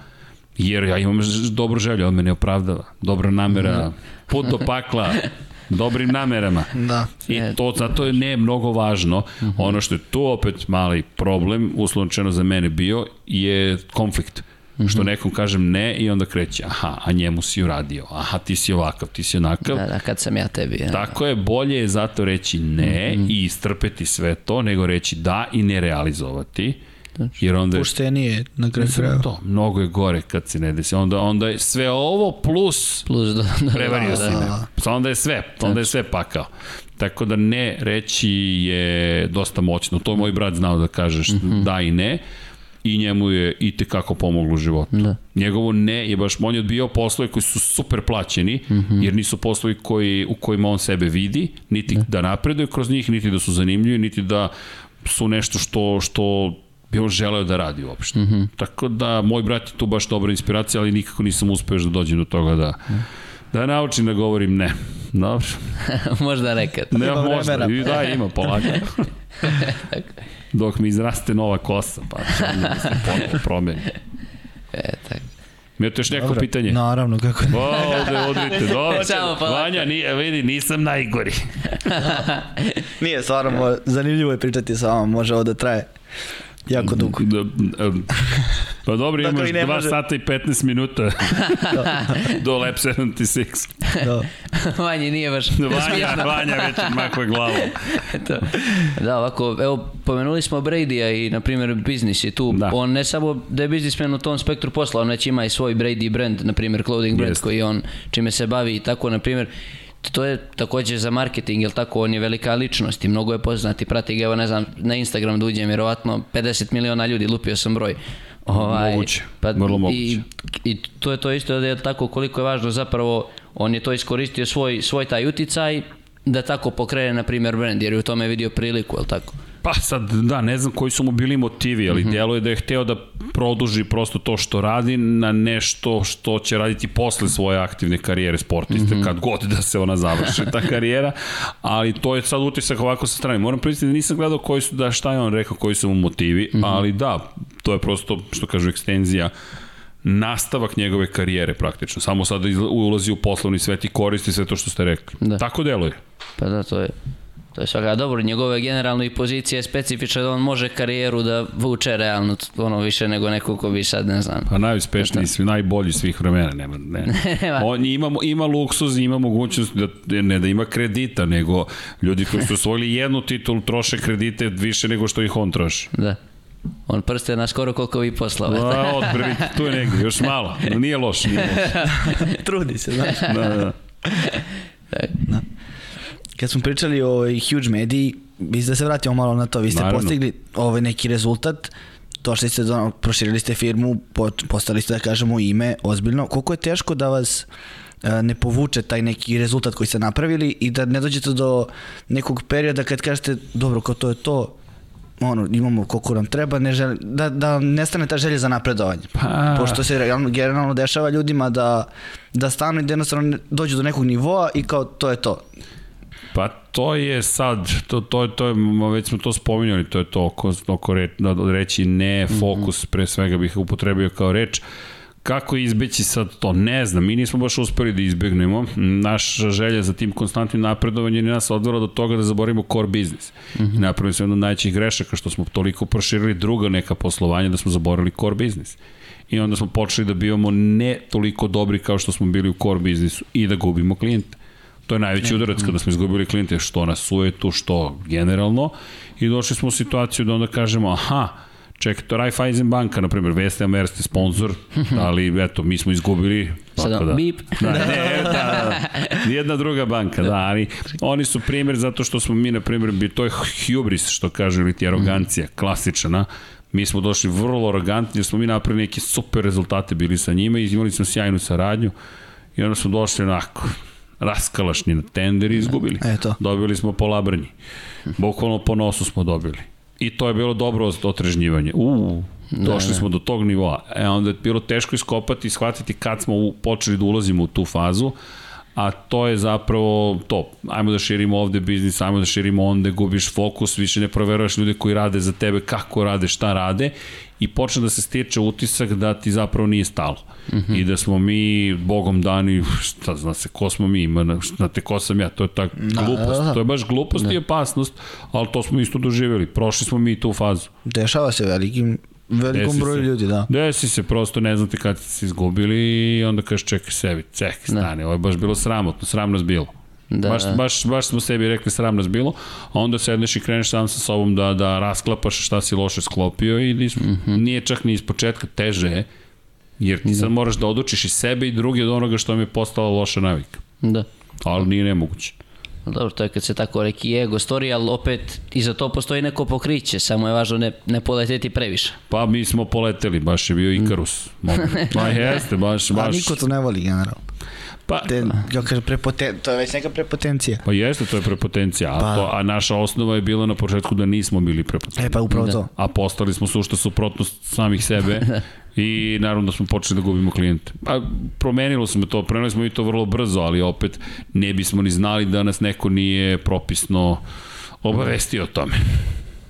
jer ja imam dobru želju, on me ne opravdava. Dobra namera, put do pakla, dobrim namerama. Da. I to zato je ne mnogo važno. Ono što je tu opet mali problem, uslovno za mene bio, je konflikt. Što nekom kažem ne i onda kreće, aha, a njemu si uradio, aha, ti si ovakav, ti si onakav. Da, da, kad sam ja tebi. Ja. Tako je, bolje je zato reći ne mm -hmm. i istrpeti sve to, nego reći da i ne realizovati. Jer onda je, Puštenije na kraju krajeva. to, mnogo je gore kad se ne desi. Onda, onda je sve ovo plus Plus da, da, prevario da, si da, me. da. Pa Onda je sve, onda je sve pakao. Tako da ne reći je dosta moćno. To je moj brat znao da kažeš mm -hmm. da i ne i njemu je i te kako pomoglo u životu. Da. Njegovo ne je baš, on je odbijao poslove koji su super plaćeni, mm -hmm. jer nisu poslovi koji, u kojima on sebe vidi, niti da. da napreduje kroz njih, niti da su zanimljivi, niti da su nešto što, što bi on želeo da radi uopšte. Mm -hmm. Tako da, moj brat je tu baš dobra inspiracija, ali nikako nisam uspeo da dođem do toga da, da naučim da govorim ne. Dobro. Možda nekad. Ne, Ima možda. vremena. I da, ima, polako. Dok mi izraste nova kosa, pa će onda da se ponovo promeni. E, tako. Imate još neko Dobro. pitanje? Naravno, kako ne. O, ovde odrite, dobro. Samo polako. Vanja, ni, vidi, nisam najgori. Nije, stvarno, zanimljivo je pričati sa vama, može ovo da traje jako dugo. Da, da, Pa dobro, imaš ne 2 može. sata i 15 minuta do Lab 76. Da. Vanje nije baš Vanja, Vanja već makve glavu. to. Da, ovako, evo, pomenuli smo Brady-a i, na primjer, biznis je tu. Da. On ne samo da je biznismen u tom spektru posla, on već ima i svoj Brady brand, na primjer, clothing brand Jeste. koji on čime se bavi i tako, na primjer, to je takođe za marketing, jel tako, on je velika ličnost i mnogo je poznat i prati ga, evo ne znam, na Instagram da uđem, vjerovatno 50 miliona ljudi, lupio sam broj. Ovaj, Moguće, vrlo moguće. I, I to je to isto, da je tako koliko je važno zapravo, on je to iskoristio svoj, svoj taj uticaj da tako pokrene, na primjer, brand, jer je u tome vidio priliku, jel tako? Pa sad, da, ne znam koji su mu bili motivi, ali mm -hmm. djeluje da je hteo da produži prosto to što radi na nešto što će raditi posle svoje aktivne karijere sportiste, mm -hmm. kad god da se ona završi, ta karijera, ali to je sad utisak ovako sa strane. Moram pristiti da nisam gledao koji su, da šta je on rekao, koji su mu motivi, mm -hmm. ali da, to je prosto, što kažu, ekstenzija nastavak njegove karijere praktično. Samo sada izla- ulazi u poslovni svet i koristi sve to što ste rekli. Da. Tako deluje. Pa da, to je To je svaka dobro, njegove generalno i pozicije je specifična da on može karijeru da vuče realno ono više nego neko ko bi sad ne znam. Pa najuspešniji, svi, najbolji svih vremena, nema, ne. Nema. On ima, ima luksuz, ima mogućnost da, ne da ima kredita, nego ljudi koji su osvojili jednu titulu troše kredite više nego što ih on troši. Da. On prste na skoro koliko vi poslao. A, otprilike, tu je negdje, još malo. Nije loš, nije loš. Trudi se, znaš. Da, da. Da. Kad smo pričali o huge mediji, mislim da se vratimo malo na to. Vi ste Naravno. postigli ovaj neki rezultat, došli ste do, proširili ste firmu, po- postali ste da kažemo ime ozbiljno. Koliko je teško da vas e, ne povuče taj neki rezultat koji ste napravili i da ne dođete do nekog perioda kad kažete dobro, kao to je to, ono, imamo koliko nam treba, ne želi, da, da nestane ta želja za napredovanje. Pa- Pošto se realno, generalno dešava ljudima da, da stanu i da jednostavno dođu do nekog nivoa i kao to je to. Pa to je sad, to, to, to je, već smo to spominjali, to je to oko, oko re, da reći ne, fokus, pre svega bih upotrebio kao reč. Kako izbeći sad to? Ne znam, mi nismo baš uspeli da izbegnemo. Naša želja za tim konstantnim napredovanjem je nas odvela do toga da zaborimo core biznis. Mm -hmm. Napravili smo jednu od najvećih grešaka što smo toliko proširili druga neka poslovanja da smo zaboravili core biznis. I onda smo počeli da bivamo ne toliko dobri kao što smo bili u core biznisu i da gubimo klijente. To je najveći udarac kada smo izgubili klijente, što na sujetu, što generalno. I došli smo u situaciju da onda kažemo, aha, čekaj, to je Raiffeisen banka, na primjer, Vesna Merste sponsor, ali eto, mi smo izgubili. Sada, da. bip. Da, ne, da, da, nijedna druga banka, da, ali oni su primjer zato što smo mi, na primjer, bi, to je hubris, što kažu, ili ti arogancija, klasična, Mi smo došli vrlo arogantni, jer smo mi napravili neke super rezultate bili sa njima i imali smo sjajnu saradnju i onda smo došli onako, raskalašni na tender i izgubili. Eto. Dobili smo po labrnji. Bukvalno po nosu smo dobili. I to je bilo dobro otrežnjivanje. Uuu, došli da, smo do tog nivoa. E, onda je bilo teško iskopati i shvatiti kad smo u, počeli da ulazimo u tu fazu, a to je zapravo to. Ajmo da širimo ovde biznis, ajmo da širimo onda, gubiš fokus, više ne proveruješ ljude koji rade za tebe, kako rade, šta rade i počne da se stiče utisak da ti zapravo nije stalo. Mm -hmm. I da smo mi bogom dani, šta zna se, ko smo mi, ima, znate ko sam ja, to je ta da, glupost, to je baš glupost da. i opasnost, ali to smo isto doživjeli, prošli smo mi tu fazu. Dešava se velikim Velikom broju ljudi, da. Desi se, prosto ne znate kad ste se izgubili i onda kažeš čekaj sebi, čekaj, da. stani, da. ovo je baš bilo sramotno, sram nas bilo. Da. Baš, baš, baš smo sebi rekli sram nas bilo, a onda sedneš i kreneš sam sa sobom da, da rasklapaš šta si loše sklopio i mm -hmm. nije čak ni iz početka teže je, jer ti da. sad moraš da odučiš i sebe i drugi od onoga što mi je postala loša navika. Da. Ali nije nemoguće. Dobro, to je kad se tako reki ego story, ali opet i za to postoji neko pokriće, samo je važno ne, ne poleteti previše. Pa mi smo poleteli, baš je bio Ikarus. Ma jeste, baš, baš. A niko to ne voli generalno. Pa, Te, ja kažem, prepoten, to je već neka prepotencija. Pa jeste, to je prepotencija, a, pa, to, a naša osnova je bila na početku da nismo bili prepotentni. E pa upravo da. to. A postali smo sušta suprotnost samih sebe i naravno da smo počeli da gubimo klijente. Pa promenilo smo to, promenili smo i to vrlo brzo, ali opet ne bismo ni znali da nas neko nije propisno obavestio o tome.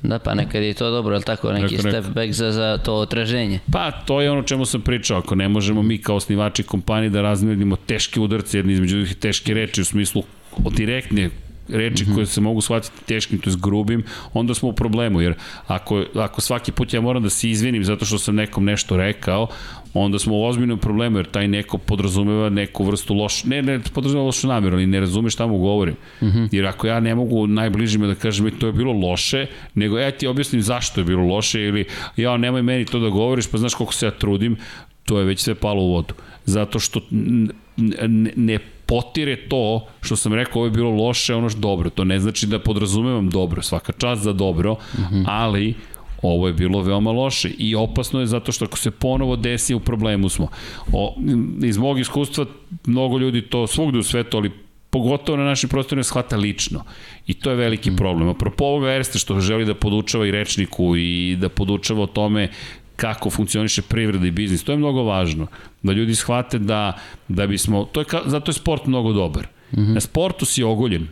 Da, pa nekad je to dobro, ali tako, neki Neko, step back za, za to otraženje. Pa, to je ono čemu sam pričao, ako ne možemo mi kao osnivači kompanije da razmedimo teške udarce jedni između drugih teške reči u smislu direktne reči mm -hmm. koje se mogu shvatiti teškim, to je grubim, onda smo u problemu, jer ako, ako svaki put ja moram da se izvinim zato što sam nekom nešto rekao, onda smo u ozbiljnom problemu, jer taj neko podrazumeva neku vrstu loš, ne, ne podrazumeva lošu namjeru, ali ne razume šta mu govorim. Mm -hmm. Jer ako ja ne mogu najbližima da kažem e, to je bilo loše, nego ja ti objasnim zašto je bilo loše ili ja nemoj meni to da govoriš, pa znaš koliko se ja trudim, to je već sve palo u vodu. Zato što ne potire to što sam rekao ovo je bilo loše, ono što dobro. To ne znači da podrazumevam dobro, svaka čast za dobro, mm -hmm. ali ovo je bilo veoma loše i opasno je zato što ako se ponovo desi u problemu smo. O, iz mog iskustva mnogo ljudi to svugde u svetu, ali pogotovo na našim prostorima shvata lično. I to je veliki mm. problem. Apropo ovoga Erste što želi da podučava i rečniku i da podučava o tome kako funkcioniše privreda i biznis. To je mnogo važno. Da ljudi shvate da, da bismo... To je ka, zato je sport mnogo dobar. Mm -hmm. Na sportu si ogoljen.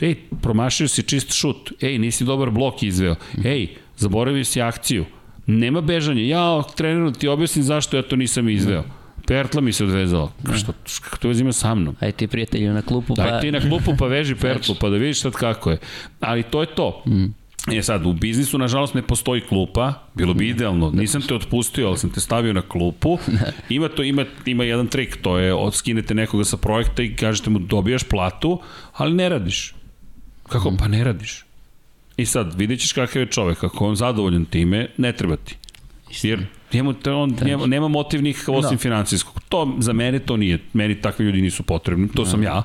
Ej, promašio si čist šut. Ej, nisi dobar blok izveo. Ej, zaboravio si akciju. Nema bežanja. Ja, treneru, ti objasnim zašto ja to nisam izveo. Pertla mi se odvezala. Što, kako to vezima sa mnom? Aj ti prijatelju na klupu pa... Daj ti na klupu pa veži pertlu pa da vidiš sad kako je. Ali to je to. Mm. E sad, u biznisu nažalost ne postoji klupa, bilo bi idealno, nisam te otpustio, ali sam te stavio na klupu. Ima to, ima, ima jedan trik, to je odskinete nekoga sa projekta i kažete mu dobijaš platu, ali ne radiš. Kako? Pa ne radiš. I sad, vidjet ćeš kakav je čovek, ako on zadovoljan time, ne treba ti. Jer njemu, on, njemu, nema motivnih osim no. financijskog. To, za mene to nije. Meni takvi ljudi nisu potrebni. To no. sam ja.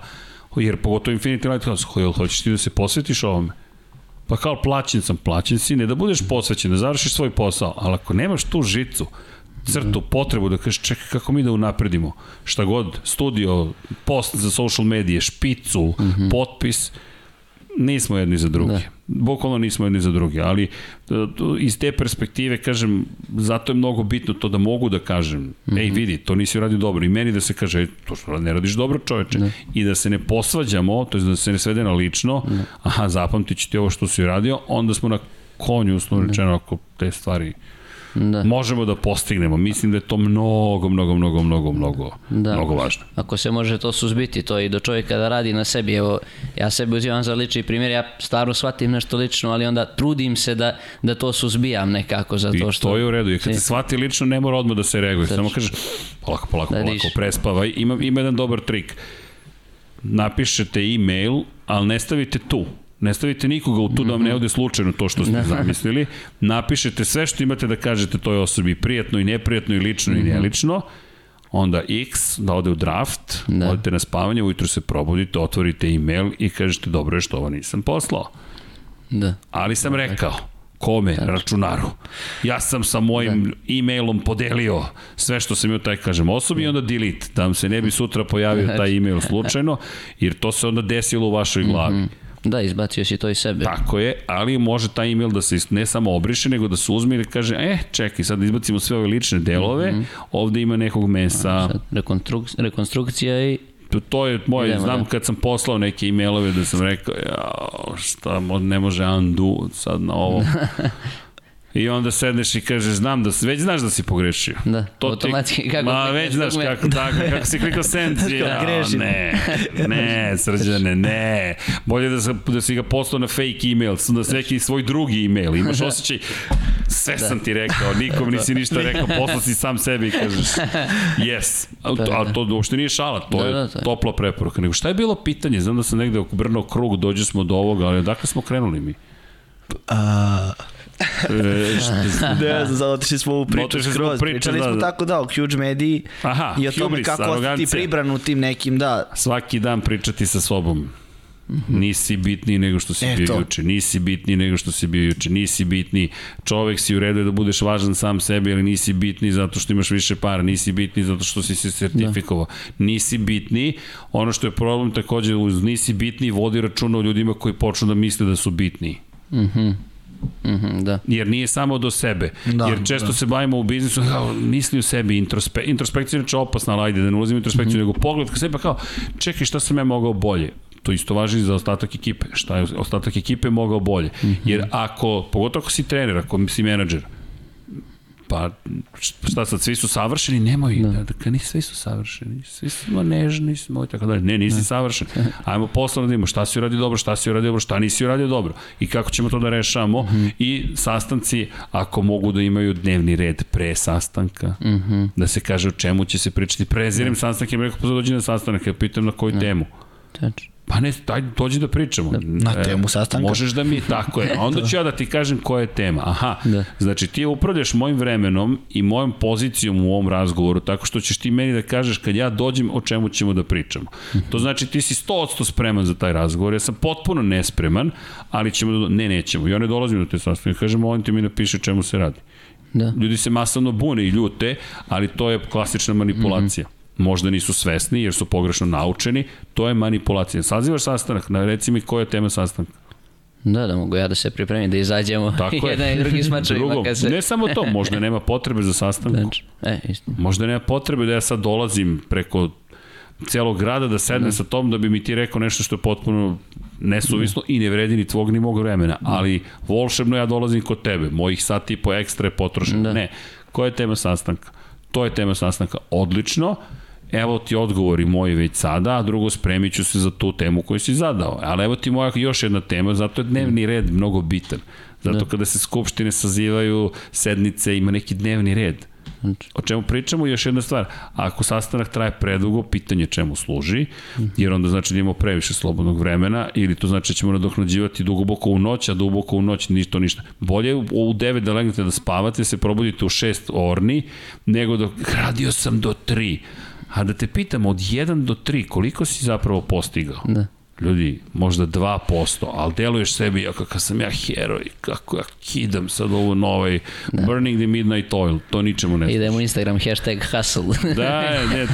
Jer pogotovo Infinity Lighthouse, hoćeš ti da se posvetiš ovome? Pa kao plaćen sam, plaćen si, ne da budeš posvećen, da završiš svoj posao, ali ako nemaš tu žicu, crtu, potrebu da kažeš čekaj kako mi da unapredimo, šta god, studio, post za social medije, špicu, mm -hmm. potpis, nismo jedni za drugi. Da. Bukvalno nismo jedni za drugi, ali e, iz te perspektive, kažem, zato je mnogo bitno to da mogu da kažem, mm -hmm. ej vidi, to nisi uradio dobro i meni da se kaže, to što ne radiš dobro čoveče, da. i da se ne posvađamo, to je da se ne svede na lično, da. aha, zapamtit ću ti ovo što si uradio, onda smo na konju, uslovno rečeno, ako te stvari da. možemo da postignemo. Mislim da je to mnogo, mnogo, mnogo, mnogo, mnogo, da. mnogo važno. Ako se može to suzbiti, to i do čovjeka da radi na sebi. Evo, ja sebi uzimam za lični primjer, ja stvarno shvatim nešto lično, ali onda trudim se da, da to suzbijam nekako, zato što... I to je u redu, i kad se shvati lično, ne mora odmah da se reaguje. Samo kaže, polako, polako, da polako, prespavaj. Ima, ima jedan dobar trik. Napišete e-mail, ali ne stavite tu Ne stavite nikoga u tu da vam ne mhm. ode slučajno to što ste da. zamislili. Napišete sve što imate da kažete toj osobi, prijatno i neprijatno i lično i mhm. nelično. Onda X, da ode u draft, da. odete na spavanje, ujutru se probudite, otvorite e-mail i kažete dobro je što ovo nisam poslao. Da. Ali sam rekao, Kome? Računaru. Ja sam sa mojim e-mailom podelio sve što sam imao taj, kažem, osobi i onda delete, da vam se ne bi sutra pojavio taj e-mail slučajno, jer to se onda desilo u vašoj glavi. Da, izbacio si to iz sebe. Tako je, ali može taj email da se ne samo obriše, nego da se uzme i da kaže, e, čekaj, sad izbacimo sve ove lične delove, ovde ima nekog mesa, Sad, rekonstruk, rekonstrukcija i To, to je moje, Idemo, znam da. kad sam poslao neke e-mailove da sam rekao, jao, šta, ne može undo sad na ovo. I onda sedneš i kažeš, znam da si, već znaš da si pogrešio. Da, to automatski, kako Ma, već znaš dugme. kako, tako, kako si klikao send, ja, grešim. ne, ne, srđane, ne. Bolje da, sam, da si ga poslao na fake email, da si neki svoj drugi email. Imaš osjećaj, sve sam ti rekao, nikom nisi ništa rekao, poslao si sam sebi i kažeš, yes. A, Da, a da. to uopšte nije šala, to Da, je da, to je. topla preporuka. Nego šta je bilo pitanje? Znam da sam negde obrnuo krug, dođe smo do ovoga, ali odakle smo krenuli mi? A, šta- ne znam, sad otišli smo u priču Otišli skroz. priču, Pričali da, smo da. tako da, o huge mediji Aha, i o tome hubris, kako ostati arogancija. pribran u tim nekim, da, Svaki dan pričati sa sobom. Nisi bitniji nego što si E, bio to. juče, nisi bitniji nego što si bio juče, nisi bitniji. Čovek si u redu je da budeš važan sam sebi, ali nisi bitniji zato što imaš više para, nisi bitniji zato što si se sertifikovao. Nisi bitniji. Ono što je problem takođe uz nisi bitniji vodi računa o ljudima koji počnu da misle da su bitniji. Mhm, da. jer nije samo do sebe. Da, jer često da. se bavimo u biznisu, kao, misli u sebi, introspe, introspekcija je opasna, ali ajde, da ne ulazim u introspekciju, mm -hmm. nego pogled ka sebi, pa kao, čekaj, šta sam ja mogao bolje? To isto važi i za ostatak ekipe. Šta je ostatak ekipe mogao bolje? Mm -hmm. Jer ako, pogotovo ako si trener, ako si menadžer, pa šta sad, svi su savršeni, nemoj, da, da, da ni svi su savršeni, svi smo nežni, smo i tako dalje. Ne, nisi da. savršen. Ajmo posle da vidimo šta si uradio dobro, šta si uradio dobro, šta nisi uradio dobro i kako ćemo to da rešavamo mm -hmm. i sastanci, ako mogu da imaju dnevni red pre sastanka, mm -hmm. da se kaže o čemu će se pričati. Prezirim sastanak i mi rekao, pa dođi na sastanak, ja pitam na koju temu. Tačno. Pa ne, daj, dođi da pričamo. Na temu sastanka. Možeš da mi, tako je. A onda ću ja da ti kažem koja je tema. Aha, da. znači ti upravljaš mojim vremenom i mojom pozicijom u ovom razgovoru, tako što ćeš ti meni da kažeš kad ja dođem o čemu ćemo da pričamo. To znači ti si 100% spreman za taj razgovor, ja sam potpuno nespreman, ali ćemo da, ne, nećemo. Ja ne dolazim do te sastanke, kažem, molim ti mi da piše o čemu se radi. Da. Ljudi se masovno bune i ljute, ali to je klasična manipulacija. Mm -hmm možda nisu svesni jer su pogrešno naučeni, to je manipulacija. Sazivaš sastanak, na reci mi koja je tema sastanka. Da, da mogu ja da se pripremim, da izađemo Tako je. jedan i drugi smačevima. Drugo, Kad se... ne samo to, možda nema potrebe za sastanak. Znači, e, isto. Možda nema potrebe da ja sad dolazim preko celog grada da sednem Da. sa tom da bi mi ti rekao nešto što je potpuno nesuvislo i ne vredi ni tvog ni mog vremena, ali volšebno ja dolazim kod tebe, mojih sat i po ekstra je potrošeno. Da. Ne, koja je tema sastanka? To je tema sastanka. Odlično, evo ti odgovori moji već sada, a drugo spremit ću se za tu temu koju si zadao. Ali evo ti moja još jedna tema, zato je dnevni red mnogo bitan. Zato da. kada se skupštine sazivaju, sednice, ima neki dnevni red. O čemu pričamo? Još jedna stvar, ako sastanak traje predugo, pitanje čemu služi, jer onda znači da imamo previše slobodnog vremena, ili to znači da ćemo nadoknađivati duboko u noć, a duboko u noć ništa ništa. Bolje u 9 da legnete da spavate, se probudite u 6 orni, nego da radio sam do 3. A da te pitam, od 1 do 3, koliko si zapravo postigao? Da. Ljudi, možda 2%, ali deluješ sebi, ja kakav sam ja heroj, kako ja kidam sad ovo na ovaj da. Burning the Midnight Oil, to ničemu ne služi. Idemo Instagram, hashtag hustle. da, ne,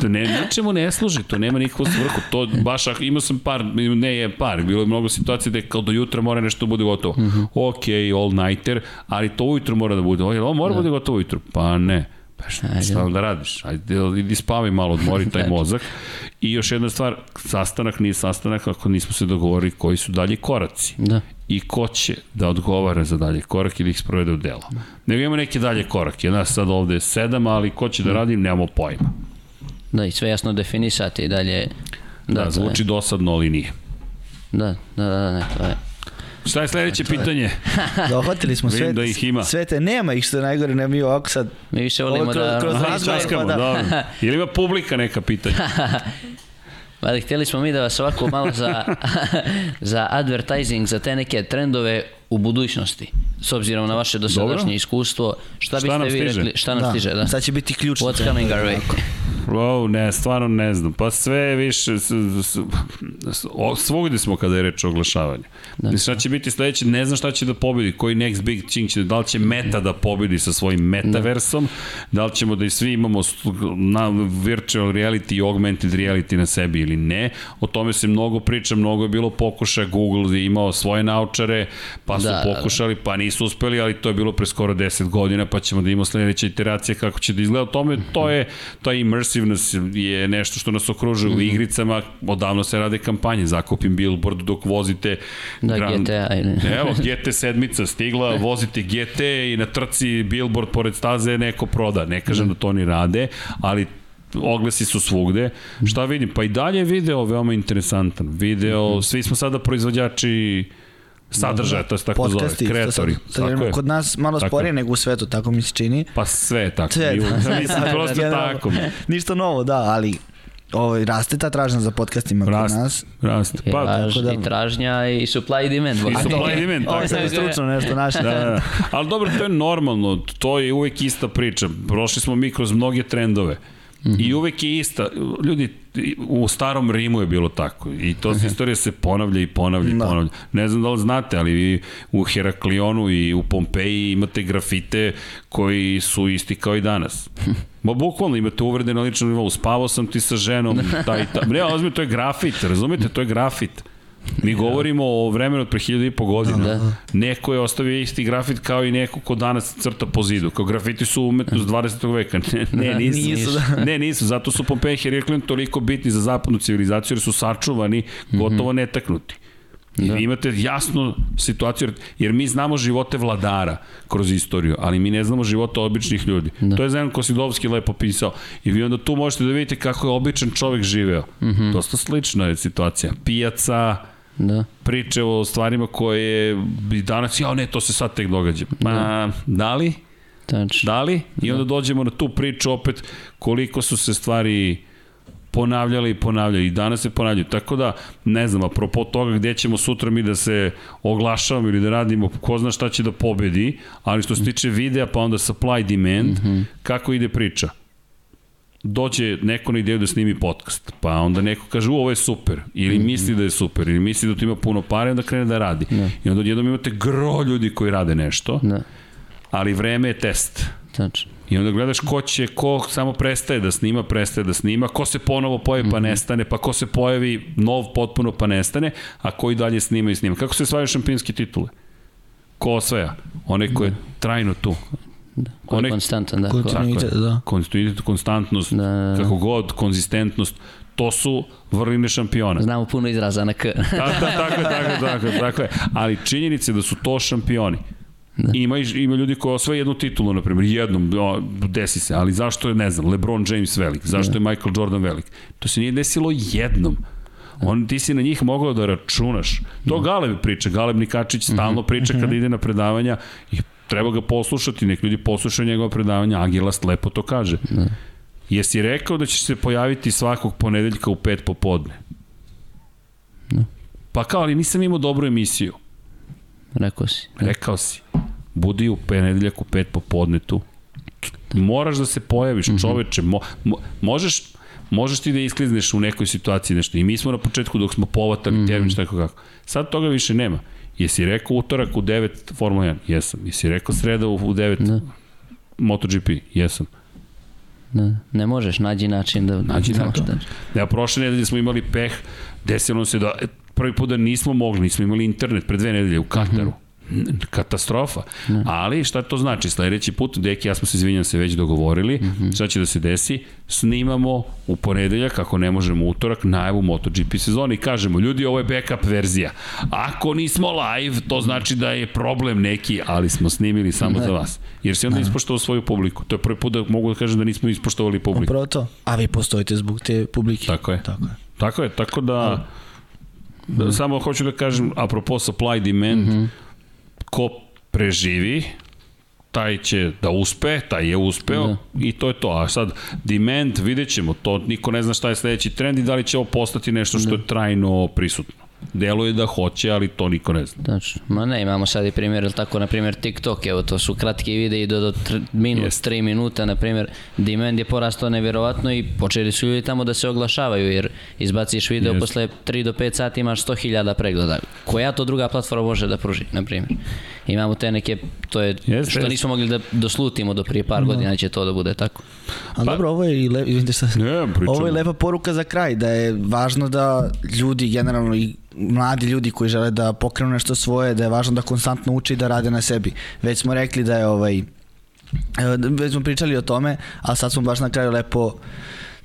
to ne, ničemu ne služi, to nema nikakvu svrhu, to baš, imao sam par, ne je par, bilo je mnogo situacija da je kao do jutra mora nešto da bude gotovo. Mm -hmm. Ok, all nighter, ali to ujutro mora da bude, ovo mora da bude gotovo ujutro, pa ne. Pa šta, šta da radiš? Ajde, idi spavi malo, odmori taj mozak. I još jedna stvar, sastanak nije sastanak ako nismo se dogovorili koji su dalji koraci. Da. I ko će da odgovara za dalje korak ili ih sprovede u delo. Nego imamo neke dalje korake. Nas sad ovde je sedam, ali ko će da radi, nemamo pojma. Da, i sve jasno definisati dalje. Da, da zvuči je. dosadno, ali nije. Da, da, da, ne, to je. Šta je sledeće pitanje? Dohvatili smo sve, da ih ima. sve te, nema ih što je najgore, ne mi ovako sad. Mi više volimo kroz, da... Kroz Aha, razgovor, časkamo, pa da. dobro. Ili ima publika neka pitanja? Ali htjeli smo mi da vas ovako malo za, za advertising, za te neke trendove u budućnosti, s obzirom na vaše dosadašnje iskustvo, šta, Šta nam biste vi stiže? rekli, šta nam da. stiže, da? Sad će biti ključno. What's coming our way? Wow, ne, stvarno ne znam. Pa sve više, s, s, s, o, svugde smo kada je reč o oglašavanju. Da. Šta će biti sledeće, ne znam šta će da pobedi, koji next big thing će, da li će Meta da pobedi sa svojim metaversom, da, da li ćemo da i svi imamo na virtual reality i augmented reality na sebi ili ne. O tome se mnogo priča, mnogo je bilo pokušaja, Google je imao svoje naučare, pa su da, pokušali, pa nisu uspeli, ali to je bilo pre skoro 10 godina, pa ćemo da imamo sledeća iteracija kako će da izgleda. O tome, to je, to je immersiveness je nešto što nas okružuje mm -hmm. u mhm. igricama, odavno se rade kampanje, zakupim billboard dok vozite da, Grand... GTA. Evo, GT sedmica stigla, vozite GT i na trci billboard pored staze neko proda. Ne kažem da, da to oni rade, ali oglasi su svugde. Šta vidim? Pa i dalje je video veoma interesantan. Video, mm -hmm. svi smo sada proizvođači sadržaja, to se tako Podcasti, zove, kreatori. Sad, sad, kod nas malo tako. sporije nego u svetu, tako mi se čini. Pa sve je tako. Sve, da, mislim, prosto tako. Ništa novo, da, ali ovaj, raste ta tražnja za podcastima kod nas. Raste, pa, Traž, da. I tražnja i supply i demand. I supply i demand. Ovo je stručno nešto naše. Da, da. Ali dobro, to je normalno, to je uvek ista priča. Prošli smo mi kroz mnoge trendove. Mm -hmm. I uvek je ista. Ljudi, u starom Rimu je bilo tako. I to se istorija se ponavlja i ponavlja i da. ponavlja. Ne znam da li znate, ali vi u Heraklionu i u Pompeji imate grafite koji su isti kao i danas. Ma bukvalno imate uvrede na ličnom nivou. Spavao sam ti sa ženom, taj, taj. Ne, ozme, to je grafit, razumete? To je grafit. Mi govorimo o vremenu od pre hiljada i po godina. Da. Neko je ostavio isti grafit kao i neko ko danas crta po zidu. Kao grafiti su umetnost 20. veka. Ne, ne nisu. nisu da. Ne, nisu. Zato su Pompeji i Heriklin toliko bitni za zapadnu civilizaciju jer su sačuvani, gotovo netaknuti. I da. imate jasnu situaciju, jer mi znamo živote vladara kroz istoriju, ali mi ne znamo živote običnih ljudi. Da. To je Zenon Kosidovski lepo pisao. I vi onda tu možete da vidite kako je običan čovek živeo. Mm -hmm. Dosta slična je situacija. Pijaca, da. priče o stvarima koje bi danas, ja ne, to se sad tek događa. Ma, da, da li? Tačno. Da li? I onda da. dođemo na tu priču opet koliko su se stvari ponavljali i ponavljali i danas se ponavljaju. Tako da, ne znam, apropo toga gde ćemo sutra mi da se oglašavamo ili da radimo, ko zna šta će da pobedi, ali što se tiče videa, pa onda supply demand, mm -hmm. kako ide priča? Dođe neko na ideju da snimi podcast, pa onda neko kaže, u, ovo je super, ili mm -hmm. misli da je super, ili misli da to ima puno pare, onda krene da radi. Ne. Da. I onda odjednom imate gro ljudi koji rade nešto, ne. Da. ali vreme je test. Tačno. I onda gledaš ko će, ko samo prestaje da snima, prestaje da snima, ko se ponovo pojavi pa mhm. nestane, pa ko se pojavi nov potpuno pa nestane, a ko i dalje snima i snima. Kako se osvajaju šampionske titule? Ko osvaja? Onaj ko je trajno tu. Da, ko je konstantan, da. Kontinuitet, da. Kontinuitet, konstantnost, da, da, da. kako god, konzistentnost, to su vrline šampiona. Znamo puno izraza na K. da, da, tako, tako, tako, tako je. Ali činjenice da su to šampioni. Da. Ima, ima ljudi koji osvoje jednu titulu, na primjer, jednom, o, desi se, ali zašto je, ne znam, LeBron James velik, zašto da. je Michael Jordan velik? To se nije desilo jednom. Da. On, ti si na njih mogao da računaš. To da. Galeb priča, Galeb Nikačić stalno mhm. priča kada mhm. ide na predavanja i treba ga poslušati, nek ljudi poslušaju njegova predavanja, Agilast lepo to kaže. Da. Jesi rekao da će se pojaviti svakog ponedeljka u pet popodne? Da. Pa kao, ali nisam imao dobru emisiju. Rekao si. Rekao si. Budi u ponedeljak u pet popodne tu. Moraš da se pojaviš, mm -hmm. čoveče. Mo, mo, možeš, možeš ti da isklizneš u nekoj situaciji nešto. I mi smo na početku dok smo povatali mm -hmm. termin šta kako. Sad toga više nema. Jesi rekao utorak u 9 Formula 1? Jesam. Jesi rekao sreda u 9 da. MotoGP? Jesam. Da, ne možeš, nađi način da... Nađi način. Da. Ja, prošle nedelje smo imali peh, desilo se da prvi put da nismo mogli, nismo imali internet pre dve nedelje u Kataru. Mm -hmm katastrofa. Ne. Ali šta to znači? Sledeći put, Deki, ja smo se izvinjam se već dogovorili, mm -hmm. šta će da se desi? Snimamo u ponedeljak, ako ne možemo utorak, najavu MotoGP sezoni i kažemo, ljudi, ovo je backup verzija. Ako nismo live, to znači da je problem neki, ali smo snimili samo ne. za vas. Jer si onda ne. ispoštovao svoju publiku. To je prvi put da mogu da kažem da nismo ispoštovali publiku. Upravo to. A vi postojite zbog te publike. Tako je. Tako je. Tako je, tako da... Da, samo hoću da kažem, apropo supply demand, mm -hmm ko preživi, taj će da uspe, taj je uspeo da. i to je to. A sad, demand, vidjet ćemo, to niko ne zna šta je sledeći trend i da li će ovo postati nešto što da. je trajno prisutno. Deluje da hoće, ali to niko ne zna. Tačno. Ma ne, imamo sad i primjer, ili tako, na primjer, TikTok, evo, to su kratki videi do, do tr, minut, Jest. tri minuta, na primjer, demand je porastao nevjerovatno i počeli su ljudi tamo da se oglašavaju, jer izbaciš video Jest. posle 3 do 5 sati imaš 100.000 pregleda. Koja to druga platforma može da pruži, na primjer? Imamo te neke, to je Jest, što jest. nismo mogli da doslutimo do prije par godina će to da bude tako. A dobro, ovo je i le, Ne, ovo je lepa poruka za kraj, da je važno da ljudi, generalno i mladi ljudi koji žele da pokrenu nešto svoje, da je važno da konstantno uče i da rade na sebi. Već smo rekli da je ovaj, već smo pričali o tome, a sad smo baš na kraju lepo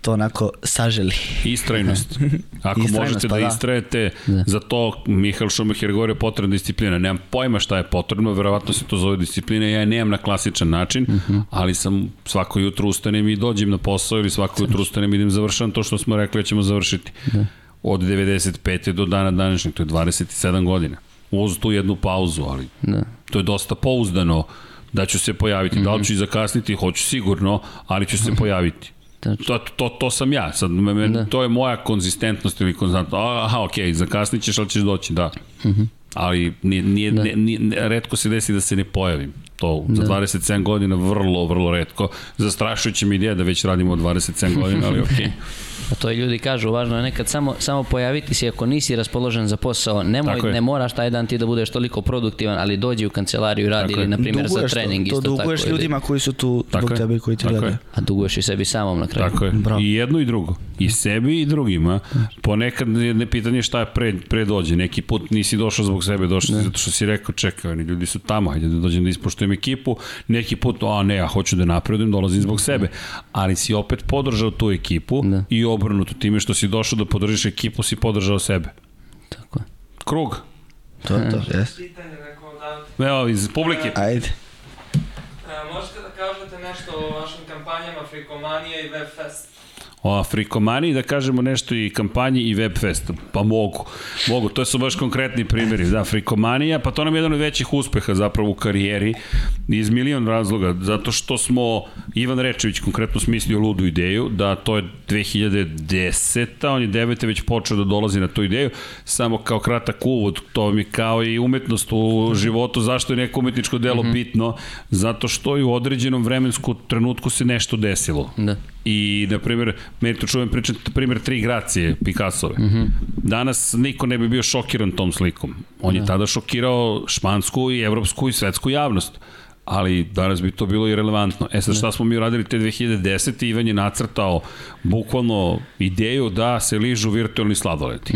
to onako saželi. Istrajnost. Ako Istrajnost, možete pa da da. istrajete, Da. za to Mihael Schumacher govori je potrebna disciplina. Nemam pojma šta je potrebno, verovatno se to zove disciplina, ja je nemam na klasičan način, Mhm. ali sam svako jutro ustanem i dođem na posao ili svako jutro ustanem i idem završam to što smo rekli da ćemo završiti. Da. Od 95. do dana današnjeg, to je 27 godina. Uz tu jednu pauzu, ali Da. to je dosta pouzdano da ću se pojaviti. Da li ću i zakasniti, hoću sigurno, ali ću se pojaviti. To, to, to sam ja, sad, me, me, Da. to je moja konzistentnost ili konstantnost. Aha, okej, zakasnit ćeš, ali ćeš doći, da. Ali nije, nije, Da. ne, nije, ne- redko se desi da se ne pojavim. To za 27 godina vrlo, vrlo redko. Zastrašujuće mi ideja da već radimo od 27 godina, ali okej. Pa to i ljudi kažu, važno je nekad samo, samo pojaviti se ako nisi raspoložen za posao. Nemoj, Tako ne moraš taj dan ti da budeš toliko produktivan, ali dođi u kancelariju i radi Tako ili, na primjer, za to, trening to isto tako. duguješ ili- ljudima koji su tu Tako zbog tebe i koji ti Tako gledaju. A duguješ i sebi samom na kraju. Tako je. Bravo. I jedno i drugo. I sebi i drugima. Ponekad je ne pitanje šta je pre, pre dođe. Neki put nisi došao zbog sebe, došao si zato što si rekao čekaj, oni ljudi su tamo, hajde da dođem da ispoštujem ekipu. Neki put, a ne, ja hoću da napredujem, dolazim zbog sebe. Ali si opet podržao tu ekipu Da. i obrnuto time što si došao da podržiš ekipu, si podržao sebe. Tako je. Krug. To je to, jes. Pitanje neko da... Evo, iz publike. Ajde. E, možete da kažete nešto o vašim kampanjama Frikomanija i Webfest? O Afrikomaniji da kažemo nešto i kampanji i Webfest. Pa mogu. Mogu, to su baš konkretni primjeri. Da, Frikomanija, pa to nam je jedan od većih uspeha zapravo u karijeri iz milion razloga. Zato što smo, Ivan Rečević konkretno smislio ludu ideju, da to je 2010. On je 9. već počeo da dolazi na tu ideju. Samo kao kratak uvod, to mi kao i umetnost u životu, zašto je neko umetničko delo bitno? Zato što i u određenom vremensku trenutku se nešto desilo. Da. I, na primjer, meni to čujem pričati, na primjer, tri gracije Picassove. Mm -hmm. Danas niko ne bi bio šokiran tom slikom. On je tada šokirao špansku i evropsku i svetsku javnost. Ali danas bi to bilo i relevantno. E sad šta smo mi uradili te 2010. Ivan je nacrtao bukvalno ideju da se ližu virtualni sladoleti.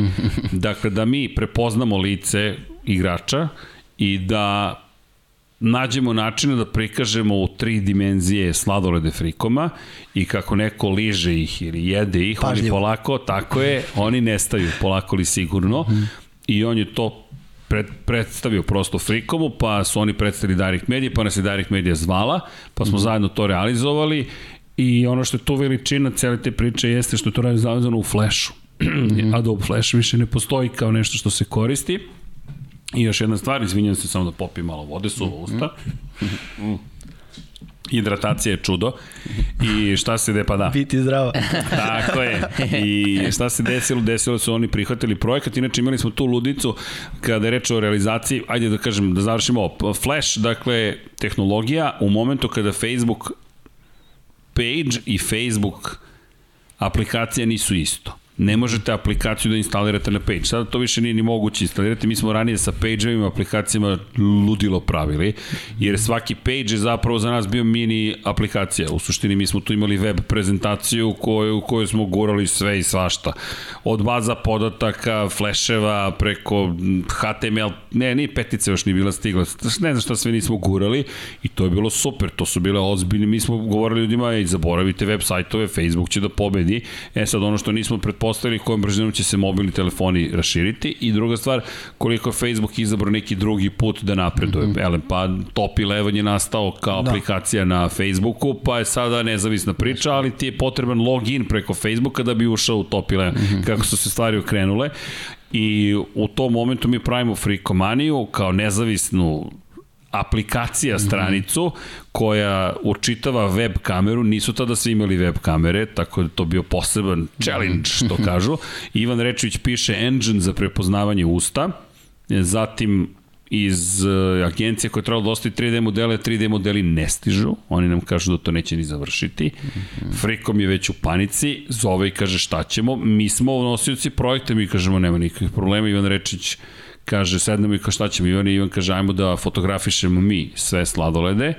dakle, da mi prepoznamo lice igrača i da nađemo načina da prikažemo u tri dimenzije sladolede frikoma i kako neko liže ih ili jede ih, oni Pažljivo. polako, tako je, oni nestaju polako li sigurno i on je to pred, predstavio prosto frikomu, pa su oni predstavili Direct Media, pa nas je Direct Media zvala, pa smo zajedno to realizovali i ono što je tu veličina cele te priče jeste što je to realizovano u Flashu. Adobe Flash više ne postoji kao nešto što se koristi. I još jedna stvar, izvinjam se samo da popijem malo vode, suva usta. Mm. Hidratacija je čudo. I šta se de pa da? Biti zdravo. Tako je. I šta se desilo? Desilo su oni prihvatili projekat. Inače imali smo tu ludnicu kada je reč o realizaciji, ajde da kažem, da završimo ovo. Flash, dakle, tehnologija u momentu kada Facebook page i Facebook aplikacija nisu isto. Ne možete aplikaciju da instalirate na page. Sada to više nije ni moguće instalirati. Mi smo ranije sa page-ovima aplikacijama ludilo pravili, jer svaki page je zapravo za nas bio mini aplikacija. U suštini mi smo tu imali web prezentaciju u kojoj, u kojoj smo gurali sve i svašta. Od baza podataka, fleševa, preko HTML, ne, ni petice još ni bila stigla. Ne znam šta sve nismo gurali i to je bilo super. To su bile ozbiljne. Mi smo govorili ljudima, ej, zaboravite web sajtove, Facebook će da pobedi. E sad, ono što nismo pretpostavili kojom brzinom će se mobilni telefoni raširiti i druga stvar, koliko je Facebook izabrao neki drugi put da napreduje. Mm -hmm. Ele, pa Top 11 je nastao kao da. aplikacija na Facebooku, pa je sada nezavisna priča, ali ti je potreban login preko Facebooka da bi ušao u Top 11, mm -hmm. kako su se stvari okrenule. I u tom momentu mi pravimo Freakomaniju kao nezavisnu aplikacija stranicu koja učitava web kameru, nisu tada svi imali web kamere, tako da to bio poseban challenge, što kažu. Ivan Rečević piše engine za prepoznavanje usta, zatim iz uh, agencije koja je trebala dostaviti 3D modele, 3D modeli ne stižu, oni nam kažu da to neće ni završiti. Frikom je već u panici, zove i kaže šta ćemo, mi smo nosioci projekta, mi kažemo nema nikakvih problema, Ivan Rečić kaže sednemo i kao šta ćemo, Ivan, Ivan kaže ajmo da fotografišemo mi sve sladolede,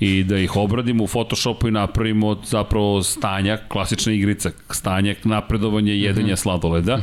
i da ih obradimo u Photoshopu i napravimo zapravo stanja, klasična igrica, stanja napredovanja jedenja sladoleda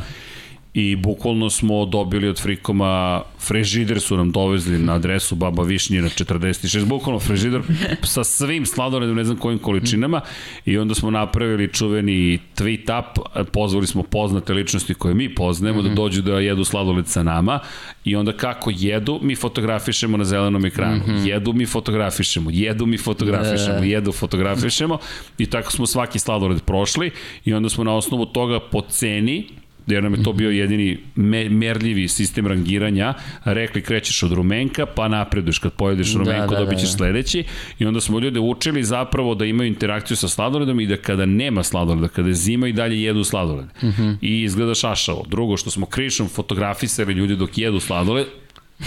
i bukvalno smo dobili od Frikoma frežider su nam dovezli na adresu Baba Višnjina 46, bukvalno frežider sa svim sladoledom, ne znam kojim količinama. I onda smo napravili čuveni tweet up, pozvali smo poznate ličnosti koje mi poznajemo da dođu da jedu sladoled sa nama. I onda kako jedu, mi fotografišemo na zelenom ekranu. Jedu, mi fotografišemo, jedu, mi fotografišemo, jedu, fotografišemo. I tako smo svaki sladoled prošli. I onda smo na osnovu toga po ceni jer nam je to bio jedini me, merljivi sistem rangiranja, rekli krećeš od rumenka, pa napreduješ kad pojedeš Da, rumenko, da, dobit ćeš da, da. sledeći i onda smo ljude učili zapravo da imaju interakciju sa sladoledom i da kada nema sladoleda, kada je zima i dalje jedu sladoled. I izgleda šašavo. Drugo, što smo krišom fotografisali ljudi dok jedu sladoled,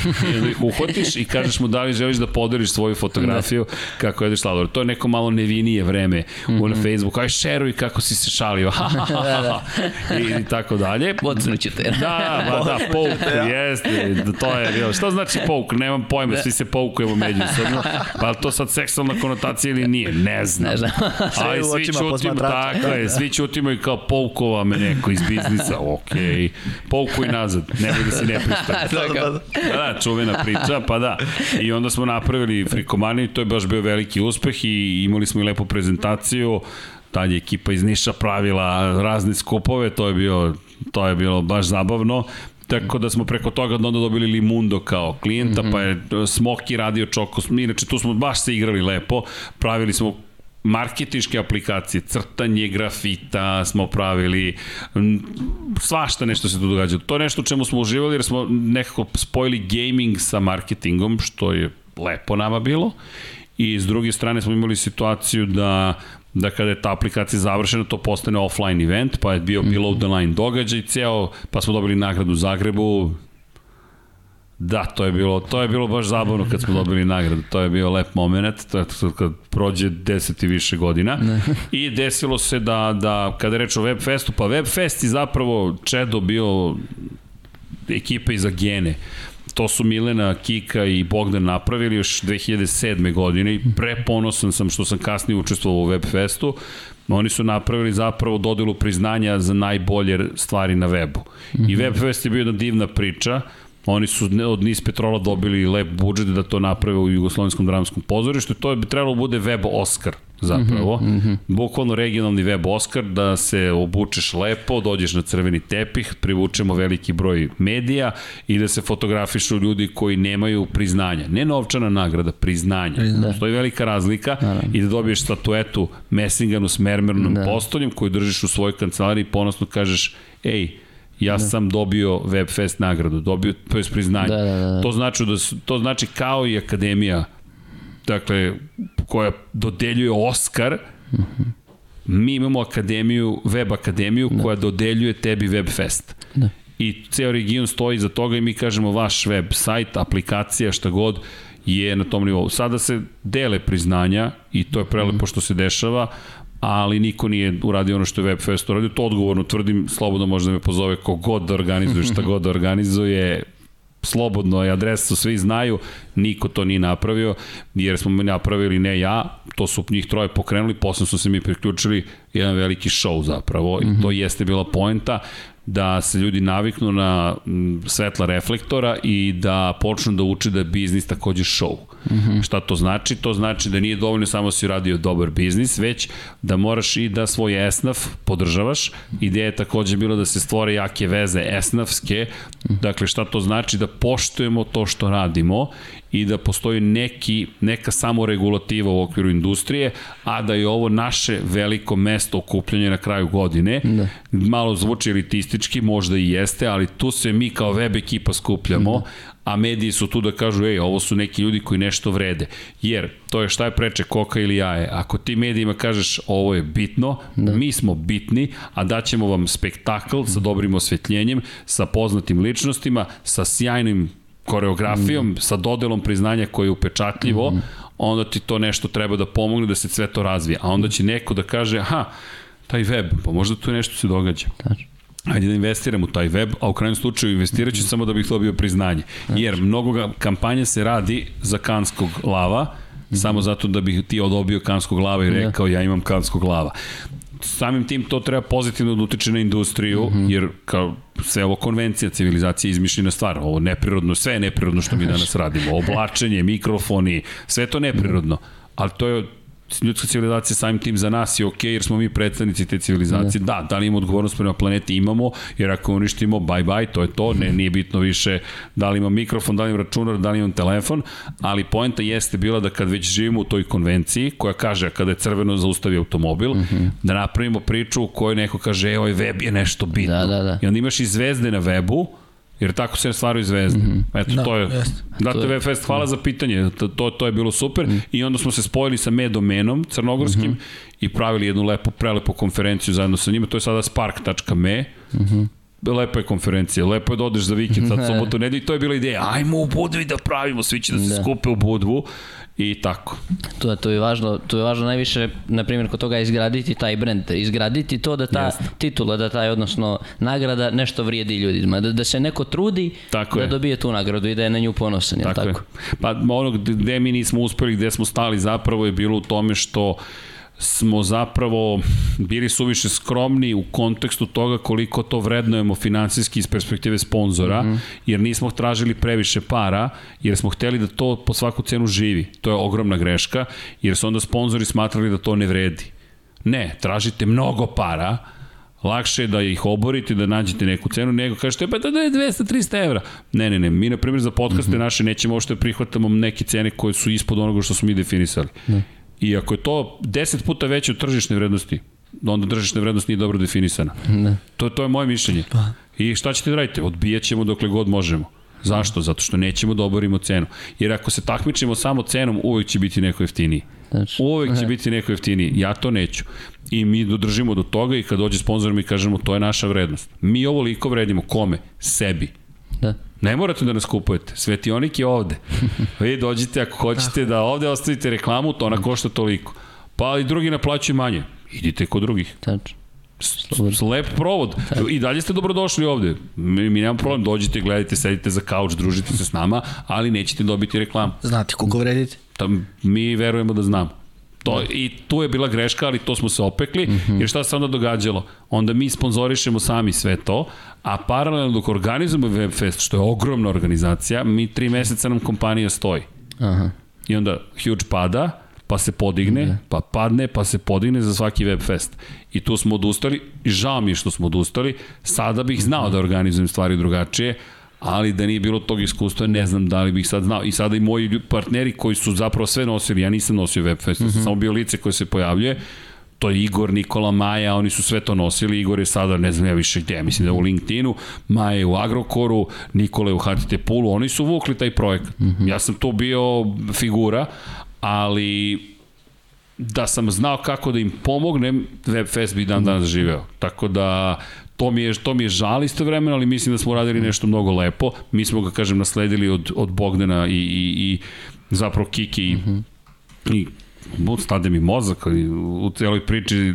I onda ih uhvatiš i kažeš mu da li želiš da podeliš svoju fotografiju kako jedeš sladoled. To je neko malo nevinije vreme mm -hmm. na Facebooku. Aj šeruj kako si se šalio. Ha, ha, ha, ha. I, I tako dalje. Pocnućete. Da, ba, da, pouk, jeste, to je bilo. Šta znači pouk? Nemam pojma, svi se poukujemo međusobno. Pa to sad seksualna konotacija ili nije? Ne znam. Ne znam. Ali u svi posmatrača. tako je, svi ćutimo i kao poukova me neko iz biznisa, okej. Poukuj nazad, nemoj da se ne pristaje. Tako. Da, da, čuvena priča, pa da. I onda smo napravili Frikomani, to je baš bio veliki uspeh i imali smo i lepu prezentaciju. Tad je ekipa iz Niša pravila razne skupove, to je bio to je bilo baš zabavno. Tako da smo preko toga onda dobili Limundo kao klijenta, mm -hmm. pa je Smoki radio Čoko. Inače, tu smo baš se igrali lepo. Pravili smo marketiške aplikacije, crtanje grafita smo pravili, svašta nešto se tu događa. To je nešto u čemu smo uživali jer smo nekako spojili gaming sa marketingom, što je lepo nama bilo. I s druge strane smo imali situaciju da da kada je ta aplikacija završena, to postane offline event, pa je bio below the line događaj ceo, pa smo dobili nagradu u Zagrebu, Da, to je bilo, to je bilo baš zabavno kad smo dobili nagradu. To je bio lep moment, to je to kad prođe 10 i više godina. Ne. I desilo se da, da kada je reč o Webfestu, pa Webfest je zapravo Čedo bio ekipa iz Agene. To su Milena, Kika i Bogdan napravili još 2007. godine i preponosan sam što sam kasnije učestvovao u Webfestu. Oni su napravili zapravo dodelu priznanja za najbolje stvari na webu. I Webfest je bio jedna divna priča. Oni su od Nis Petrola dobili lep budžet da to naprave u Jugoslovenskom dramskom pozorištu. To bi trebalo da bude web Oscar zapravo. Mm -hmm. Bukvalno regionalni web Oscar, da se obučeš lepo, dođeš na crveni tepih, privučemo veliki broj medija i da se fotografišu ljudi koji nemaju priznanja. Ne novčana nagrada, priznanja. Da. Postoji velika razlika Naravno. i da dobiješ statuetu Messinganu s mermernom da. postoljem koju držiš u svojoj kancelariji i ponosno kažeš, ej, ja da. sam dobio Webfest nagradu, dobio to je priznanje. Da, da, da. To znači da su- to znači kao i akademija dakle koja dodeljuje Oscar mi imamo akademiju, web akademiju da. koja dodeljuje tebi Webfest. Da. I ceo region stoji za toga i mi kažemo vaš web sajt, aplikacija, šta god je na tom nivou. Sada se dele priznanja i to je prelepo što se dešava, ali niko nije uradio ono što je Webfest uradio. To odgovorno tvrdim, slobodno može da me pozove kogod da organizuje, šta god da organizuje, slobodno je adresu, svi znaju, niko to nije napravio, jer smo mi napravili ne ja, to su njih troje pokrenuli, posle su se mi priključili jedan veliki show zapravo, mm -hmm. i to jeste bila poenta, da se ljudi naviknu na svetla reflektora i da počnu da uče da je biznis takođe show. Mm -hmm. Šta to znači? To znači da nije dovoljno samo si uradio dobar biznis, već da moraš i da svoj esnaf podržavaš. Ideja je takođe bila da se stvore jake veze esnafske. Dakle, šta to znači? Da poštujemo to što radimo i da postoji neki, neka samoregulativa u okviru industrije, a da je ovo naše veliko mesto okupljanja na kraju godine. Da. Malo zvuči elitistički, možda i jeste, ali tu se mi kao web ekipa skupljamo, da a mediji su tu da kažu, ej, ovo su neki ljudi koji nešto vrede. Jer, to je šta je preče, koka ili jaje. Ako ti medijima kažeš ovo je bitno, da. mi smo bitni, a daćemo vam spektakl sa dobrim osvetljenjem, sa poznatim ličnostima, sa sjajnim koreografijom, mm. sa dodelom priznanja koje je upečatljivo, mm. onda ti to nešto treba da pomogne da se sve to razvije. A onda će neko da kaže, aha, taj web, pa možda tu nešto se događa. Tačno ajde da investiram u taj web, a u krajnjem slučaju investirat ću -hmm. samo da bih dobio priznanje. Znači. Jer mnogo kampanja se radi za kanskog lava, -hmm. samo zato da bih ti odobio kanskog lava i da. rekao ja imam kanskog lava. Samim tim to treba pozitivno da utiče na industriju, mm -hmm. jer kao sve ovo konvencija, civilizacija izmišljena stvar, ovo neprirodno, sve je neprirodno što mi danas radimo, oblačenje, mikrofoni, sve to neprirodno, ali to je ljudska civilizacija samim tim za nas je ok, jer smo mi predstavnici te civilizacije. Da, da, da li imamo odgovornost prema planeti? Imamo, jer ako uništimo, bye bye, to je to, ne, nije bitno više da li imam mikrofon, da li imam računar, da li imam telefon, ali poenta jeste bila da kad već živimo u toj konvenciji, koja kaže kada je crveno zaustavi automobil, mm -hmm. da napravimo priču u kojoj neko kaže, e, ovaj web je nešto bitno. Da, da, da. I onda imaš i zvezde na webu, Jer tako se stvaraju zvezde. Mm -hmm. Eto, da, to je. Jest. Date je... Fest, hvala za pitanje. To, to, to je bilo super. Mm -hmm. I onda smo se spojili sa Medomenom, crnogorskim, mm -hmm. i pravili jednu lepu, prelepu konferenciju zajedno sa njima. To je sada spark.me. Mm -hmm. Lepa je konferencija, lepo je da odeš za vikend, sad sobotu, nedelju, to je bila ideja, ajmo u Budvi da pravimo, svi će da se da. skupe u Budvu i tako. To, to je važno, to je važno najviše, na primjer, kod toga izgraditi taj brend, izgraditi to da ta Jeste. titula, da taj, odnosno, nagrada nešto vrijedi ljudima, da, da se neko trudi tako da je. dobije tu nagradu i da je na nju ponosan, tako? tako? Je. Pa ono gde mi nismo uspeli, gde smo stali zapravo je bilo u tome što uh, smo zapravo bili suviše skromni u kontekstu toga koliko to vrednujemo finansijski iz perspektive sponzora, mm -hmm. jer nismo tražili previše para, jer smo hteli da to po svaku cenu živi. To je ogromna greška, jer su onda sponzori smatrali da to ne vredi. Ne, tražite mnogo para, lakše je da ih oborite, da nađete neku cenu, nego kažete, pa da je 200-300 evra. Ne, ne, ne, mi na primjer za podcaste mm -hmm. naše nećemo ošte prihvatamo neke cene koje su ispod onoga što smo mi definisali. Ne. I ako je to 10 puta veće od tržišne vrednosti, onda tržišna vrednost nije dobro definisana. Ne. To, to je moje mišljenje. Pa. I šta ćete da radite? Odbijat ćemo dokle god možemo. Zašto? Zato što nećemo da oborimo cenu. Jer ako se takmičimo samo cenom, uvek će biti neko jeftiniji. Znači, uvek će ne. biti neko jeftiniji. Ja to neću. I mi dodržimo do toga i kad dođe sponzor mi kažemo to je naša vrednost. Mi ovo liko vredimo. Kome? Sebi. Da. Ne morate da nas kupujete. Svetionik je ovde. Vi dođite ako hoćete da ovde ostavite reklamu, to ona košta toliko. Pa i drugi naplaćuju manje. Idite kod drugih. Tačno. Lep provod. I dalje ste dobrodošli ovde. Mi, mi nemamo problem, dođite, gledajte, sedite za kauč, družite se s nama, ali nećete dobiti reklamu. Znate koliko vredite? Tam, mi verujemo da znamo. To, I tu je bila greška, ali to smo se opekli, mm -hmm. jer šta se onda događalo? Onda mi sponzorišemo sami sve to, a paralelno dok organizujemo Webfest, što je ogromna organizacija, mi tri meseca nam kompanija stoji. Aha. I onda huge pada, pa se podigne, mm -hmm. pa padne, pa se podigne za svaki Webfest. I tu smo odustali, i žao mi je što smo odustali, sada bih znao da organizujem stvari drugačije, ali da nije bilo tog iskustva, ne znam da li bih sad znao. I sada i moji partneri koji su zapravo sve nosili, ja nisam nosio Webfest, mm -hmm. samo bio lice koje se pojavljuje, to je Igor, Nikola, Maja, oni su sve to nosili, Igor je sada, ne znam ja više gde, mislim da je u LinkedInu, Maja je u Agrokoru, Nikola je u HTT Pulu, oni su vukli taj projekat. Mm -hmm. Ja sam to bio figura, ali da sam znao kako da im pomognem, Webfest bi dan danas živeo. Tako da to mi je, to mi je žal istovremeno, ali mislim da smo uradili nešto mnogo lepo. Mi smo ga, kažem, nasledili od, od Bogdana i, i, i zapravo Kiki i, mm -hmm. i stade mi mozak u celoj priči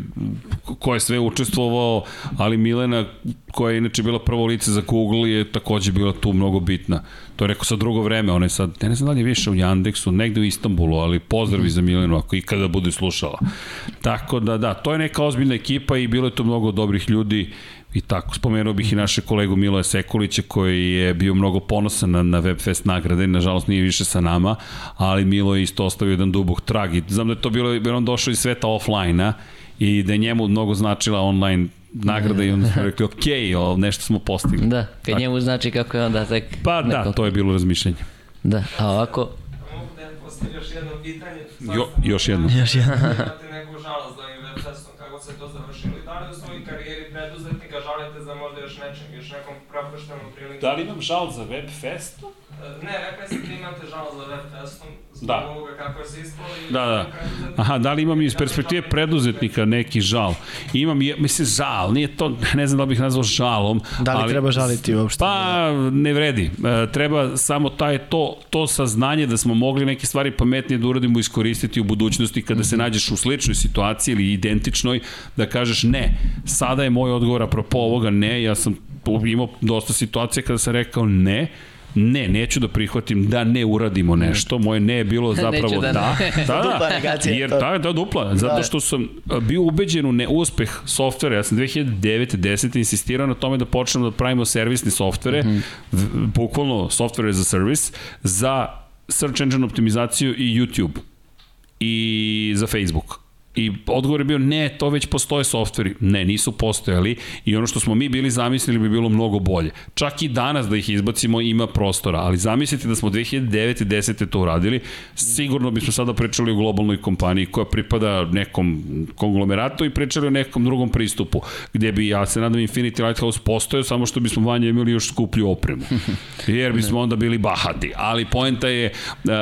ko je sve učestvovao, ali Milena koja je inače bila prvo lice za Google je takođe bila tu mnogo bitna. To je rekao sa drugo vreme, ona je sad, ne znam da li je više u Jandeksu, negde u Istanbulu, ali pozdravi za Milenu ako ikada bude slušala. Tako da da, to je neka ozbiljna ekipa i bilo je tu mnogo dobrih ljudi I tako, spomenuo bih i naše kolegu Miloja Sekulića koji je bio mnogo ponosan na, na Webfest nagrade, nažalost nije više sa nama, ali Milo je isto ostavio jedan dubog trag i znam da je to bilo, jer on došao iz sveta offline-a i da je njemu mnogo značila online nagrada i onda smo rekli ok, o, nešto smo postigli. Da, kad tako. njemu znači kako je onda tek... Pa da, neko... to je bilo razmišljanje. Da, a ovako, postaviti još jedno pitanje. Jo, još jedno. Još jedan. Imate neku žalost za ovim webfestom, kako se to završilo i da li u svojoj karijeri žalite za možda još nečem, još nekom propuštenom prilikom? Da li imam žal za web festu? E, Ne, rekli ste da imate žalost za webfestom, Da. ovoga kako se ispalo. Da, da. Aha, da li imam iz perspektive preduzetnika neki žal? Imam, je, mislim, žal, nije to, ne znam da bih nazvao žalom. Da li ali- treba žaliti uopšte? Pa, ne vredi. E, treba samo taj, to, to saznanje da smo mogli neke stvari pametnije da uradimo iskoristiti u budućnosti kada se nađeš u sličnoj situaciji ili identičnoj, da kažeš ne, sada je moj odgovor apropo ovoga ne, ja sam imao dosta situacija kada sam rekao ne, ne, neću da prihvatim da ne uradimo nešto. Moje ne je bilo zapravo da da. ne. Da, da, negacija. jer da, da, dupla. Zato Da. što sam bio ubeđen u neuspeh softvera. Ja sam 2009. 10. insistirao na tome da počnemo da pravimo servisne softvere, Mhm. v- bukvalno software za servis, za search engine optimizaciju i YouTube i za Facebook. I odgovor je bio ne, to već postoje softveri. Ne, nisu postojali i ono što smo mi bili zamislili bi bilo mnogo bolje. Čak i danas da ih izbacimo ima prostora, ali zamislite da smo 2009. 10. to uradili, sigurno bismo sada pričali o globalnoj kompaniji koja pripada nekom konglomeratu i pričali o nekom drugom pristupu, gde bi, ja se nadam, Infinity Lighthouse postojao, samo što bismo vanje imali još skuplju opremu. Jer bismo onda bili bahati. Ali poenta je, e,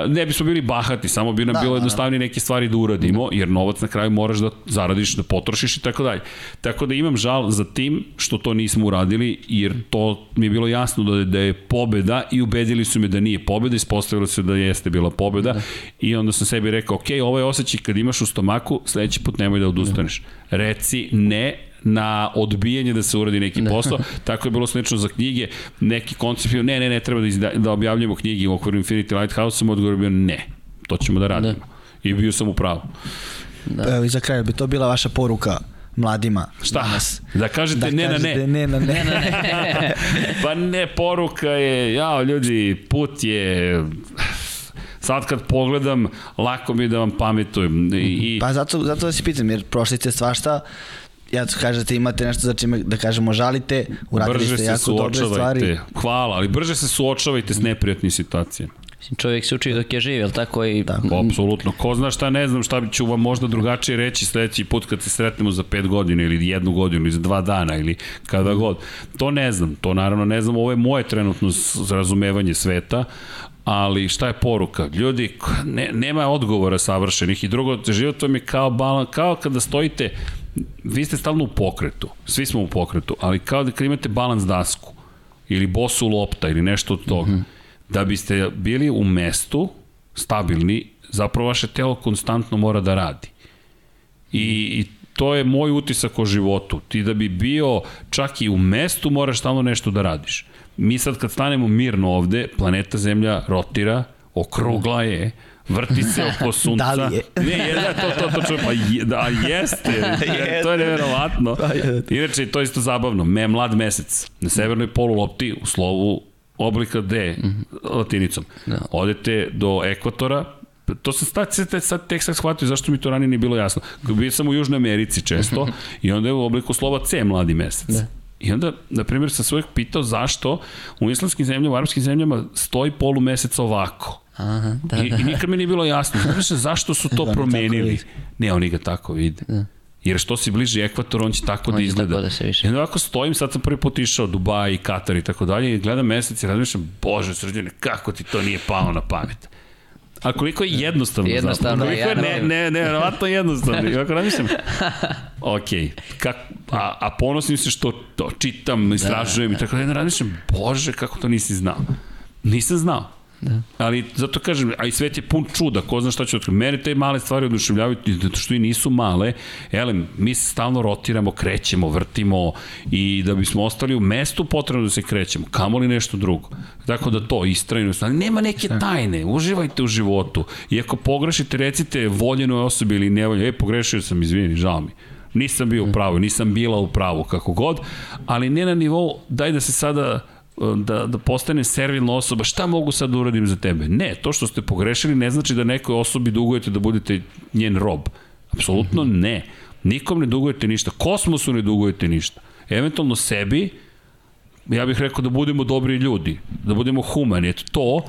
ne bismo bili bahati, samo bi nam Da, bilo da, da. jednostavnije neke stvari da uradimo, jer novac na kraju moraš da zaradiš, da potrošiš i tako dalje. Tako da imam žal za tim što to nismo uradili, jer to mi je bilo jasno da je, da je pobeda i ubedili su me da nije pobeda, ispostavilo se da jeste bila pobeda da. i onda sam sebi rekao, ok, ovo je osjećaj kad imaš u stomaku, sledeći put nemoj da odustaneš. Reci ne na odbijanje da se uradi neki posao. Tako je bilo slično za knjige. Neki koncept je, ne, ne, ne, treba da, izda, da objavljamo knjige u okviru Infinity Lighthouse, sam odgovor je bio ne. To ćemo da radimo. Da. I bio sam u pravu. Da. Evo i za kraj, bi to bila vaša poruka mladima Šta? danas? Da kažete Da ne na kažete ne. ne na ne. pa ne, poruka je, jao ljudi, put je... Sad kad pogledam, lako mi je da vam pametujem. I, i Pa zato, zato da se pitam, jer prošli ste svašta, ja to kažete imate nešto za čime da kažemo žalite, uradili brže ste se jako dobre stvari. suočavajte. Hvala, ali brže se suočavajte s neprijatnim situacijama. Mislim, čovjek se uči dok je živ, jel tako? I, Da. Apsolutno. Ko zna šta, ne znam šta ću vam možda drugačije reći sledeći put kad se sretnemo za pet godina ili jednu godinu ili za dva dana ili kada god. To ne znam. To naravno ne znam. Ovo je moje trenutno razumevanje sveta, ali šta je poruka? Ljudi, ne, nema odgovora savršenih i drugo, život vam je kao balan, kao kada stojite, vi ste stalno u pokretu, svi smo u pokretu, ali kao da imate balans dasku ili bosu lopta ili nešto od toga, mm -hmm. Da biste bili u mestu stabilni, zapravo vaše telo konstantno mora da radi. I, i to je moj utisak o životu. Ti da bi bio čak i u mestu moraš stalno nešto da radiš. Mi sad kad stanemo mirno ovde, planeta Zemlja rotira, okrugla je, vrti se oko sunca. Da li je? Ne, je, da, to, to, to, to, pa je, da, jeste, to je neverovatno. Pa je. Inače, to je isto zabavno, me mlad mesec, na severnoj polulopti, u slovu oblika D, latinicom. Da. Odete do ekvatora, to sam sad, sad, sad tek sad shvatio zašto mi to ranije nije bilo jasno. Bio sam u Južnoj Americi često i onda je u obliku slova C mladi mesec. Da. I onda, na primjer, sam se uvijek pitao zašto u islamskim zemljama, u arapskim zemljama stoji polumesec ovako. Aha, da, I, da. I nikad mi nije bilo jasno. Znaš zašto su to Da, promenili? Ne, oni ga tako vide. Da. Jer što si bliži ekvatoru, on će tako On da izgleda. tako da se više- I onda ovako stojim, sad sam prvi put išao Dubaj, Katar i tako dalje i gledam mesec i razmišljam, bože srđane, kako ti to nije palo na pamet? A koliko je jednostavno, Jednostavno, zapravo. Koliko je ne, ne, ne, verovatno jednostavno. I ovako razmišljam, ok, kak, a, a ponosim se što to čitam, istražujem i tako dalje, razmišljam, bože, kako to nisi znao. Nisam znao. Da. Ali zato kažem, a i svet je pun čuda, ko zna šta će otkriti. Mene te male stvari oduševljavaju, zato što i nisu male. Elem, mi se stalno rotiramo, krećemo, vrtimo i da bismo ostali u mestu potrebno da se krećemo, kamoli nešto drugo. Tako da to, istrajnost, ali nema neke tajne, uživajte u životu. I ako pogrešite, recite voljenoj osobi ili nevoljeno, e, pogrešio sam, izvini, žao mi. Nisam bio u pravu, nisam bila u pravu, kako god, ali ne na nivou, daj da se sada da, da postane servilna osoba, šta mogu sad da uradim za tebe? Ne, to što ste pogrešili ne znači da nekoj osobi dugujete da budete njen rob. Apsolutno ne. Nikom ne dugujete ništa. Kosmosu ne dugujete ništa. Eventualno sebi, ja bih rekao da budemo dobri ljudi, da budemo humani, eto to,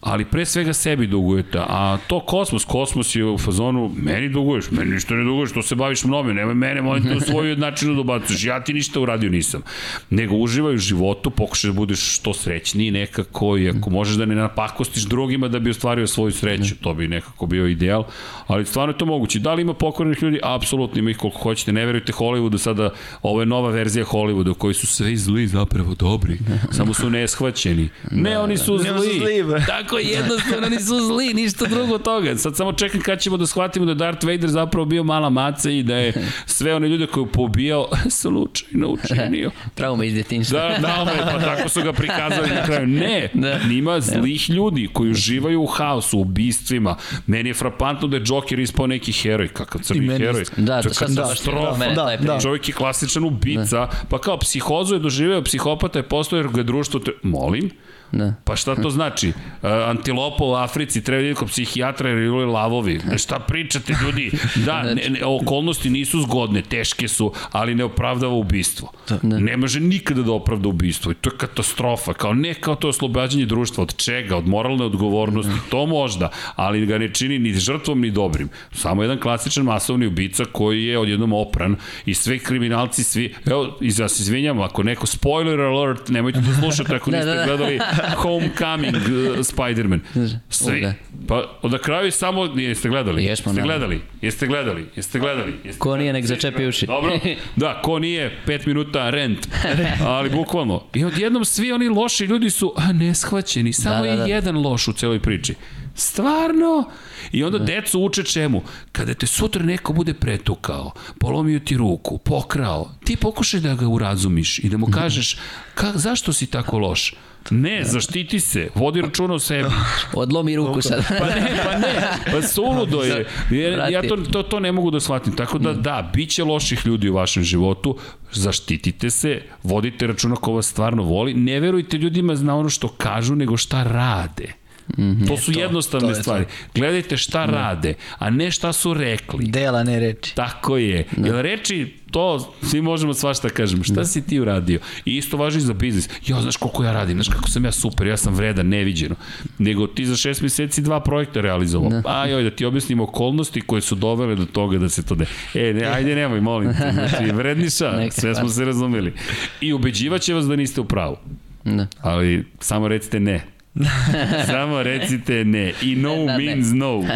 ali pre svega sebi dugujete, a to kosmos, kosmos je u fazonu, meni duguješ, meni ništa ne duguješ, to se baviš mnome, nemoj mene, molim te u svoju načinu da ubacuješ, ja ti ništa uradio nisam. Nego uživaj u životu, pokušaj da budeš što srećniji nekako i ako možeš da ne napakostiš drugima da bi ostvario svoju sreću, to bi nekako bio ideal, ali stvarno je to moguće. Da li ima pokvarnih ljudi? Apsolutno ima ih koliko hoćete. Ne verujte Hollywoodu sada, ovo je nova verzija Hollywooda u kojoj su svi zli zapravo dobri, samo su neshvaćeni. Ne, oni su Ne, zli. oni su zli, bre. Tako je, jednostavno oni su zli, ništa drugo od toga. Sad samo čekam kad ćemo da shvatimo da Darth Vader zapravo bio mala maca i da je sve one ljude koje je pobijao slučajno učinio. Trauma iz djetinjstva. Da, da, me, pa tako su ga prikazali na kraju. Ne, Da. ima zlih ljudi koji uživaju u haosu, u ubistvima. Meni je frapantno da je Joker ispao neki heroj, kakav crni heroj. Da, To je baš katastrofa. mene Da, taj da. priča. Čovjek je klasičan ubica, pa kao psihozu je doživeo, psihopata je postao jer ga je društvo te... Molim? Da. Pa šta to znači? Uh, antilopa u Africi treba ideti kod psihijatra jer ili lavovi. E, Šta pričate ljudi? Da, ne, ne, okolnosti nisu zgodne, teške su, ali ne opravdava ubistvo. Da. Ne može nikada da opravda ubistvo i to je katastrofa. Kao ne kao to oslobađanje društva. Od čega? Od moralne odgovornosti. To možda, ali ga ne čini ni žrtvom ni dobrim. Samo jedan klasičan masovni ubica koji je odjednom opran i sve kriminalci, svi... Evo, ja se izvinjam, ako neko spoiler alert, nemojte da slušate ako Da, niste da, da. gledali Homecoming uh, Spider-Man. Svi. Da. Pa na kraju samo jeste gledali? Jesmo, jeste gledali? Jeste gledali? Jeste gledali? Jeste Ko nije, nek začepi uši. Dobro. Da, ko nije 5 minuta rent. Ali bukvalno. I odjednom svi oni loši ljudi su a, neshvaćeni. Samo Da, da, da. je jedan loš u celoj priči. Stvarno? I onda decu uče čemu? Kada te sutra neko bude pretukao, polomio ti ruku, pokrao, ti pokušaj da ga urazumiš i da mu kažeš ka, zašto si tako loš? Ne, zaštiti se, vodi računa o sebi. Odlomi ruku sad. Pa ne, pa ne, pa suludo je. Jer ja to, to, to ne mogu da shvatim. Tako da, da, bit će loših ljudi u vašem životu, zaštitite se, vodite računa ko vas stvarno voli, ne verujte ljudima na ono što kažu, nego šta rade. To su jednostavne to je stvari. Gledajte šta rade, a ne šta su rekli. Dela, ne reči. Tako je. Jer reči, to svi možemo svašta kažemo. Šta si ti uradio? I isto važi i za biznis. Jo, znaš koliko ja radim, znaš kako sam ja super, ja sam vredan, neviđeno. Nego ti za šest meseci dva projekta realizovao. Pa joj, da ti objasnim okolnosti koje su dovele do toga da se to de... E, ne, ajde nemoj, molim te. Znači, vredniša, sve smo se razumeli. I ubeđivaće vas da niste u pravu. Da. Ali samo recite ne. samo recite ne. I no Da, ne. means no.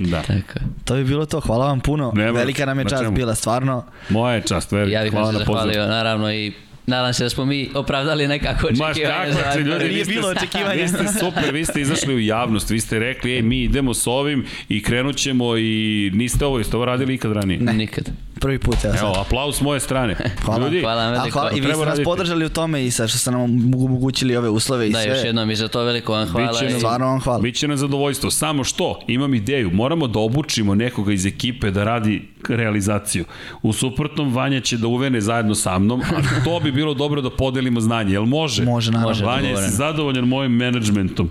Da. Tako. To bi bilo to, hvala vam puno. Nema, Velika nam je čast čemu. bila, stvarno. Moja je čast, velika. Ja bih vam se zahvalio, naravno, i nadam se da smo mi opravdali nekako Maš očekivanje. kako za će ljudi, vi Nije ste, bilo očekivanja. vi ste super, vi ste izašli u javnost, vi ste rekli, ej, mi idemo s ovim i krenut ćemo i niste ovo, jeste ovo radili ikad ranije? Nikad. Prvi put, sad. Evo, aplauz s moje strane. Hvala. Ljudi, Hvala A, veliko. hvala, I vi ste nas podržali u tome i sa što ste nam omogućili ove uslove i Da, sve. još jednom i za to veliko vam hvala. Biće nam- i- Stvarno vam hvala. Biće na zadovoljstvo. Samo što, imam ideju, moramo da obučimo nekoga iz ekipe da radi realizaciju. U suprotnom, Vanja će da uvene zajedno sa mnom, a to bi bilo dobro da podelimo znanje. Jel može? Može, naravno. Može. Vanja, jesi zadovoljan mojim menadžmentom?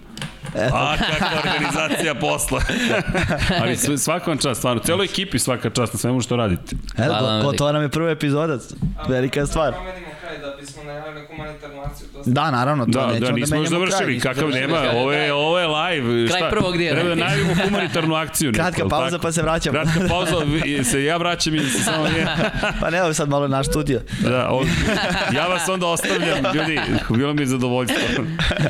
A, kakva organizacija posla. Ali sve- svaka vam čast, stvarno. Celoj ekipi svaka čast na svemu što radite. Evo, Hvala to nam je prva epizoda. Velika stvar. Da kraj da bismo najavili humanitarnu akciju. To Da, naravno, to Da, nećemo da, da, nismo još menjamo kraj. završili. nismo Kakav nema, kraj. ovo je, ovo je live. Kraj Šta? prvog dijela. Treba da najavimo humanitarnu akciju. Kratka pauza, tako? pa se vraćamo. Kratka pauza, se ja vraćam i se samo je. Pa ne, ovo sad malo naš studio. Da, ja vas onda ostavljam, ljudi, bilo mi je zadovoljstvo.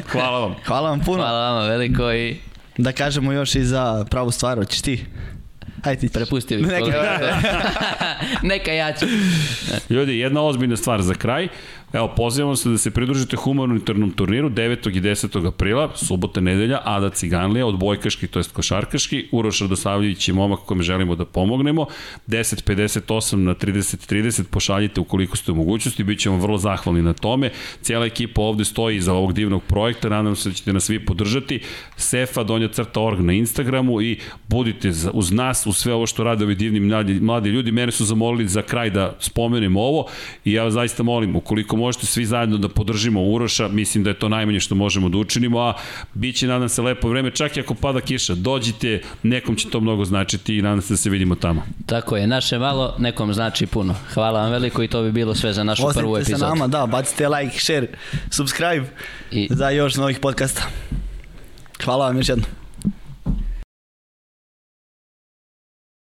Hvala vam. Hvala vam puno. Hvala vama veliko i Da kažemo još i za pravu stvar, hoćeš ti? Hajde ti. bih. Neka- koga- Neka ja ću. Ljudi, jedna ozbiljna stvar za kraj. Evo, pozivamo se da se pridružite humanitarnom turniru 9. i 10. aprila, subota, nedelja, Ada Ciganlija, odbojkaški, to jest košarkaški, Uroš Radosavljević je momak kome želimo da pomognemo, 10.58 na 30.30, pošaljite ukoliko ste u mogućnosti, bit ćemo vrlo zahvalni na tome. Cijela ekipa ovde stoji iza ovog divnog projekta, nadam se da ćete nas svi podržati. Sefa, donja crta org na Instagramu i budite uz nas, uz sve ovo što rade ovi divni mladi, mladi ljudi. Mene su zamolili za kraj da spomenem ovo i ja zaista molim, ukoliko možete svi zajedno da podržimo Uroša, mislim da je to najmanje što možemo da učinimo, a bit će, nadam se, lepo vreme, čak i ako pada kiša, dođite, nekom će to mnogo značiti i nadam se da se vidimo tamo. Tako je, naše malo nekom znači puno. Hvala vam veliko i to bi bilo sve za našu prvu Ostanite sa epizodu. nama, da, bacite like, share, subscribe I- za još novih podcasta. Hvala vam još jednom.